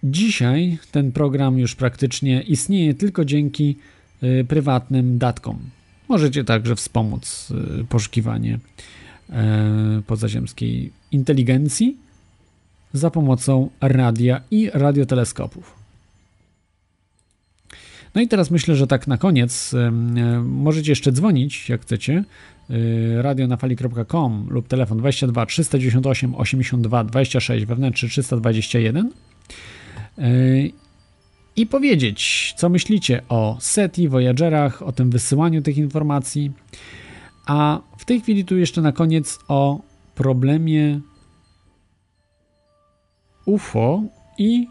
Dzisiaj ten program już praktycznie istnieje tylko dzięki y, prywatnym datkom. Możecie także wspomóc y, poszukiwanie e, pozaziemskiej inteligencji za pomocą radia i radioteleskopów. No i teraz myślę, że tak na koniec e, możecie jeszcze dzwonić, jak chcecie. E, radionafali.com lub telefon 22 398 82 26 wewnętrzny 321 i powiedzieć, co myślicie o SETI, Voyagerach, o tym wysyłaniu tych informacji. A w tej chwili tu jeszcze na koniec o problemie UFO i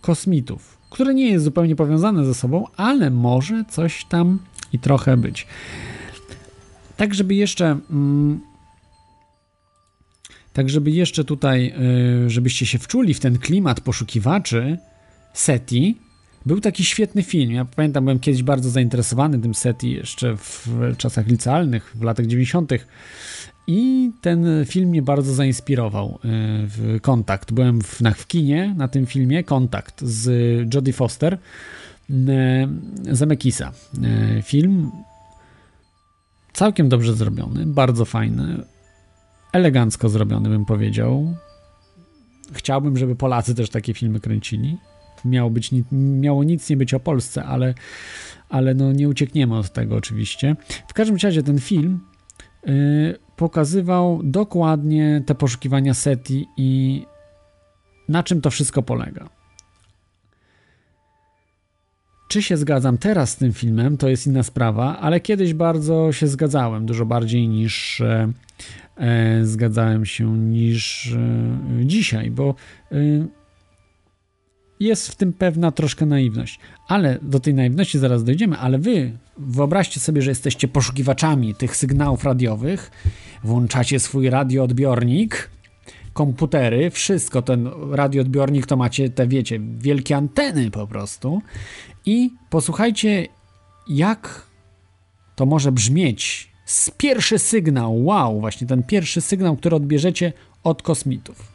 kosmitów, które nie jest zupełnie powiązane ze sobą, ale może coś tam i trochę być. Tak, żeby jeszcze. Mm, tak, żeby jeszcze tutaj, y, żebyście się wczuli w ten klimat poszukiwaczy SETI, był taki świetny film. Ja pamiętam, byłem kiedyś bardzo zainteresowany tym SETI jeszcze w czasach licealnych, w latach 90. I ten film mnie bardzo zainspirował y, w Kontakt. Byłem w, na, w kinie na tym filmie Kontakt z Jodie Foster y, Zemekisa. Film całkiem dobrze zrobiony, bardzo fajny elegancko zrobiony, bym powiedział. Chciałbym, żeby Polacy też takie filmy kręcili. Miało, być, miało nic nie być o Polsce, ale, ale no nie uciekniemy od tego oczywiście. W każdym razie ten film yy, pokazywał dokładnie te poszukiwania SETI i na czym to wszystko polega. Czy się zgadzam teraz z tym filmem, to jest inna sprawa, ale kiedyś bardzo się zgadzałem, dużo bardziej niż e, e, zgadzałem się niż e, dzisiaj, bo jest w tym pewna troszkę naiwność. Ale do tej naiwności zaraz dojdziemy, ale wy wyobraźcie sobie, że jesteście poszukiwaczami tych sygnałów radiowych, włączacie swój radioodbiornik, komputery, wszystko, ten radioodbiornik to macie te, wiecie, wielkie anteny po prostu. I posłuchajcie, jak to może brzmieć. Z pierwszy sygnał, wow, właśnie ten pierwszy sygnał, który odbierzecie od kosmitów.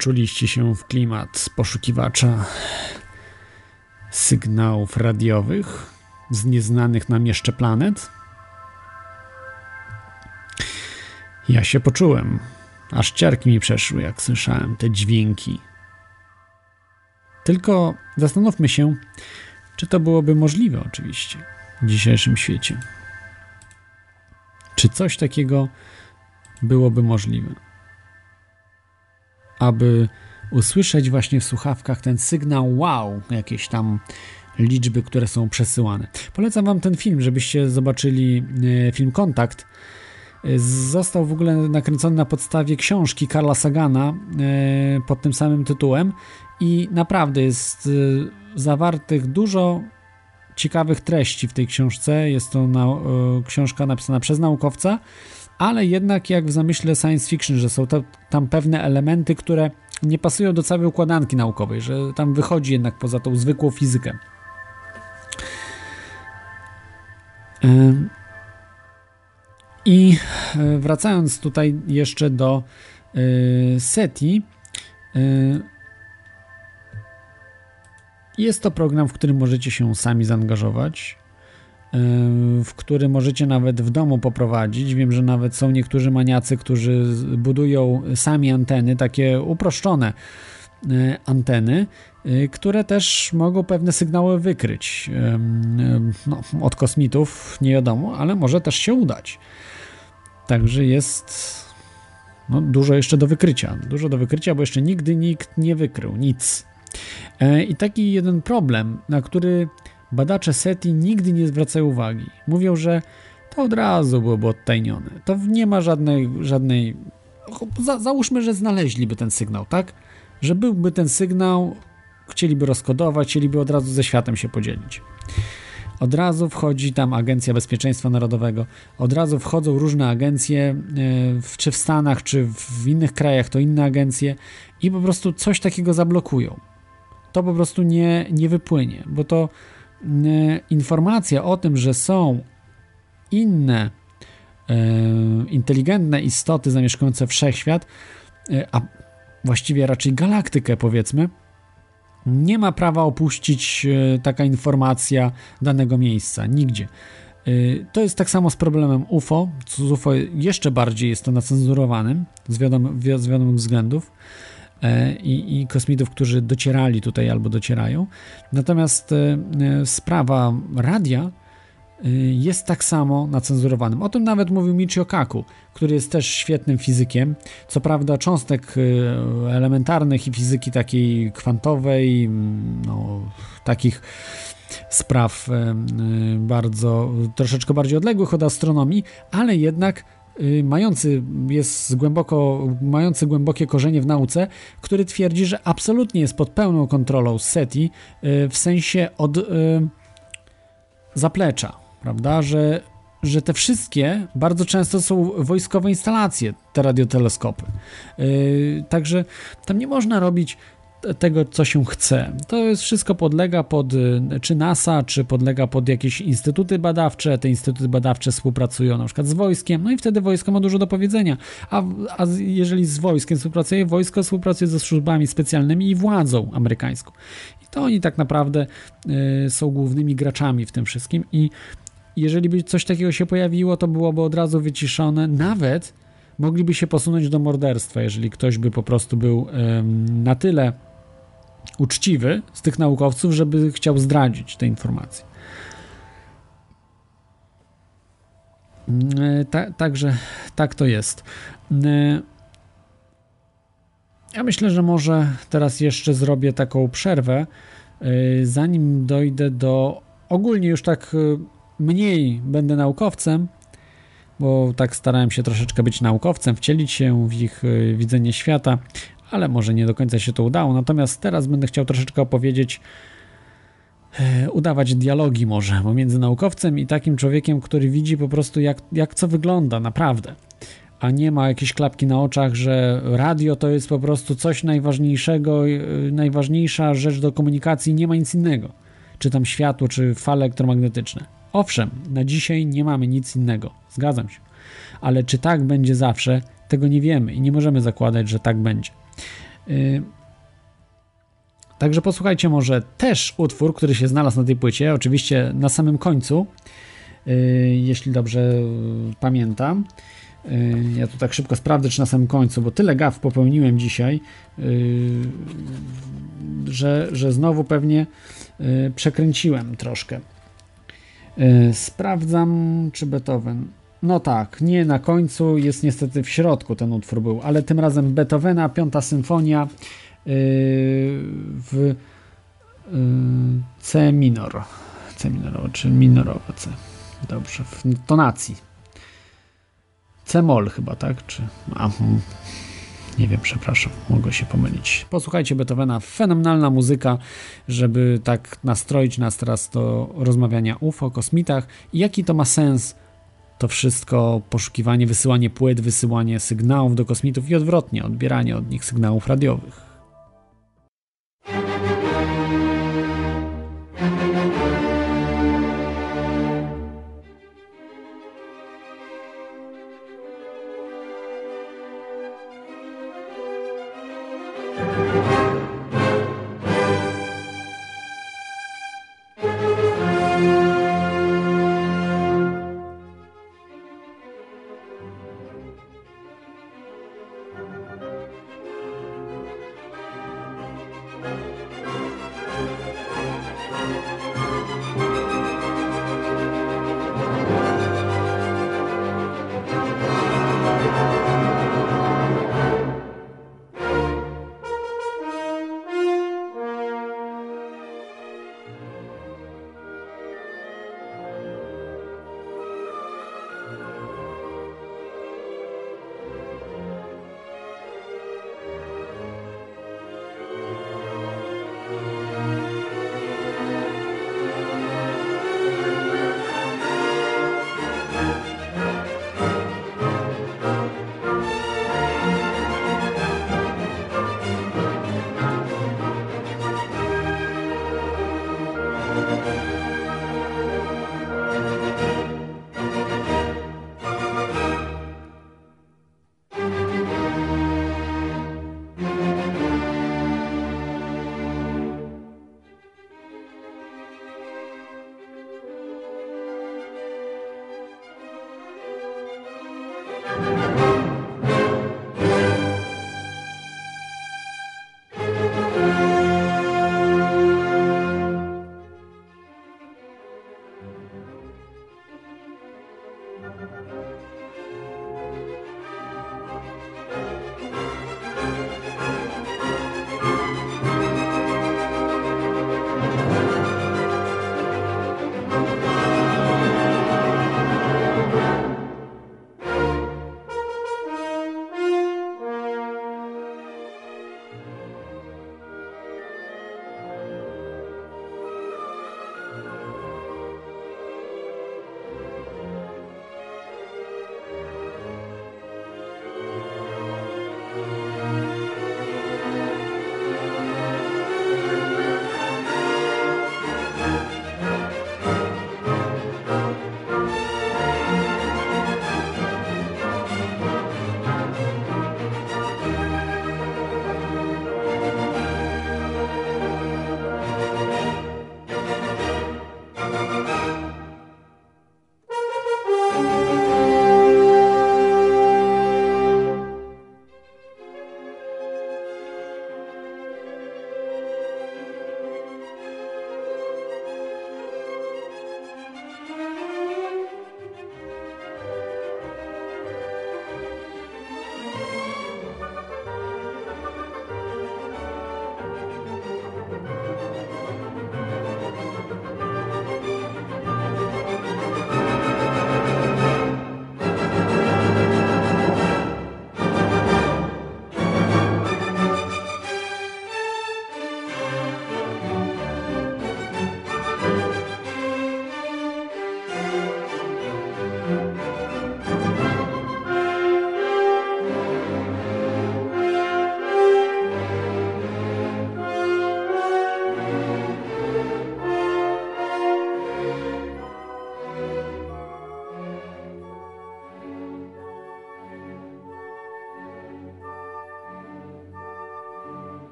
Wczuliście się w klimat poszukiwacza sygnałów radiowych z nieznanych nam jeszcze planet? Ja się poczułem, aż ciarki mi przeszły, jak słyszałem te dźwięki. Tylko zastanówmy się, czy to byłoby możliwe, oczywiście, w dzisiejszym świecie. Czy coś takiego byłoby możliwe? Aby usłyszeć właśnie w słuchawkach ten sygnał wow, jakieś tam liczby, które są przesyłane. Polecam Wam ten film, żebyście zobaczyli e, film Kontakt. E, został w ogóle nakręcony na podstawie książki Karla Sagana e, pod tym samym tytułem i naprawdę jest zawartych dużo ciekawych treści w tej książce. Jest to na, książka napisana przez naukowca, ale jednak jak w zamyśle science fiction, że są to, tam pewne elementy, które nie pasują do całej układanki naukowej, że tam wychodzi jednak poza tą zwykłą fizykę. I e, wracając tutaj jeszcze do e, SETI, e, jest to program, w którym możecie się sami zaangażować w który możecie nawet w domu poprowadzić. Wiem, że nawet są niektórzy maniacy, którzy budują sami anteny, takie uproszczone e, anteny, e, które też mogą pewne sygnały wykryć no, od kosmitów, nie wiadomo, ale może też się udać. Także jest no, dużo jeszcze do wykrycia. Dużo do wykrycia, bo jeszcze nigdy nikt nie wykrył nic. E, I taki jeden problem, na który Badacze SETI nigdy nie zwracają uwagi. Mówią, że to od razu byłoby odtajnione. To nie ma żadnej, żadnej... Za, załóżmy, że znaleźliby ten sygnał, tak? Że byłby ten sygnał, chcieliby rozkodować, chcieliby od razu ze światem się podzielić. Od razu wchodzi tam Agencja Bezpieczeństwa Narodowego, od razu wchodzą różne agencje, e, czy w Stanach, czy w innych krajach, to inne agencje i po prostu coś takiego zablokują. To po prostu nie, nie wypłynie, bo to informacja o tym, że są inne e, inteligentne istoty zamieszkujące wszechświat, e, a właściwie raczej galaktykę, powiedzmy, nie ma prawa opuścić taka informacja danego miejsca, nigdzie. To jest tak samo z problemem UFO. Z UFO jeszcze bardziej jest to nacenzurowanym z, z wiadomych względów. E, i, i kosmitów, którzy docierali tutaj albo docierają. Natomiast e, sprawa radia e, jest tak samo nacenzurowanym. O tym nawet mówił Michio Kaku, który jest też świetnym fizykiem. Co prawda cząstek elementarnych i fizyki takiej kwantowej, no, takich spraw bardzo, troszeczkę bardziej odległych od astronomii, ale jednak mający, jest głęboko, mający głębokie korzenie w nauce, który twierdzi, że absolutnie jest pod pełną kontrolą SETI y, w sensie od y, zaplecza, prawda, że, że te wszystkie bardzo często są wojskowe instalacje, te radioteleskopy. Także tam nie można robić tego, co się chce. To jest wszystko podlega pod y, czy NASA, czy podlega pod jakieś instytuty badawcze. Te instytuty badawcze współpracują na przykład z wojskiem, no i wtedy wojsko ma dużo do powiedzenia. A, a jeżeli z wojskiem współpracuje, wojsko współpracuje ze służbami specjalnymi i władzą amerykańską. I to oni tak naprawdę y, są głównymi graczami w tym wszystkim i jeżeli by coś takiego się pojawiło, to byłoby od razu wyciszone, nawet mogliby się posunąć do morderstwa, jeżeli ktoś by po prostu był na tyle uczciwy z tych naukowców, żeby chciał zdradzić te informacje. Mm, ta, także tak to jest. Mm, ja myślę, że może teraz jeszcze zrobię taką przerwę, y, zanim dojdę do ogólnie już tak y, mniej będę naukowcem, bo tak starałem się troszeczkę być naukowcem, wcielić się w ich widzenie świata, ale może nie do końca się to udało. Natomiast teraz będę chciał troszeczkę opowiedzieć, e, udawać dialogi może pomiędzy naukowcem i takim człowiekiem, który widzi po prostu jak, jak co wygląda naprawdę. A nie ma jakiejś klapki na oczach, że radio to jest po prostu coś najważniejszego, e, najważniejsza rzecz do komunikacji, nie ma nic innego. Czy tam światło, czy fale elektromagnetyczne. Owszem, na dzisiaj nie mamy nic innego, zgadzam się. Ale czy tak będzie zawsze, tego nie wiemy i nie możemy zakładać, że tak będzie. Y, także posłuchajcie może też utwór, który się znalazł na tej płycie, oczywiście na samym końcu, y, jeśli dobrze pamiętam. Y, ja tu tak szybko sprawdzę, czy na samym końcu, bo tyle gaw popełniłem dzisiaj, że, że znowu pewnie przekręciłem troszkę. Sprawdzam, czy Beethoven. No tak, nie na końcu, jest niestety w środku ten utwór był, ale tym razem Beethovena, piąta symfonia yy, w yy, C minor. C minorowe, czy minorowe C. Dobrze, w tonacji. C mol chyba, tak? Czy... A, hmm. nie wiem, przepraszam, mogę się pomylić. Posłuchajcie Beethovena, fenomenalna muzyka, żeby tak nastroić nas teraz do rozmawiania UFO, kosmitach i jaki to ma sens to wszystko, poszukiwanie, wysyłanie płyt, wysyłanie sygnałów do kosmitów i odwrotnie, odbieranie od nich sygnałów radiowych.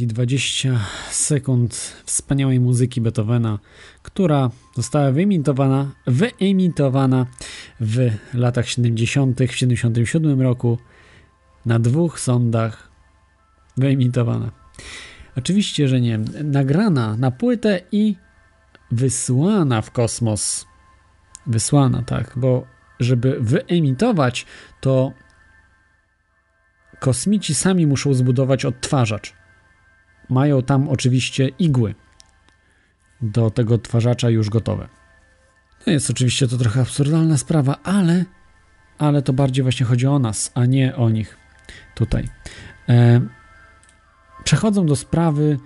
I 20 sekund wspaniałej muzyki Beethovena, która została wyemitowana, wyemitowana w latach 70., w 77 roku na dwóch sondach wyemitowana. Oczywiście, że nie. Nagrana na płytę i wysłana w kosmos. Wysłana, tak, bo żeby wyemitować, to kosmici sami muszą zbudować odtwarzacz. Mają tam oczywiście igły do tego odtwarzacza już gotowe. No jest oczywiście to trochę absurdalna sprawa, ale, ale to bardziej właśnie chodzi o nas, a nie o nich tutaj. E, przechodzą do sprawy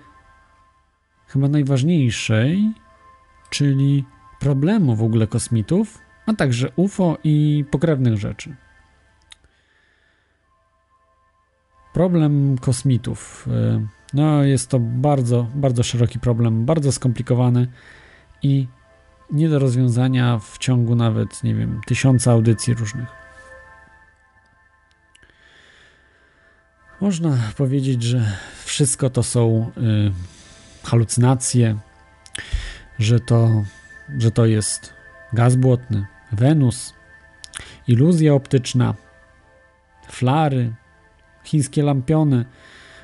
chyba najważniejszej, czyli problemu w ogóle kosmitów, a także UFO i pokrewnych rzeczy. Problem kosmitów. E, no, jest to bardzo, bardzo szeroki problem, bardzo skomplikowany i nie do rozwiązania w ciągu nawet, nie wiem, tysiąca audycji różnych. Można powiedzieć, że wszystko to są y, halucynacje, że to, że to jest gaz błotny, Wenus, iluzja optyczna, flary, chińskie lampiony,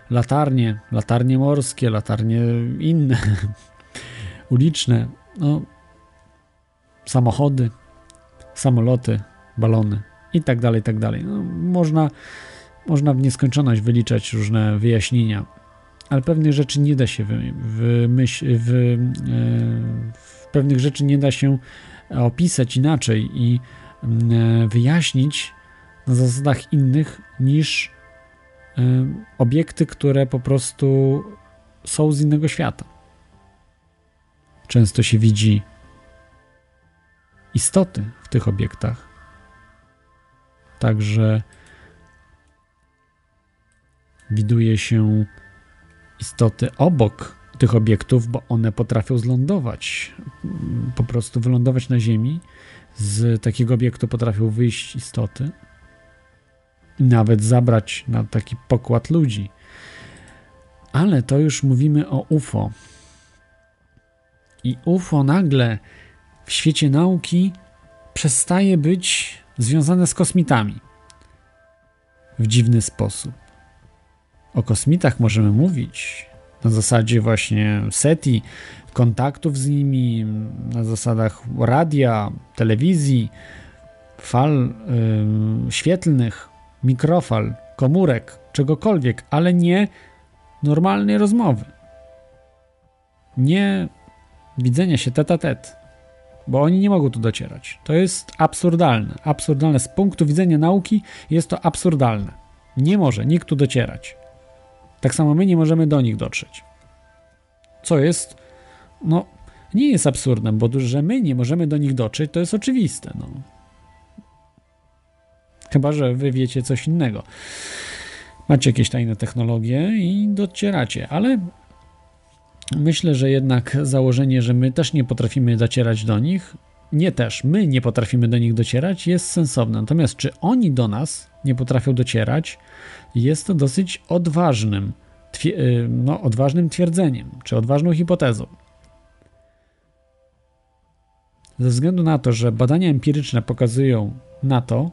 latarnie, latarnie morskie, latarnie inne, uliczne, no, samochody, samoloty, balony i tak dalej, tak dalej. No, można, można w nieskończoność wyliczać różne wyjaśnienia, ale pewnych rzeczy nie da się wymyśl, e, pewnych rzeczy nie da się opisać inaczej i e, wyjaśnić na zasadach innych niż obiekty, które po prostu są z innego świata. Często się widzi istoty w tych obiektach. Także widuje się istoty obok tych obiektów, bo one potrafią zlądować, po prostu wylądować na Ziemi. Z takiego obiektu potrafią wyjść istoty nawet zabrać na taki pokład ludzi. Ale to już mówimy o UFO. I UFO nagle w świecie nauki przestaje być związane z kosmitami w dziwny sposób. O kosmitach możemy mówić na zasadzie właśnie SETI, kontaktów z nimi, na zasadach radia, telewizji, fal yy, świetlnych, mikrofal, komórek, czegokolwiek, ale nie normalnej rozmowy. Nie widzenia się tet a tet, bo oni nie mogą tu docierać. To jest absurdalne. Absurdalne. Z punktu widzenia nauki jest to absurdalne. Nie może nikt tu docierać. Tak samo my nie możemy do nich dotrzeć. Co jest, no, nie jest absurdem, bo że my nie możemy do nich dotrzeć, to jest oczywiste. No. Chyba, że wy wiecie coś innego. Macie jakieś tajne technologie i docieracie, ale myślę, że jednak założenie, że my też nie potrafimy docierać do nich, nie też, my nie potrafimy do nich docierać, jest sensowne. Natomiast czy oni do nas nie potrafią docierać, jest to dosyć odważnym, y, no, odważnym twierdzeniem, czy odważną hipotezą. Ze względu na to, że badania empiryczne pokazują na to,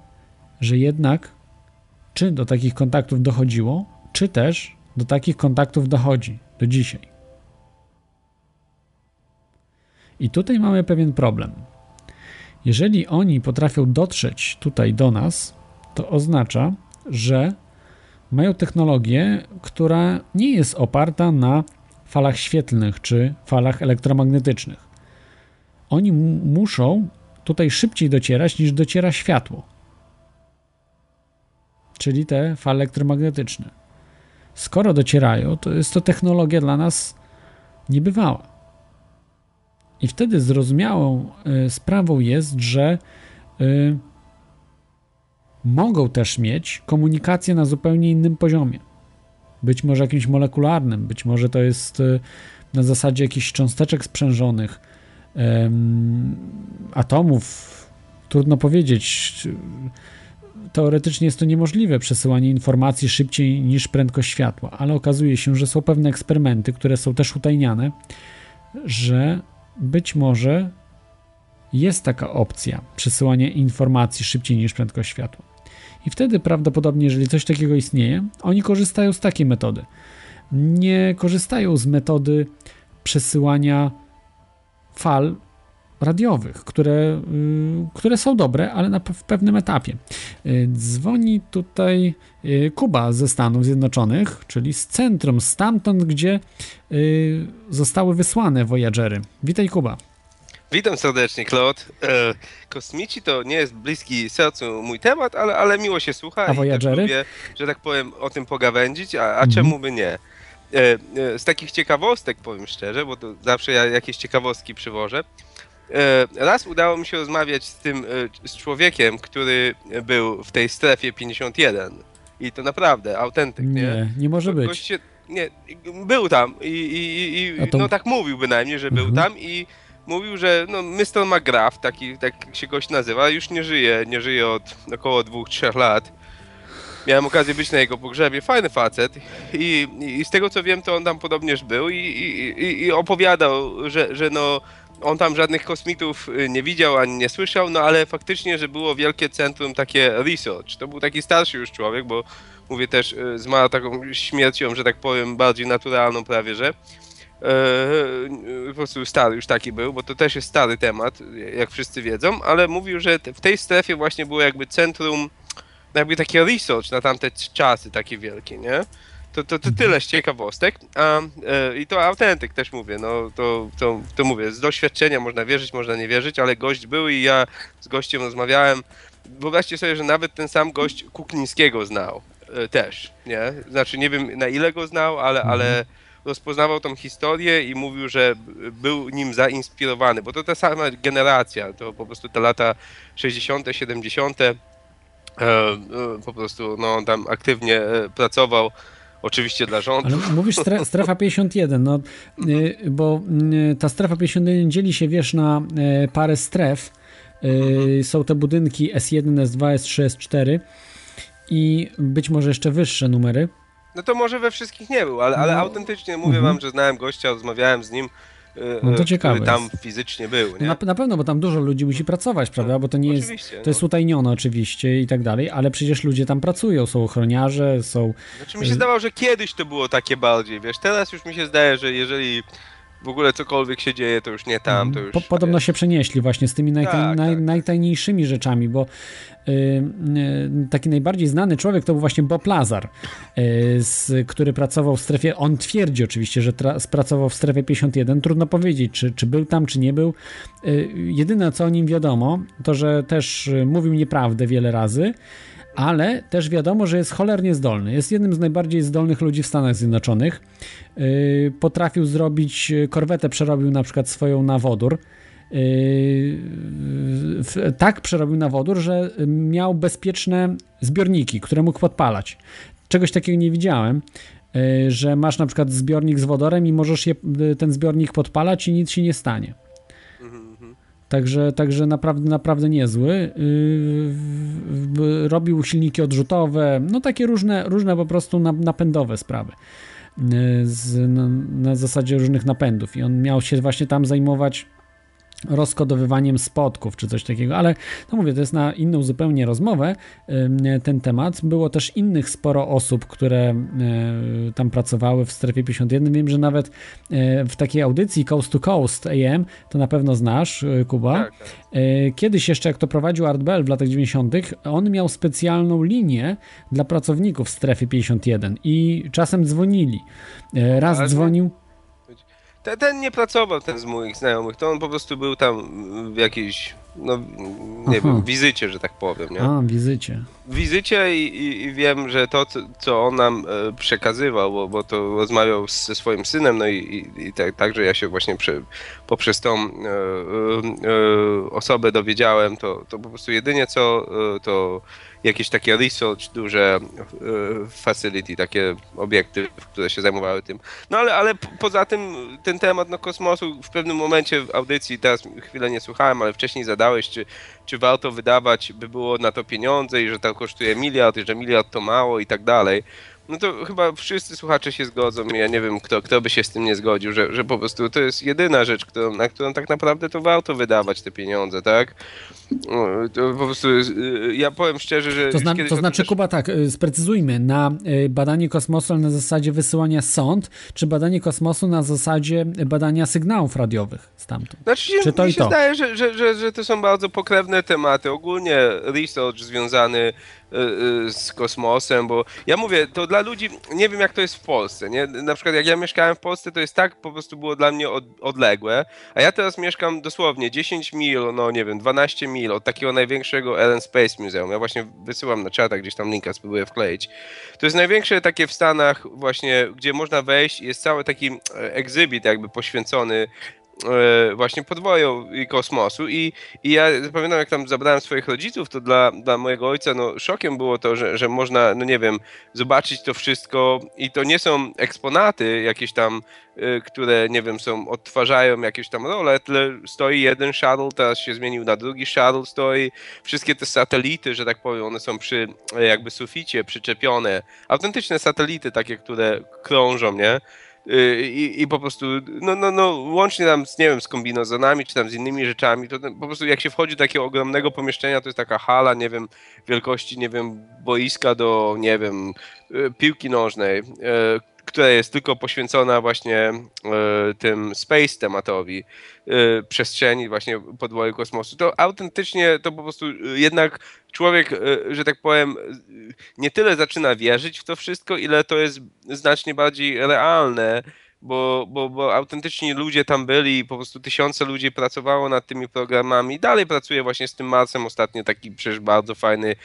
że jednak czy do takich kontaktów dochodziło, czy też do takich kontaktów dochodzi do dzisiaj. I tutaj mamy pewien problem. Jeżeli oni potrafią dotrzeć tutaj do nas, to oznacza, że mają technologię, która nie jest oparta na falach świetlnych czy falach elektromagnetycznych. Oni muszą tutaj szybciej docierać niż dociera światło czyli te fale elektromagnetyczne. Skoro docierają, to jest to technologia dla nas niebywała. I wtedy zrozumiałą y, sprawą jest, że y, mogą też mieć komunikację na zupełnie innym poziomie. Być może jakimś molekularnym, być może to jest y, na zasadzie jakichś cząsteczek sprzężonych, atomów. Trudno powiedzieć teoretycznie jest to niemożliwe przesyłanie informacji szybciej niż prędkość światła, ale okazuje się, że są pewne eksperymenty, które są też utajniane, że być może jest taka opcja przesyłania informacji szybciej niż prędkość światła. I wtedy prawdopodobnie, jeżeli coś takiego istnieje, oni korzystają z takiej metody. Nie korzystają z metody przesyłania fal radiowych, które, y, które są dobre, ale na, w pewnym etapie. Y, dzwoni tutaj y, Kuba ze Stanów Zjednoczonych, czyli z centrum, stamtąd, gdzie zostały wysłane Voyagery. Witaj Kuba. Witam serdecznie, Claude. E, kosmici to nie jest bliski sercu mój temat, ale, ale miło się słucha. A Voyagery? Tak lubię, że tak powiem, o tym pogawędzić, a, a mhm. czemu by nie? E, e, z takich ciekawostek, powiem szczerze, bo to zawsze ja jakieś ciekawostki przywożę. E, raz udało mi się rozmawiać z tym, e, z człowiekiem, który był w tej strefie 51. I to naprawdę, autentyk, nie? Nie, nie może być. Nie, był tam i, i, i to... no tak mówił bynajmniej, że był mhm. tam i mówił, że no Mr. McGrath, taki, tak się gość nazywa, już nie żyje, nie żyje od około dwóch, trzech lat. Miałem okazję być na jego pogrzebie, fajny facet i, i z tego co wiem, to on tam podobnież był i, i, i opowiadał, że, że no on tam żadnych kosmitów y, nie widział ani nie słyszał, no ale faktycznie, że było wielkie centrum takie research. To był taki starszy już człowiek, bo mówię też, y, zmarł taką śmiercią, że tak powiem, bardziej naturalną prawie, że. E, po prostu stary już taki był, bo to też jest stary temat, jak wszyscy wiedzą, ale mówił, że w tej strefie właśnie było jakby centrum, jakby takie research na tamte czasy takie wielkie, nie? To, to, to tyle z ciekawostek. A, e, I to autentyk też mówię, no to, to, to mówię, z doświadczenia można wierzyć, można nie wierzyć, ale gość był i ja z gościem rozmawiałem. Wyobraźcie sobie, że nawet ten sam gość Kuklińskiego znał e, też, nie? Znaczy nie wiem na ile go znał, ale, mhm. ale rozpoznawał tą historię i mówił, że był nim zainspirowany, bo to ta sama generacja, to po prostu te lata 60., 70. E, e, po prostu no, on tam aktywnie e, pracował oczywiście dla rządu. Ale mówisz strefa 51, no, y, bo y, ta strefa 51 dzieli się, wiesz, na y, parę stref. Są te budynki S1, S2, S3, S4 i być może jeszcze wyższe numery. No to może we wszystkich nie był, ale, ale no. autentycznie mówię mhm. wam, że znałem gościa, rozmawiałem z nim, no to ciekawe który tam jest. fizycznie był. Nie? Na, na, pewno, bo tam dużo ludzi musi pracować, prawda? Bo to nie jest. To jest no. utajnione oczywiście i tak dalej, ale przecież ludzie tam pracują, są ochroniarze, są. Znaczy mi się zdawało, że kiedyś to było takie bardziej, wiesz, teraz już mi się zdaje, że jeżeli w ogóle cokolwiek się dzieje, to już nie tam, to już... Po, podobno się przenieśli właśnie z tymi najtaj, tak, naj, tak. najtajniejszymi rzeczami, bo y, y, taki najbardziej znany człowiek to był właśnie Bob Lazar, y, z, który pracował w strefie, on twierdzi oczywiście, że pracował w strefie 51, trudno powiedzieć, czy, czy był tam, czy nie był. Y, jedyne, co o nim wiadomo, to, że też y, mówił nieprawdę wiele razy, ale też wiadomo, że jest cholernie zdolny. Jest jednym z najbardziej zdolnych ludzi w Stanach Zjednoczonych. Yy, potrafił zrobić, yy, korwetę przerobił na przykład swoją na wodór. Yy, tak przerobił na wodór, że miał bezpieczne zbiorniki, które mógł podpalać. Czegoś takiego nie widziałem, że masz na przykład zbiornik z wodorem i możesz je, ten zbiornik podpalać i nic się nie stanie. Także, także naprawdę, naprawdę niezły. Yy, robił silniki odrzutowe, no takie różne, różne po prostu napędowe sprawy. Yy, z, na, na zasadzie różnych napędów. I on miał się właśnie tam zajmować rozkodowywaniem spotków czy coś takiego, ale no mówię, to jest na inną zupełnie rozmowę ten temat. Było też innych sporo osób, które e, tam pracowały w strefie 51. Wiem, że nawet e, w takiej audycji Coast to Coast AM, to na pewno znasz, e, Kuba. Tak, tak. Kiedyś jeszcze, jak to prowadził Art Bell w latach 90., on miał specjalną linię dla pracowników w strefie 51 i czasem dzwonili. Raz dzwonił ten, ten, nie pracował, ten z moich znajomych, to on po prostu był tam w jakiejś, no nie Aha. wiem, wizycie, że tak powiem. Nie? A, wizycie. Wizycie i, i, i wiem, że to, co on nam e, przekazywał, bo, bo to rozmawiał ze swoim synem, no i, i, tak, także ja się właśnie przy, poprzez tą e, e, e, osobę dowiedziałem, to, to po prostu jedynie co e, to jakieś takie research, duże e, facility, takie obiekty, które się zajmowały tym. No ale, ale poza tym ten temat no, kosmosu w pewnym momencie w audycji, teraz chwilę nie słuchałem, ale wcześniej zadałeś, czy, czy warto wydawać by było na to pieniądze i że to kosztuje miliard i że miliard to mało i tak dalej. No to chyba wszyscy słuchacze się zgodzą ja nie wiem, kto, kto by się z tym nie zgodził, że, że po prostu to jest jedyna rzecz, którą, na którą tak naprawdę to warto wydawać te pieniądze, tak? To po prostu y, ja powiem szczerze, że... To, zna, to znaczy, też... Kuba, tak, y, sprecyzujmy, na y, badanie kosmosu na zasadzie wysyłania sond, czy badanie kosmosu na zasadzie badania sygnałów radiowych stamtąd? Znaczy, czy to mi się to? zdaje, że, że, że, że to są bardzo pokrewne tematy. Ogólnie research związany z kosmosem, bo ja mówię, to dla ludzi, nie wiem jak to jest w Polsce, nie? Na przykład jak ja mieszkałem w Polsce, to jest tak po prostu było dla mnie od, odległe, a ja teraz mieszkam dosłownie 10 mil, no nie wiem, 12 mil od takiego największego Allen Space Museum. Ja właśnie wysyłam na czata, gdzieś tam linka spróbuję wkleić. To jest największe takie w Stanach właśnie, gdzie można wejść jest cały taki exhibit jakby poświęcony właśnie podwoju i kosmosu. I, i ja pamiętam jak tam zabrałem swoich rodziców, to dla, dla mojego ojca no, szokiem było to, że, że można, no nie wiem, zobaczyć to wszystko. I to nie są eksponaty jakieś tam, y, które nie wiem, są, odtwarzają jakieś tam role, tyle stoi jeden shuttle, teraz się zmienił na drugi shuttle, stoi, wszystkie te satelity, że tak powiem, one są przy jakby suficie przyczepione, autentyczne satelity takie, które krążą, nie? Y, I, i po prostu, no, no, no, łącznie tam z, nie wiem, z kombinozonami, czy tam z innymi rzeczami, to po prostu jak się wchodzi do takiego ogromnego pomieszczenia, to jest taka hala, nie wiem, wielkości, nie wiem, boiska do, nie wiem, y, piłki nożnej, y, która jest tylko poświęcona właśnie tym space tematowi, przestrzeni właśnie podwoju kosmosu, to autentycznie to po prostu jednak człowiek, że tak powiem, nie tyle zaczyna wierzyć w to wszystko, ile to jest znacznie bardziej realne, bo, bo, bo autentycznie ludzie tam byli po prostu tysiące ludzi pracowało nad tymi programami. Dalej pracuje właśnie z tym Marsem. Ostatnio taki przecież bardzo fajny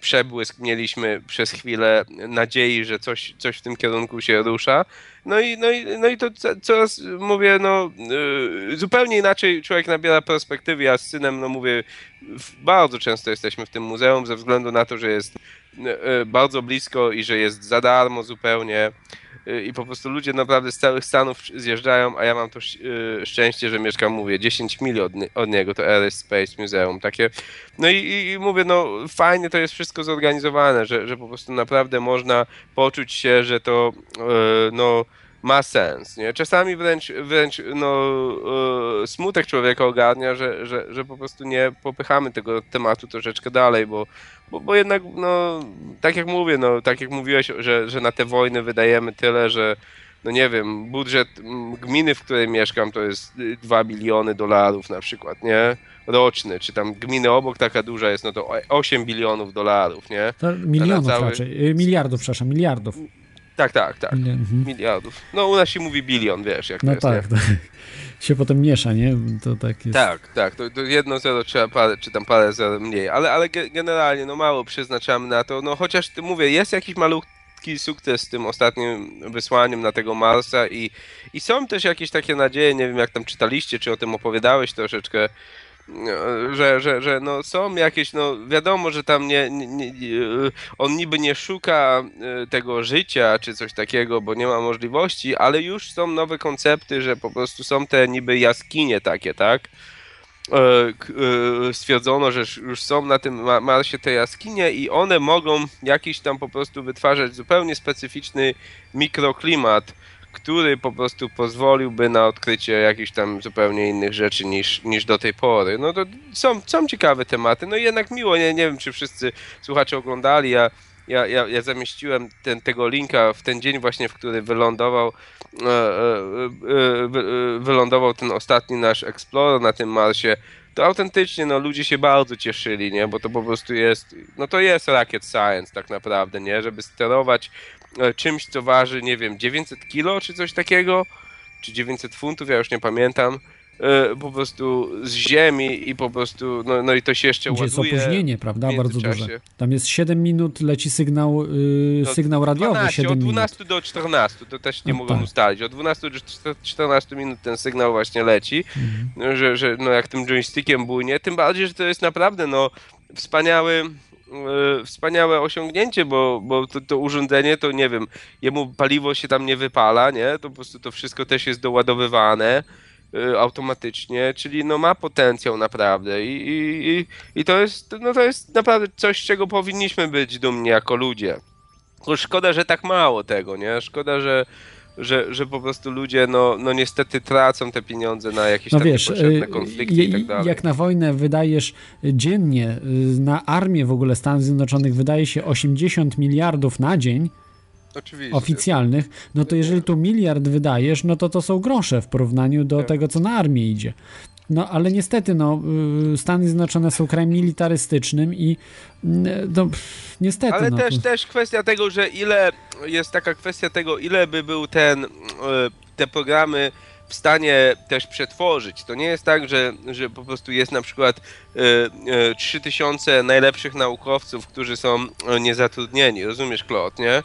przebłysk mieliśmy przez chwilę nadziei, że coś, coś w tym kierunku się rusza. No i, no i, no i to coraz mówię, no yy, zupełnie inaczej człowiek nabiera perspektywy. Ja z synem, no mówię, bardzo często jesteśmy w tym muzeum ze względu na to, że jest yy, bardzo blisko i że jest za darmo zupełnie i po prostu ludzie naprawdę z całych Stanów zjeżdżają, a ja mam to szczęście, że mieszkam, mówię, 10 mil od, od niego, to Air Space Museum, takie. No i, i, mówię, no fajnie to jest wszystko zorganizowane, że, że po prostu naprawdę można poczuć się, że to, no ma sens, nie? Czasami wręcz, wręcz no, e, smutek człowieka ogarnia, że, że, że po prostu nie popychamy tego tematu troszeczkę dalej, bo, bo, bo jednak, no, tak jak mówię, no, tak jak mówiłeś, że, że na te wojny wydajemy tyle, że no nie wiem, budżet gminy, w której mieszkam, to jest 2 biliony dolarów na przykład, nie? Roczny, czy tam gminy obok taka duża jest, no to 8 bilionów dolarów, nie? To milionów cały... raczej, miliardów, przepraszam, miliardów. Tak, tak, tak. Mhm. Miliardów. No u nas się mówi bilion, wiesz, jak no to jest. Tak, tak. Się potem miesza, nie? To tak jest. Tak, tak. To, to jedno zero trzeba parę, czy tam parę zero mniej, ale, ale generalnie no mało przeznaczamy na to. No chociaż mówię, jest jakiś malutki sukces z tym ostatnim wysłaniem na tego Marsa i, i są też jakieś takie nadzieje, nie wiem jak tam czytaliście, czy o tym opowiadałeś troszeczkę, że, że, że no są jakieś, no wiadomo, że tam nie, nie, nie, on niby nie szuka e, tego życia czy coś takiego, bo nie ma możliwości, ale już są nowe koncepty, że po prostu są te niby jaskinie takie, tak? E, e, stwierdzono, że już są na tym Marsie te jaskinie i one mogą jakiś tam po prostu wytwarzać zupełnie specyficzny mikroklimat, który po prostu pozwoliłby na odkrycie jakichś tam zupełnie innych rzeczy niż, niż do tej pory. No to są, są ciekawe tematy, no i jednak miło, nie, nie wiem czy wszyscy słuchacze oglądali, ja, ja, ja, ja zamieściłem ten, tego linka w ten dzień właśnie, w który wylądował e, e, e, wylądował ten ostatni nasz Explorer na tym Marsie, to autentycznie no, ludzie się bardzo cieszyli, nie? Bo to po prostu jest, no to jest rocket science tak naprawdę, nie? Żeby sterować E, czymś, co waży, nie wiem, 900 kilo czy coś takiego, czy 900 funtów, ja już nie pamiętam, e, po prostu z ziemi i po prostu, no, no i to się jeszcze Gdzie ładuje. jest opóźnienie, prawda, bardzo duże. Tam jest 7 minut, leci sygnał, yy, sygnał radiowy, 12, 7 Od 12 minut. do 14, to też nie no mogą tak. ustalić. Od 12 do 14 minut ten sygnał właśnie leci, Mhm. że, że no jak tym joystickiem bujnie, tym bardziej, że to jest naprawdę, no, wspaniały e, wspaniałe osiągnięcie, bo, bo to, to, urządzenie to nie wiem, jemu paliwo się tam nie wypala, nie? To po prostu to wszystko też jest doładowywane. Y, automatycznie, czyli no ma potencjał naprawdę i, i, i, to, jest, no to jest naprawdę coś, z czego powinniśmy być dumni jako ludzie. Tylko szkoda, że tak mało tego, nie? Szkoda, że, że, że po prostu ludzie, no, no niestety tracą te pieniądze na jakieś No takie wiesz, potrzebne y, konflikty je- i tak dalej. jak na wojnę wydajesz dziennie, y, na armię w ogóle Stanów Zjednoczonych wydaje się 80 miliardów na dzień, Oczywiście. oficjalnych, no to jeżeli tu miliard wydajesz, no to to są grosze w porównaniu do Tak. tego, co na armię idzie. No ale niestety, no, y, Stany Zjednoczone są krajem militarystycznym i y, no, niestety, Ale no, też, też kwestia tego, że ile jest taka kwestia tego, ile by był ten, e, te programy w stanie też przetworzyć. To nie jest tak, że, że po prostu jest na przykład e, e, 3000 najlepszych naukowców, którzy są niezatrudnieni. Rozumiesz, Klot, nie?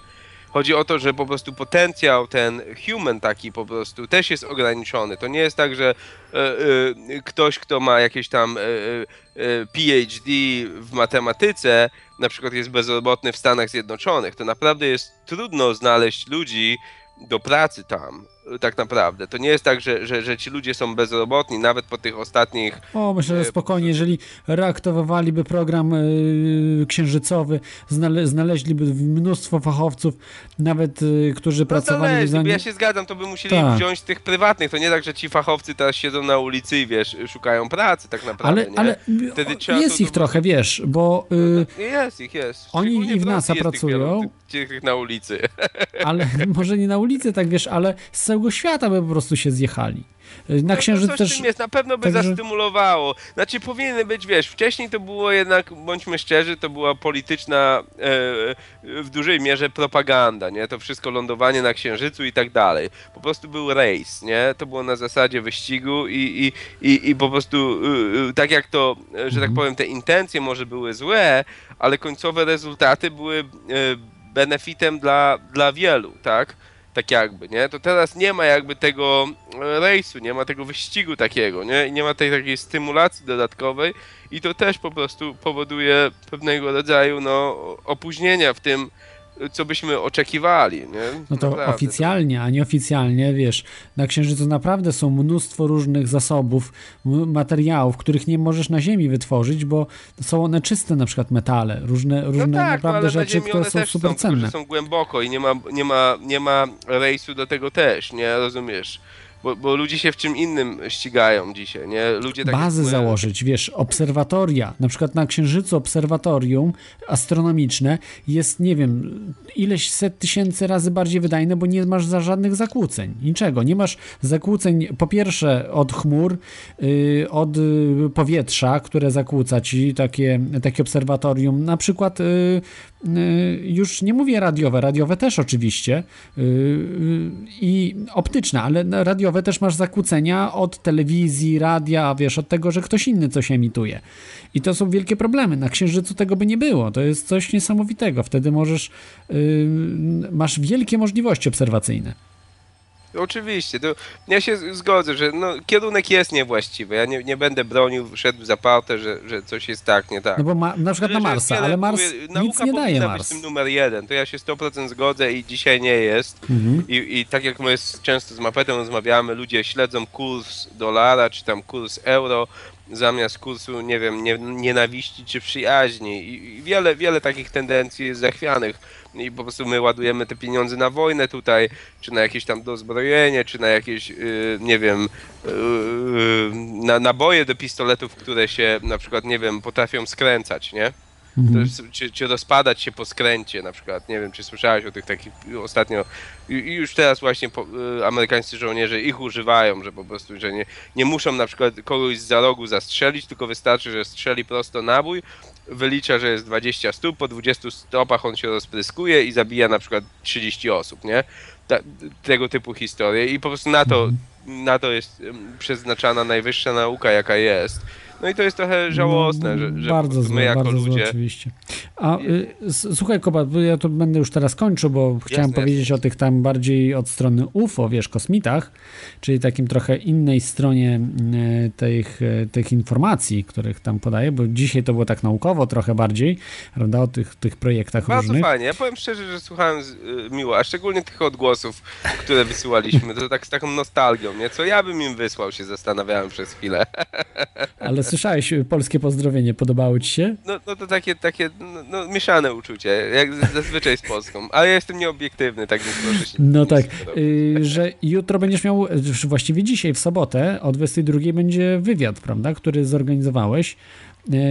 Chodzi o to, że po prostu potencjał ten human taki po prostu też jest ograniczony. To nie jest tak, że e, e, ktoś, kto ma jakieś tam e, e, PhD w matematyce, na przykład jest bezrobotny w Stanach Zjednoczonych. To naprawdę jest trudno znaleźć ludzi do pracy tam, e, tak naprawdę. To nie jest tak, że, że, że ci ludzie są bezrobotni, nawet po tych ostatnich O, myślę, że spokojnie, jeżeli reaktywowaliby program y, księżycowy, znale, znaleźliby mnóstwo fachowców, nawet y, którzy pracowali Zależy, za bo nie... ja się zgadzam, to by musieli Tak. wziąć tych prywatnych. To nie tak, że ci fachowcy teraz siedzą na ulicy i wiesz, szukają pracy tak naprawdę. Ale, nie? ale trzeba jest ich trochę, wiesz, bo y, Jest ich, jest. Oni i w NASA pracują. Tych, tych na ulicy. ale może nie na ulicy, tak wiesz, ale całego świata by po prostu się zjechali. Y, Na No, księżyc w też... jest, na pewno by także- zastymulowało. Znaczy powinny być, wiesz, wcześniej to było jednak, bądźmy szczerzy, to była polityczna e, w dużej mierze propaganda, nie? To wszystko lądowanie na księżycu i tak dalej. Po prostu był race, nie? To było na zasadzie wyścigu i, i, i, i po prostu y, y, tak jak to, e, że tak powiem, te intencje może były złe, ale końcowe rezultaty były e, benefitem dla, dla wielu, tak? Tak jakby, nie? To teraz nie ma jakby tego e, rejsu, nie ma tego wyścigu takiego, nie? I nie ma tej takiej stymulacji dodatkowej i to też po prostu powoduje pewnego rodzaju, no, opóźnienia w tym, co byśmy oczekiwali, nie? No to Naprawdę. oficjalnie, a nieoficjalnie, wiesz, na Księżycu naprawdę są mnóstwo różnych zasobów, materiałów, których nie możesz na Ziemi wytworzyć, bo są one czyste, na przykład metale, różne, różne no tak, no, naprawdę na rzeczy, które są super są, cenne. są głęboko i nie ma, nie ma, nie ma rejsu do tego też, nie? Rozumiesz? Bo, bo ludzie się w czym innym ścigają dzisiaj, nie? Ludzie tak Bazy jak założyć, wiesz, obserwatoria, na przykład na Księżycu obserwatorium astronomiczne jest, nie wiem, ileś set tysięcy razy bardziej wydajne, bo nie masz za żadnych zakłóceń, niczego. Nie masz zakłóceń, po pierwsze od chmur, yy, od y, powietrza, które zakłóca ci takie, takie obserwatorium, na przykład yy, już nie mówię radiowe, radiowe też oczywiście yy, yy, i optyczne, ale na radiowe też masz zakłócenia od telewizji, radia, wiesz, od tego, że ktoś inny coś emituje. I to są wielkie problemy. Na Księżycu tego by nie było. To jest coś niesamowitego. Wtedy możesz, masz wielkie możliwości obserwacyjne. Oczywiście, to ja się zgodzę, że no, kierunek jest niewłaściwy. Ja nie, nie będę bronił, szedł w zapałtę, że, że coś jest tak, nie tak. No bo ma, na przykład na Że- Marsa, ale Mars mówię, nic nie daje Mars. być tym numer jeden, to ja się 100% zgodzę i dzisiaj nie jest. Mhm. I, I tak jak my z- często z Mapetem rozmawiamy, ludzie śledzą kurs dolara, czy tam kurs euro, zamiast kursu, nie wiem, nie, nienawiści czy przyjaźni. I, I wiele, wiele takich tendencji jest zachwianych. I po prostu my ładujemy te pieniądze na wojnę tutaj, czy na jakieś tam dozbrojenie, czy na jakieś, yy, nie wiem, yy, na naboje do pistoletów, które się na przykład, nie wiem, potrafią skręcać, nie? Mhm. Jest, czy, czy rozpadać się po skręcie na przykład. Nie wiem, czy słyszałeś o tych takich ostatnio. i- i Już teraz właśnie po, y, amerykańscy żołnierze ich używają, że po prostu, że nie, nie muszą na przykład kogoś za rogu zastrzelić, tylko wystarczy, że strzeli prosto nabój, wylicza, że jest 20 stóp, po 20 stopach on się rozpryskuje i zabija na przykład 30 osób, nie? Ta, tego typu historie i po prostu na to, na to jest przeznaczana najwyższa nauka, jaka jest. No i to jest trochę żałosne, że, że bardzo złe, my jako bardzo ludzie... Złe, oczywiście. A y, słuchaj, Koba, bo ja to będę już teraz kończył, bo chciałem Jasne, powiedzieć o tych tam bardziej od strony UFO, wiesz, kosmitach, czyli takim trochę innej stronie tych, y, tych informacji, których tam podaję, bo dzisiaj to było tak naukowo trochę bardziej, prawda, o tych, tych projektach Bardzo różnych. fajnie. Ja powiem szczerze, że słuchałem z, y, miło, a szczególnie tych odgłosów, które wysyłaliśmy. To tak z taką nostalgią, nie? Co ja bym im wysłał, się zastanawiałem przez chwilę. Ale słyszałeś y, polskie pozdrowienie, podobało ci się? No, no to takie, takie no, no, mieszane uczucie, jak zazwyczaj z Polską. Ale ja jestem nieobiektywny, tak więc proszę się No tak, y, że jutro będziesz miał, y, właściwie dzisiaj w sobotę o 22 będzie wywiad, prawda, który zorganizowałeś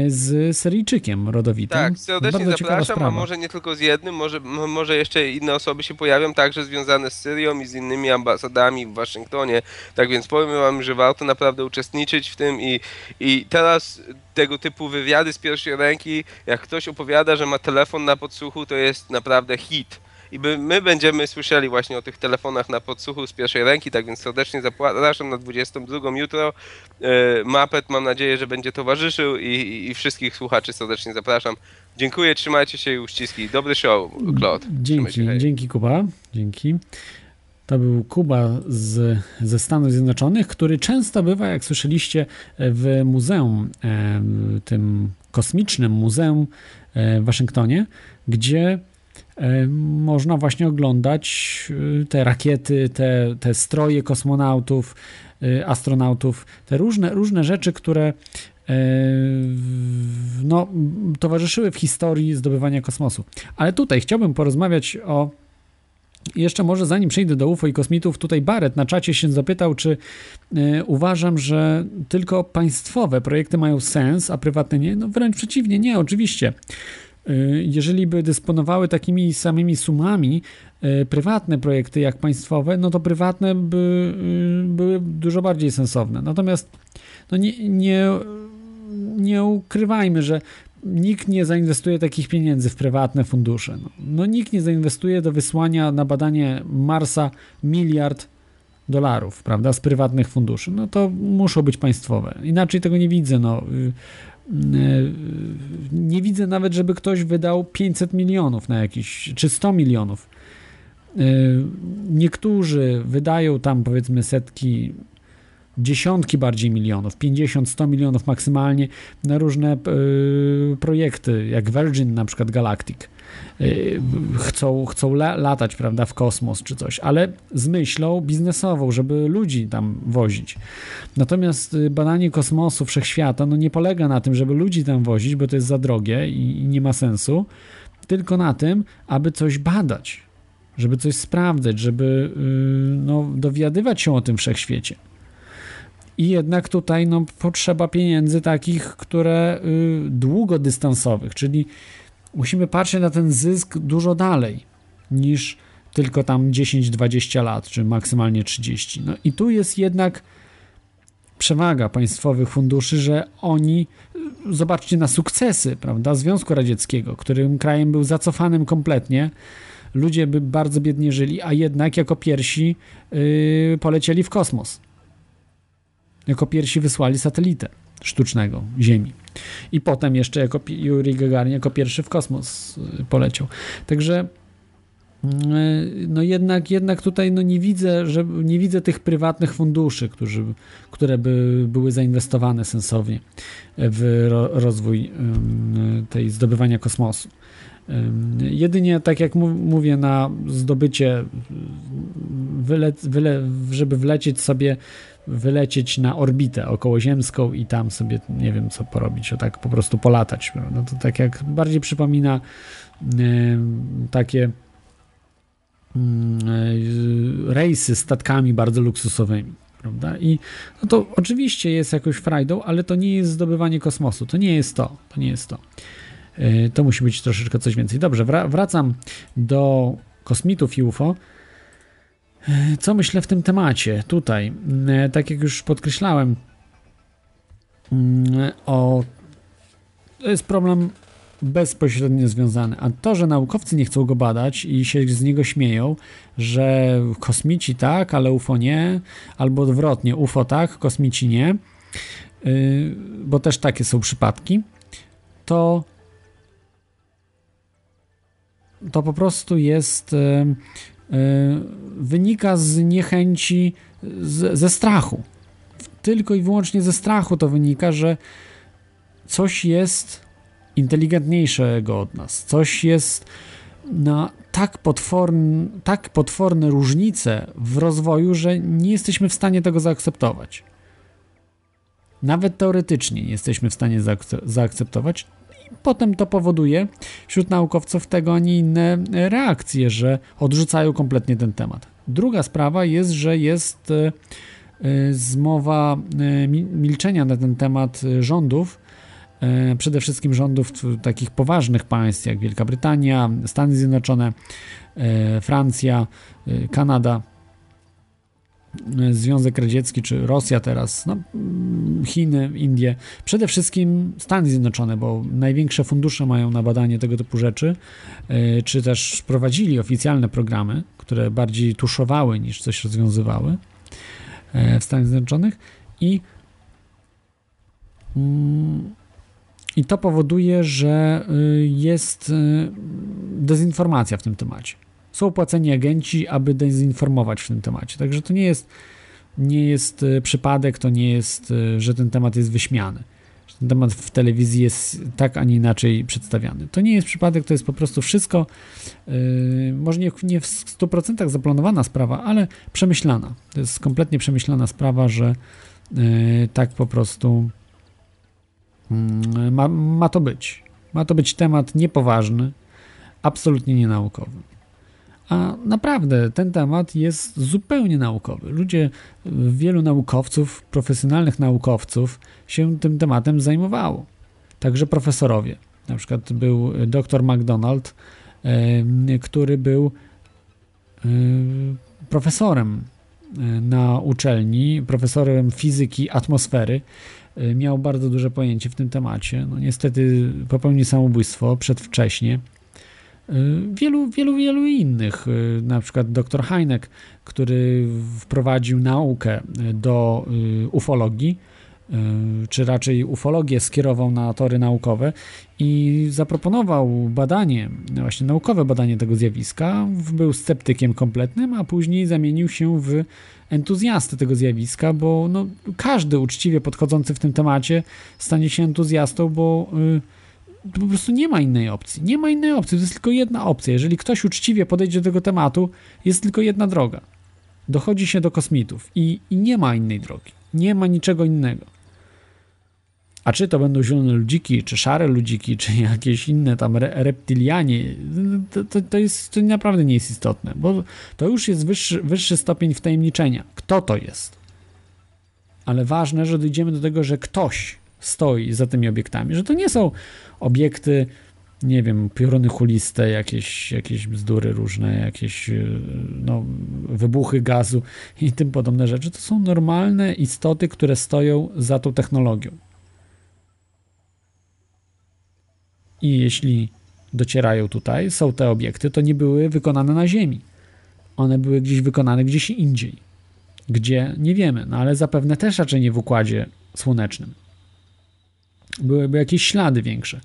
z Syryjczykiem rodowitym. Tak, serdecznie Bardzo zapraszam, a może nie tylko z jednym, może, może jeszcze inne osoby się pojawią, także związane z Syrią i z innymi ambasadami w Waszyngtonie. Tak więc powiem wam, że warto naprawdę uczestniczyć w tym i, i teraz tego typu wywiady z pierwszej ręki, jak ktoś opowiada, że ma telefon na podsłuchu, to jest naprawdę hit. I by, my będziemy słyszeli właśnie o tych telefonach na podsłuchu z pierwszej ręki, tak więc serdecznie zapraszam na 22 jutro. E, Mapet mam nadzieję, że będzie towarzyszył i, i, i wszystkich słuchaczy serdecznie zapraszam. Dziękuję, trzymajcie się i uściski. Dobry show, Claude. Dzięki, dzięki Kuba, dzięki. To był Kuba z, ze Stanów Zjednoczonych, który często bywa, jak słyszeliście, w muzeum, e, tym kosmicznym muzeum e, w Waszyngtonie, gdzie można właśnie oglądać e, te rakiety, te, te stroje kosmonautów, e, astronautów, te różne, różne rzeczy, które e, no, towarzyszyły w historii zdobywania kosmosu. Ale tutaj chciałbym porozmawiać o jeszcze może zanim przejdę do UFO i kosmitów, tutaj Barrett na czacie się zapytał, czy y, uważam, że tylko państwowe projekty mają sens, a prywatne nie. No wręcz przeciwnie, nie, oczywiście. Y, jeżeli by dysponowały takimi samymi sumami y, prywatne projekty jak państwowe, no to prywatne by y, były dużo bardziej sensowne. Natomiast no nie, nie, nie ukrywajmy, że nikt nie zainwestuje takich pieniędzy w prywatne fundusze. No, no nikt nie zainwestuje do wysłania na badanie Marsa miliard dolarów, prawda, z prywatnych funduszy. No to muszą być państwowe. Inaczej tego nie widzę. No. Y, Nie widzę nawet, żeby ktoś wydał 500 milionów na jakiś, czy 100 milionów. Y, Niektórzy wydają tam powiedzmy setki, dziesiątki bardziej milionów, 50, 100 milionów maksymalnie na różne y, projekty, jak Virgin na przykład Galactic. Y, chcą chcą la, latać, prawda, w kosmos czy coś, ale z myślą biznesową, żeby ludzi tam wozić. Natomiast y, badanie kosmosu, wszechświata, no nie polega na tym, żeby ludzi tam wozić, bo to jest za drogie i, i nie ma sensu, tylko na tym, aby coś badać, żeby coś sprawdzać, żeby y, no, dowiadywać się o tym wszechświecie. I jednak tutaj no, potrzeba pieniędzy takich, które y, długodystansowych, czyli musimy patrzeć na ten zysk dużo dalej niż tylko tam 10-20 lat, czy maksymalnie 30. No i tu jest jednak przewaga państwowych funduszy, że oni, y, zobaczcie na sukcesy, prawda, Związku Radzieckiego, którym krajem był zacofanym kompletnie, ludzie by bardzo biednie żyli, a jednak jako pierwsi yy, polecieli w kosmos. Jako pierwsi wysłali satelitę sztucznego Ziemi. I potem jeszcze jako Yuri Gagarin jako pierwszy w kosmos y, poleciał. Także y, no jednak, jednak tutaj no nie widzę, że nie widzę tych prywatnych funduszy, którzy, które by były zainwestowane sensownie w ro, rozwój tej zdobywania kosmosu. Jedynie tak jak mówię, na zdobycie, wyle, wyle, żeby wlecieć sobie, wylecieć na orbitę okołoziemską i tam sobie nie wiem co porobić, o tak po prostu polatać. No to tak jak bardziej przypomina ym, takie ym, y, rejsy statkami bardzo luksusowymi. Prawda? I no to oczywiście jest jakąś frajdą, ale to nie jest zdobywanie kosmosu. To nie jest to. To nie jest to. Y, To musi być troszeczkę coś więcej. Dobrze, wra- wracam do kosmitów i UFO. Co myślę w tym temacie? Tutaj, y, tak jak już podkreślałem, y, o, to jest problem bezpośrednio związany. A to, że naukowcy nie chcą go badać i się z niego śmieją, że kosmici tak, ale UFO nie, albo odwrotnie, UFO tak, kosmici nie, y, bo też takie są przypadki, to to po prostu jest y, wynika z niechęci, z, ze strachu. Tylko i wyłącznie ze strachu to wynika, że coś jest inteligentniejszego od nas, coś jest na tak, potworn, tak potworne różnice w rozwoju, że nie jesteśmy w stanie tego zaakceptować. Nawet teoretycznie nie jesteśmy w stanie zaakceptować. Potem to powoduje wśród naukowców tego, a nie inne reakcje, że odrzucają kompletnie ten temat. Druga sprawa jest, że jest e, e, zmowa e, milczenia na ten temat rządów, przede wszystkim rządów takich poważnych państw jak Wielka Brytania, Stany Zjednoczone, Francja, Kanada, Związek Radziecki czy Rosja teraz, no, Chiny, Indie, przede wszystkim Stany Zjednoczone, bo największe fundusze mają na badanie tego typu rzeczy, czy też prowadzili oficjalne programy, które bardziej tuszowały niż coś rozwiązywały w Stanach Zjednoczonych i mm, i to powoduje, że y, jest y, dezinformacja w tym temacie. Są opłaceni agenci, aby dezinformować w tym temacie. Także to nie jest, nie jest y, przypadek, to nie jest, że ten temat jest wyśmiany. Że ten temat w telewizji jest tak, a nie inaczej przedstawiany. To nie jest przypadek, to jest po prostu wszystko, yy, może nie, nie w 100% zaplanowana sprawa, ale przemyślana. To jest kompletnie przemyślana sprawa, że yy, tak po prostu Mm, ma, ma to być. Ma to być temat niepoważny, absolutnie nienaukowy. A naprawdę ten temat jest zupełnie naukowy. Ludzie, wielu naukowców, profesjonalnych naukowców się tym tematem zajmowało. Także profesorowie. Na przykład był dr McDonald, który był profesorem na uczelni, profesorem fizyki atmosfery miał bardzo duże pojęcie w tym temacie. No niestety popełnił samobójstwo przedwcześnie. Y, wielu, wielu, wielu innych, y, na przykład dr Heineck, który wprowadził naukę do ufologii, czy raczej ufologię skierował na tory naukowe i zaproponował badanie, właśnie naukowe badanie tego zjawiska. Był sceptykiem kompletnym, a później zamienił się w entuzjastę tego zjawiska, bo no, każdy uczciwie podchodzący w tym temacie stanie się entuzjastą, bo y, po prostu nie ma innej opcji. Nie ma innej opcji, to jest tylko jedna opcja. Jeżeli ktoś uczciwie podejdzie do tego tematu, jest tylko jedna droga. Dochodzi się do kosmitów i, i nie ma innej drogi. Nie ma niczego innego. A czy to będą zielone ludziki, czy szare ludziki, czy jakieś inne tam re reptilianie, to, to, to, jest, to naprawdę nie jest istotne, bo to już jest wyższy, wyższy stopień wtajemniczenia. Kto to jest? Ale ważne, że dojdziemy do tego, że ktoś stoi za tymi obiektami, że to nie są obiekty, nie wiem, pioruny kuliste, jakieś, jakieś bzdury różne, jakieś no, wybuchy gazu i tym podobne rzeczy. To są normalne istoty, które stoją za tą technologią. I jeśli docierają tutaj, są te obiekty, to nie były wykonane na Ziemi. One były gdzieś wykonane gdzieś indziej. Gdzie nie wiemy, no ale zapewne też raczej nie w układzie słonecznym. Byłyby jakieś ślady większe.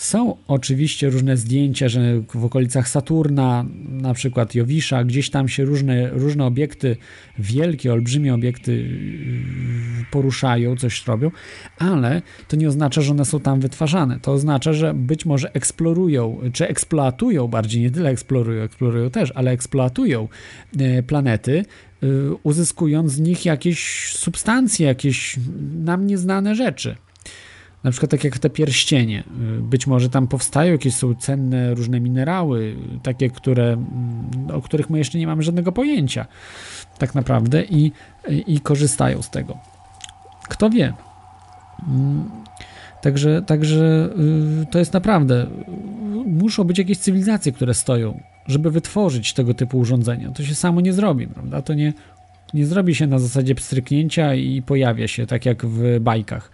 Są oczywiście różne zdjęcia, że w okolicach Saturna, na przykład Jowisza, gdzieś tam się różne, różne obiekty, wielkie, olbrzymie obiekty yy, poruszają, coś robią, ale to nie oznacza, że one są tam wytwarzane. To oznacza, że być może eksplorują, czy eksploatują bardziej, nie tyle eksplorują, eksplorują też, ale eksploatują yy, planety, yy, uzyskując z nich jakieś substancje, jakieś nam nieznane rzeczy. Na przykład tak jak te pierścienie. Być może tam powstają jakieś są cenne różne minerały, takie, które, mm, o których my jeszcze nie mamy żadnego pojęcia tak naprawdę i, i korzystają z tego. Kto wie? Mm, także, także y, to jest naprawdę. Muszą być jakieś cywilizacje, które stoją, żeby wytworzyć tego typu urządzenia. To się samo nie zrobi, prawda? To nie, nie zrobi się na zasadzie pstryknięcia i pojawia się tak jak w bajkach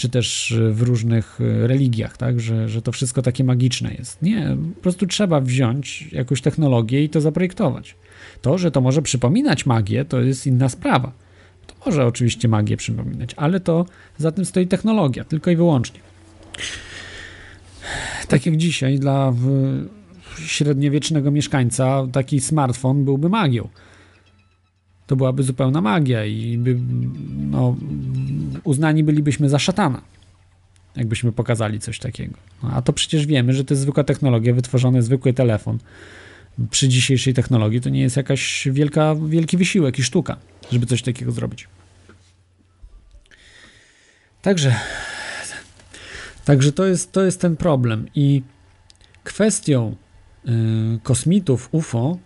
czy też w różnych e, religiach, tak, że, że to wszystko takie magiczne jest. Nie, po prostu trzeba wziąć jakąś technologię i to zaprojektować. To, że to może przypominać magię, to jest inna sprawa. To Może oczywiście magię przypominać, ale to za tym stoi technologia, tylko i wyłącznie. Tak jak dzisiaj dla średniowiecznego mieszkańca taki smartfon byłby magią. To byłaby zupełna magia i by, no, uznani bylibyśmy za szatana, jakbyśmy pokazali coś takiego. No, a to przecież wiemy, że to jest zwykła technologia, wytworzony zwykły telefon. Przy dzisiejszej technologii to nie jest jakaś wielka, wielki wysiłek i sztuka, żeby coś takiego zrobić. Także, także to, jest, to jest ten problem. I kwestią y, kosmitów UFO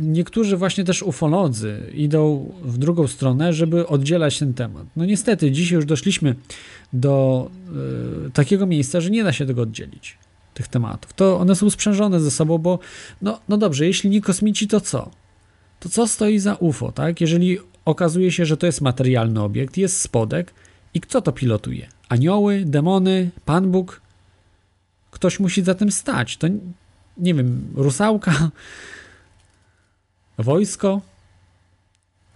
niektórzy właśnie też ufolodzy idą w drugą stronę, żeby oddzielać ten temat. No niestety, dzisiaj już doszliśmy do y, takiego miejsca, że nie da się tego oddzielić, tych tematów. To one są sprzężone ze sobą, bo no, no dobrze, jeśli nie kosmici, to co? To co stoi za UFO, tak? Jeżeli okazuje się, że to jest materialny obiekt, jest spodek i kto to pilotuje? Anioły, demony, Pan Bóg? Ktoś musi za tym stać. To nie wiem, rusałka, wojsko.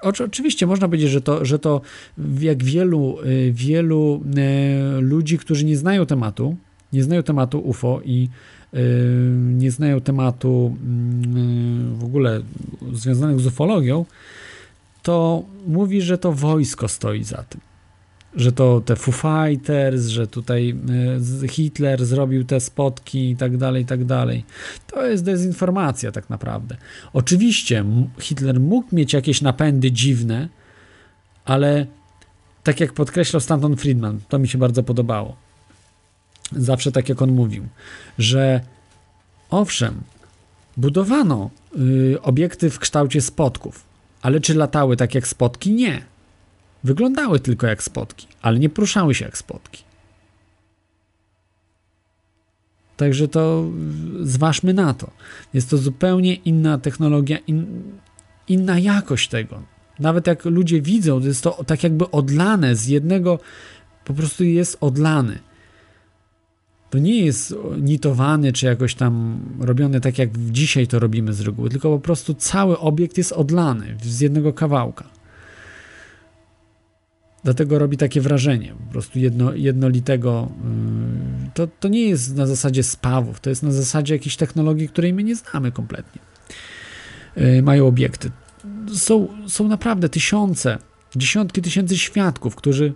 Oczywiście można powiedzieć, że to, że to jak wielu, y, wielu y, ludzi, którzy nie znają tematu, nie znają tematu UFO i y, nie znają tematu mm, w ogóle związanych z ufologią, to mówi, że to wojsko stoi za tym. Że to te Foo Fighters, że tutaj e, Hitler zrobił te spotki i tak dalej, i tak dalej. To jest dezinformacja tak naprawdę. Oczywiście Hitler mógł mieć jakieś napędy dziwne, ale tak jak podkreślał Stanton Friedman, to mi się bardzo podobało. Zawsze tak jak on mówił, że owszem, budowano y, obiekty w kształcie spotków, ale czy latały tak jak spotki? Nie. Wyglądały tylko jak spotki, ale nie poruszały się jak spotki. Także to zważmy na to. Jest to zupełnie inna technologia, in, inna jakość tego. Nawet jak ludzie widzą, to jest to tak jakby odlane z jednego, po prostu jest odlany. To nie jest nitowany, czy jakoś tam robiony tak, jak dzisiaj to robimy z reguły, tylko po prostu cały obiekt jest odlany z jednego kawałka. Dlatego robi takie wrażenie, po prostu jedno, jednolitego. Yy, to, to nie jest na zasadzie spawów, to jest na zasadzie jakiejś technologii, której my nie znamy kompletnie. Yy, mają obiekty. Są, są naprawdę tysiące, dziesiątki tysięcy świadków, którzy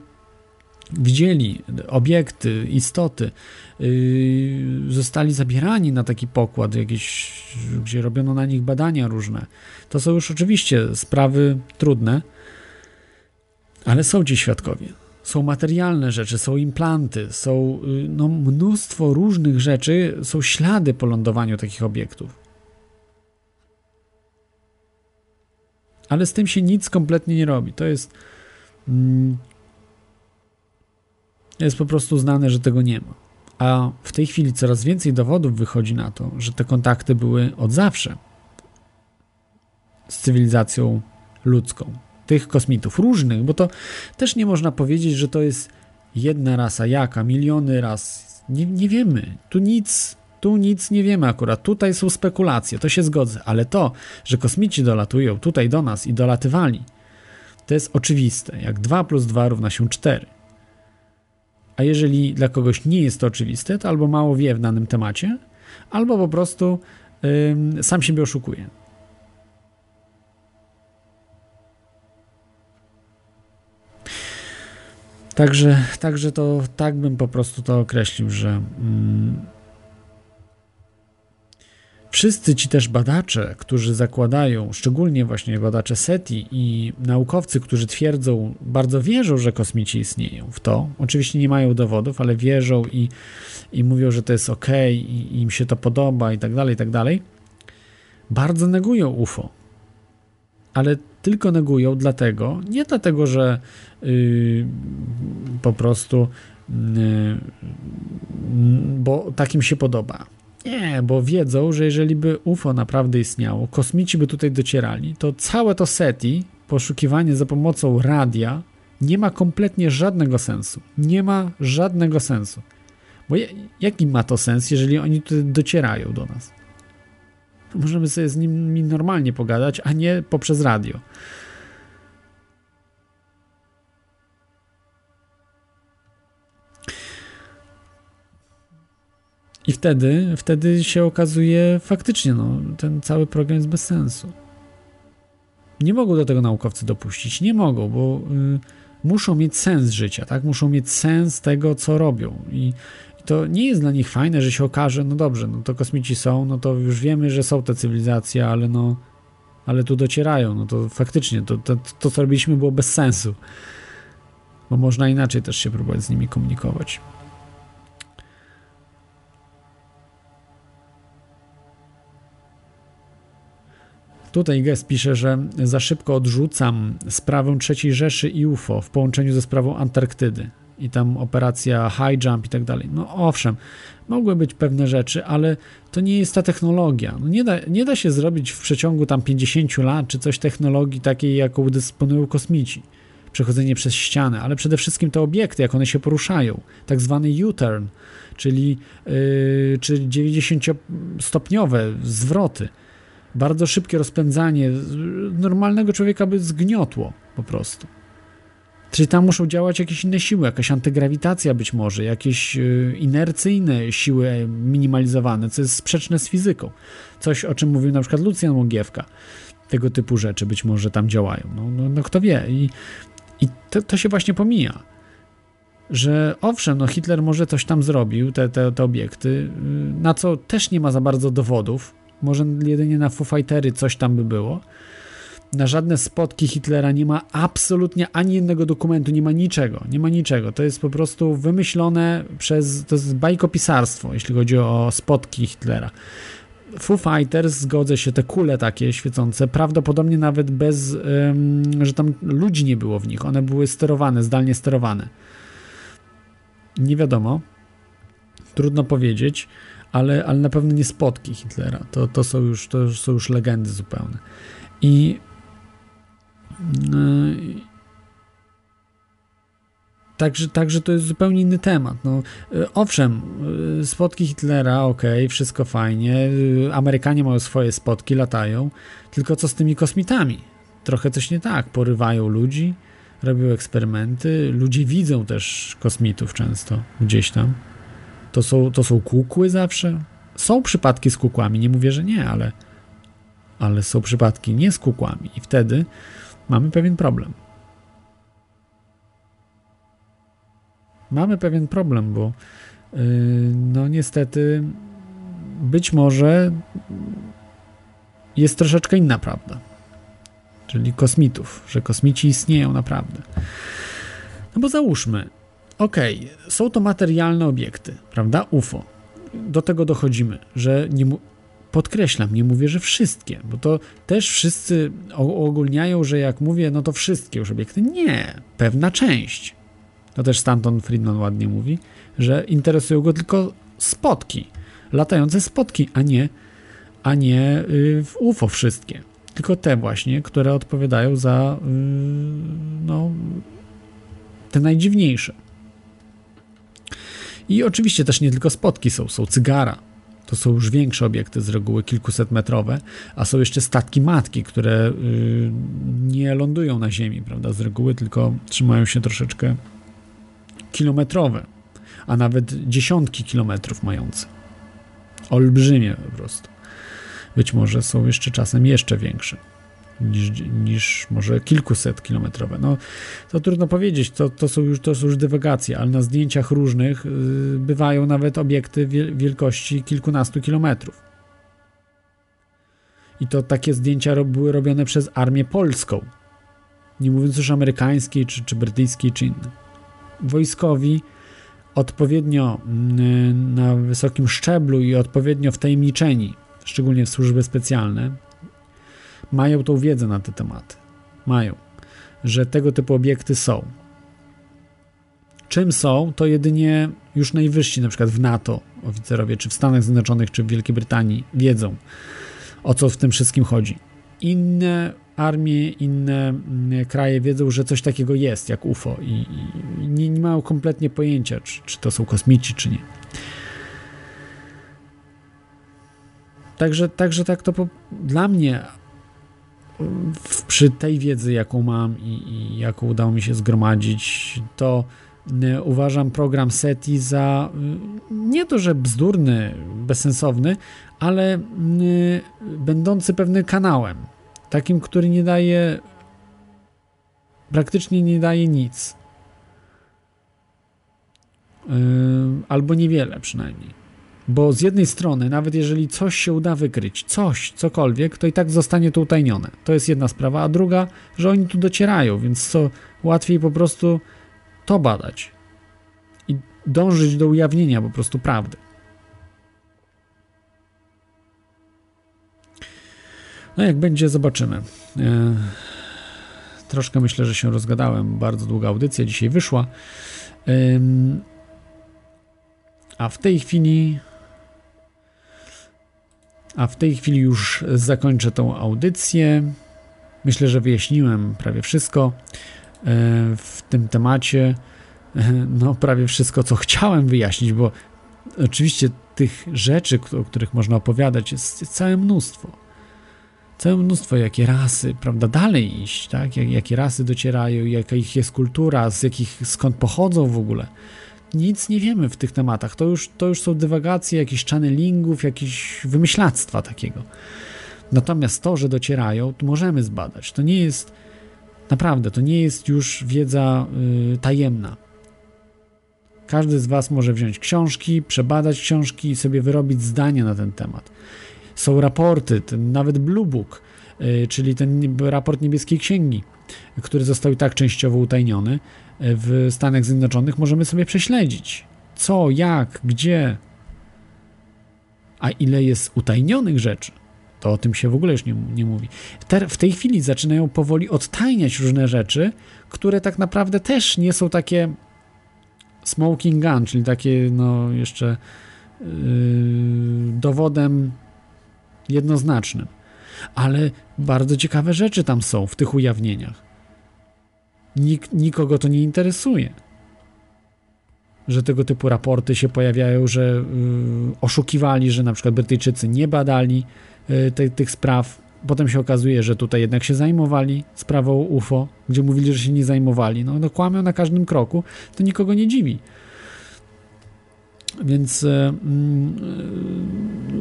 widzieli obiekty, istoty, yy, zostali zabierani na taki pokład, jakiś, gdzie robiono na nich badania różne. To są już oczywiście sprawy trudne, ale są ci świadkowie. Są materialne rzeczy, są implanty, są yy, no, mnóstwo różnych rzeczy, są ślady po lądowaniu takich obiektów. Ale z tym się nic kompletnie nie robi. To jest. Mm, jest po prostu znane, że tego nie ma. A w tej chwili coraz więcej dowodów wychodzi na to, że te kontakty były od zawsze z cywilizacją ludzką. Tych kosmitów, różnych, bo to też nie można powiedzieć, że to jest jedna rasa, jaka, miliony ras. Nie, nie wiemy. Tu nic, tu nic nie wiemy akurat. Tutaj są spekulacje, to się zgodzę, ale to, że kosmici dolatują tutaj do nas i dolatywali, to jest oczywiste. Jak 2 plus 2 równa się 4. A jeżeli dla kogoś nie jest to oczywiste, to albo mało wie w danym temacie, albo po prostu yy, sam siebie oszukuje. Także, także to tak bym po prostu to określił, że mm, Wszyscy ci też badacze, którzy zakładają, szczególnie właśnie badacze SETI i naukowcy, którzy twierdzą, bardzo wierzą, że kosmici istnieją w to. Oczywiście nie mają dowodów, ale wierzą i, i mówią, że to jest ok, i im się to podoba i tak dalej, i tak dalej. Bardzo negują UFO. Ale tylko negują dlatego, nie dlatego, że yy, po prostu yy, bo takim się podoba nie, bo wiedzą, że jeżeli by UFO naprawdę istniało, kosmici by tutaj docierali, to całe to SETI, poszukiwanie za pomocą radia, nie ma kompletnie żadnego sensu. Nie ma żadnego sensu. Bo jaki ma to sens, jeżeli oni tutaj docierają do nas? możemy sobie z nimi normalnie pogadać, a nie poprzez radio. I wtedy, wtedy się okazuje faktycznie, no, ten cały program jest bez sensu. Nie mogą do tego naukowcy dopuścić, nie mogą, bo y, muszą mieć sens życia, tak? Muszą mieć sens tego, co robią. I, to nie jest dla nich fajne, że się okaże, no dobrze, no to kosmici są, no to już wiemy, że są te cywilizacje, ale no, ale tu docierają, no to faktycznie to, to, to co robiliśmy było bez sensu. Bo można inaczej też się próbować z nimi komunikować. Tutaj Gest pisze, że za szybko odrzucam sprawę III Rzeszy i UFO w połączeniu ze sprawą Antarktydy i tam operacja high jump i tak dalej. No owszem, mogły być pewne rzeczy, ale to nie jest ta technologia. No nie, da, nie da się zrobić w przeciągu tam 50 lat czy coś technologii takiej, jaką dysponują kosmici. Przechodzenie przez ścianę, ale przede wszystkim te obiekty, jak one się poruszają. Tak zwany U-turn, czyli, yy, czyli 90-stopniowe zwroty bardzo szybkie rozpędzanie normalnego człowieka by zgniotło po prostu. Czyli tam muszą działać jakieś inne siły, jakaś antygrawitacja być może, jakieś y, inercyjne siły minimalizowane, co jest sprzeczne z fizyką. Coś, o czym mówił na przykład Lucjan Łogiewka. Tego typu rzeczy być może tam działają. No, no, no kto wie. I, i to, to się właśnie pomija że owszem, no Hitler może coś tam zrobił, te, te, te obiekty, y, na co też nie ma za bardzo dowodów, może jedynie na Foo Fightery coś tam by było. Na żadne spotki Hitlera nie ma absolutnie ani jednego dokumentu, nie ma niczego, nie ma niczego. To jest po prostu wymyślone przez, to jest bajkopisarstwo, jeśli chodzi o spotki Hitlera. Foo Fighters, zgodzę się, te kule takie świecące, prawdopodobnie nawet bez, że tam ludzi nie było w nich, one były sterowane, zdalnie sterowane. Nie wiadomo, trudno powiedzieć ale, ale na pewno nie spotki Hitlera. To, to, są, już, to są już legendy zupełne. I Także, także to jest zupełnie inny temat. No, yy, owszem, yy, spotki Hitlera, ok, wszystko fajnie. Amerykanie mają swoje spotki, latają. Tylko co z tymi kosmitami? Trochę coś nie tak. Porywają ludzi, robią eksperymenty. Ludzie widzą też kosmitów często gdzieś tam. To są, to są kukły zawsze? Są przypadki z kukłami, nie mówię, że nie, ale, ale są przypadki nie z kukłami i wtedy mamy pewien problem. Mamy pewien problem, bo yy, no niestety być może jest troszeczkę inna prawda. Czyli kosmitów, że kosmici istnieją naprawdę. No bo załóżmy, okej, okay, są to materialne obiekty, prawda? UFO. Do tego dochodzimy, że nie. Podkreślam, nie mówię, że wszystkie, bo to też wszyscy ogólniają, że jak mówię, no to wszystkie już obiekty. Nie, pewna część. To też Stanton Friedman ładnie mówi, że interesują go tylko spotki, latające spotki, a nie, a nie y, w UFO wszystkie. Tylko te właśnie, które odpowiadają za yy, no, te najdziwniejsze. I oczywiście też nie tylko spotki są, są cygara. To są już większe obiekty, z reguły kilkuset metrowe, a są jeszcze statki matki, które y, nie lądują na Ziemi, prawda? Z reguły tylko trzymają się troszeczkę kilometrowe, a nawet dziesiątki kilometrów mające. Olbrzymie po prostu. Być może są jeszcze czasem jeszcze większe niż, niż może kilkuset kilometrowe. No, to trudno powiedzieć, to, to, są już, to są już dywagacje, ale na zdjęciach różnych yy, bywają nawet obiekty wielkości kilkunastu kilometrów. I to takie zdjęcia były robione przez armię polską. Nie mówiąc już amerykańskiej, czy, czy brytyjskiej, czy innej. Wojskowi odpowiednio yy, na wysokim szczeblu i odpowiednio wtajemniczeni, szczególnie w służby specjalne, mają tą wiedzę na te tematy. Mają, że tego typu obiekty są. Czym są, to jedynie już najwyżsi, na przykład w NATO oficerowie, czy w Stanach Zjednoczonych, czy w Wielkiej Brytanii, wiedzą, o co w tym wszystkim chodzi. Inne armie, inne mm, kraje wiedzą, że coś takiego jest, jak UFO, i, i nie, nie, mają kompletnie pojęcia, czy, czy to są kosmici, czy nie. Także, także tak to po, dla mnie przy tej wiedzy, jaką mam i, i, jaką udało mi się zgromadzić, to uważam program SETI za nie to, że bzdurny, bezsensowny, ale będący pewnym kanałem, takim, który nie daje praktycznie nie daje nic. Albo niewiele przynajmniej. Bo z jednej strony, nawet jeżeli coś się uda wykryć, coś, cokolwiek, to i tak zostanie to utajnione. To jest jedna sprawa. A druga, że oni tu docierają, więc co łatwiej po prostu to badać i dążyć do ujawnienia po prostu prawdy. No jak będzie, zobaczymy. E, troszkę myślę, że się rozgadałem. Bardzo długa audycja dzisiaj wyszła. A w tej chwili a w tej chwili już zakończę tą audycję. Myślę, że wyjaśniłem prawie wszystko e, w tym temacie. E, no, prawie wszystko, co chciałem wyjaśnić, bo oczywiście tych rzeczy, o których można opowiadać, jest całe mnóstwo. Całe mnóstwo, jakie rasy, prawda, dalej iść, tak? Jak, jakie rasy docierają, jaka ich jest kultura, z jakich, skąd pochodzą w ogóle nic nie wiemy w tych tematach. To już, to już są dywagacje jakichś channelingów, jakieś wymyślactwa takiego. Natomiast to, że docierają, to możemy zbadać. To nie jest, naprawdę, to nie jest już wiedza y, tajemna. Każdy z Was może wziąć książki, przebadać książki i sobie wyrobić zdanie na ten temat. Są raporty, ten, nawet Blue Book, y, czyli ten raport Niebieskiej Księgi, który został i tak częściowo utajniony, w Stanach Zjednoczonych możemy sobie prześledzić. Co, jak, gdzie. A ile jest utajnionych rzeczy, to o tym się w ogóle już nie, nie mówi. Te, w tej chwili zaczynają powoli odtajniać różne rzeczy, które tak naprawdę też nie są takie smoking gun, czyli takie no jeszcze yy, dowodem jednoznacznym. Ale bardzo ciekawe rzeczy tam są w tych ujawnieniach. Nik, nikogo to nie interesuje. Że tego typu raporty się pojawiają, że y, oszukiwali, że na przykład Brytyjczycy nie badali y, te, tych spraw. Potem się okazuje, że tutaj jednak się zajmowali sprawą UFO, gdzie mówili, że się nie zajmowali. No, no kłamią na każdym kroku, to nikogo nie dziwi. Więc y,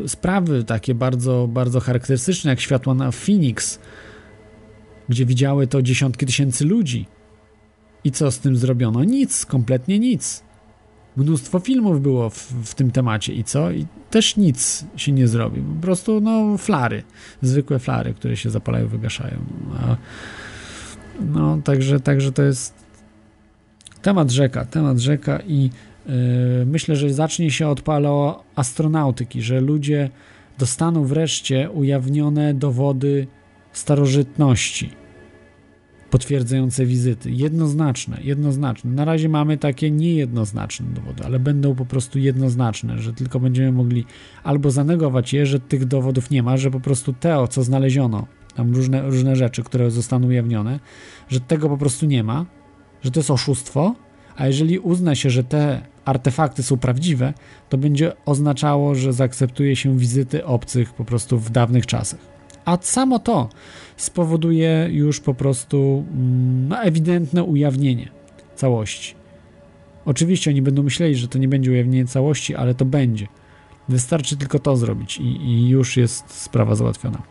y, sprawy takie bardzo, bardzo charakterystyczne, jak światła na Phoenix, gdzie widziały to dziesiątki tysięcy ludzi, i co z tym zrobiono? Nic, kompletnie nic. Mnóstwo filmów było w, w, tym temacie i co? I też nic się nie zrobi. Po prostu, no, flary. Zwykłe flary, które się zapalają, wygaszają. A, no, także, także to jest temat rzeka, temat rzeka i yy, myślę, że zacznie się od paleoastronautyki, że ludzie dostaną wreszcie ujawnione dowody starożytności potwierdzające wizyty. Jednoznaczne, jednoznaczne. Na razie mamy takie niejednoznaczne dowody, ale będą po prostu jednoznaczne, że tylko będziemy mogli albo zanegować je, że tych dowodów nie ma, że po prostu te, co znaleziono, tam różne, różne rzeczy, które zostaną ujawnione, że tego po prostu nie ma, że to jest oszustwo, a jeżeli uzna się, że te artefakty są prawdziwe, to będzie oznaczało, że zaakceptuje się wizyty obcych po prostu w dawnych czasach. A samo to spowoduje już po prostu mm, no, ewidentne ujawnienie całości. Oczywiście oni będą myśleli, że to nie będzie ujawnienie całości, ale to będzie. Wystarczy tylko to zrobić i, i już jest sprawa załatwiona.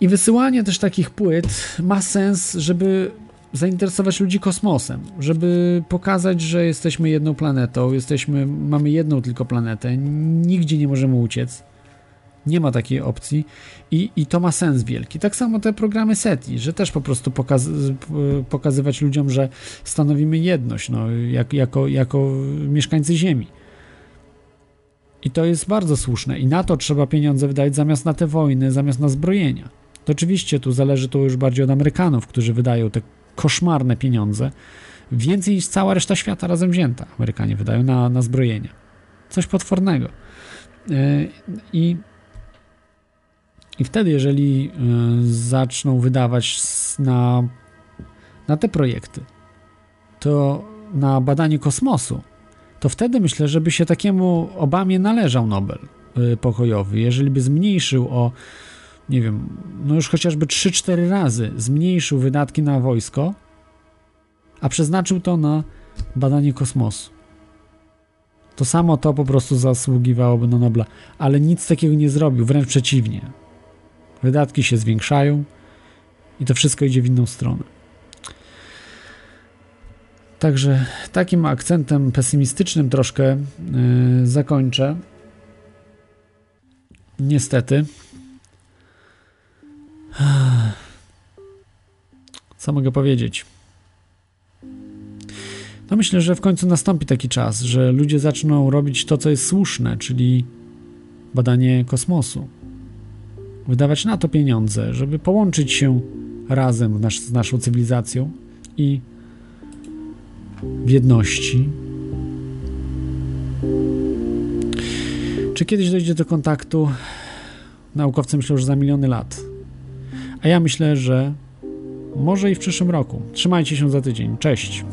I wysyłanie też takich płyt ma sens, żeby zainteresować ludzi kosmosem, żeby pokazać, że jesteśmy jedną planetą, jesteśmy, mamy jedną tylko planetę, nigdzie nie możemy uciec. Nie ma takiej opcji i, i to ma sens wielki. Tak samo te programy SETI, że też po prostu pokaz, pokazywać ludziom, że stanowimy jedność no, jak, jako, jako mieszkańcy Ziemi. I to jest bardzo słuszne i na to trzeba pieniądze wydać zamiast na te wojny, zamiast na zbrojenia. To oczywiście tu zależy to już bardziej od Amerykanów, którzy wydają te koszmarne pieniądze. Więcej niż cała reszta świata razem wzięta Amerykanie wydają na, na zbrojenia. Coś potwornego. Yy, I i wtedy, jeżeli y, zaczną wydawać na, na te projekty, to na badanie kosmosu, to wtedy myślę, żeby się takiemu Obamie należał Nobel y, pokojowy. Jeżeli by zmniejszył o, nie wiem, no już chociażby 3-4 razy zmniejszył wydatki na wojsko, a przeznaczył to na badanie kosmosu. To samo to po prostu zasługiwałoby na Nobla, ale nic takiego nie zrobił, wręcz przeciwnie. Wydatki się zwiększają i to wszystko idzie w inną stronę. Także takim akcentem pesymistycznym troszkę yy, zakończę. Niestety. Co mogę powiedzieć? No myślę, że w końcu nastąpi taki czas, że ludzie zaczną robić to, co jest słuszne, czyli badanie kosmosu. Wydawać na to pieniądze, żeby połączyć się razem nasz, z naszą cywilizacją i w jedności. Czy kiedyś dojdzie do kontaktu? Naukowcy myślą, że za miliony lat. A ja myślę, że może i w przyszłym roku. Trzymajcie się za tydzień. Cześć.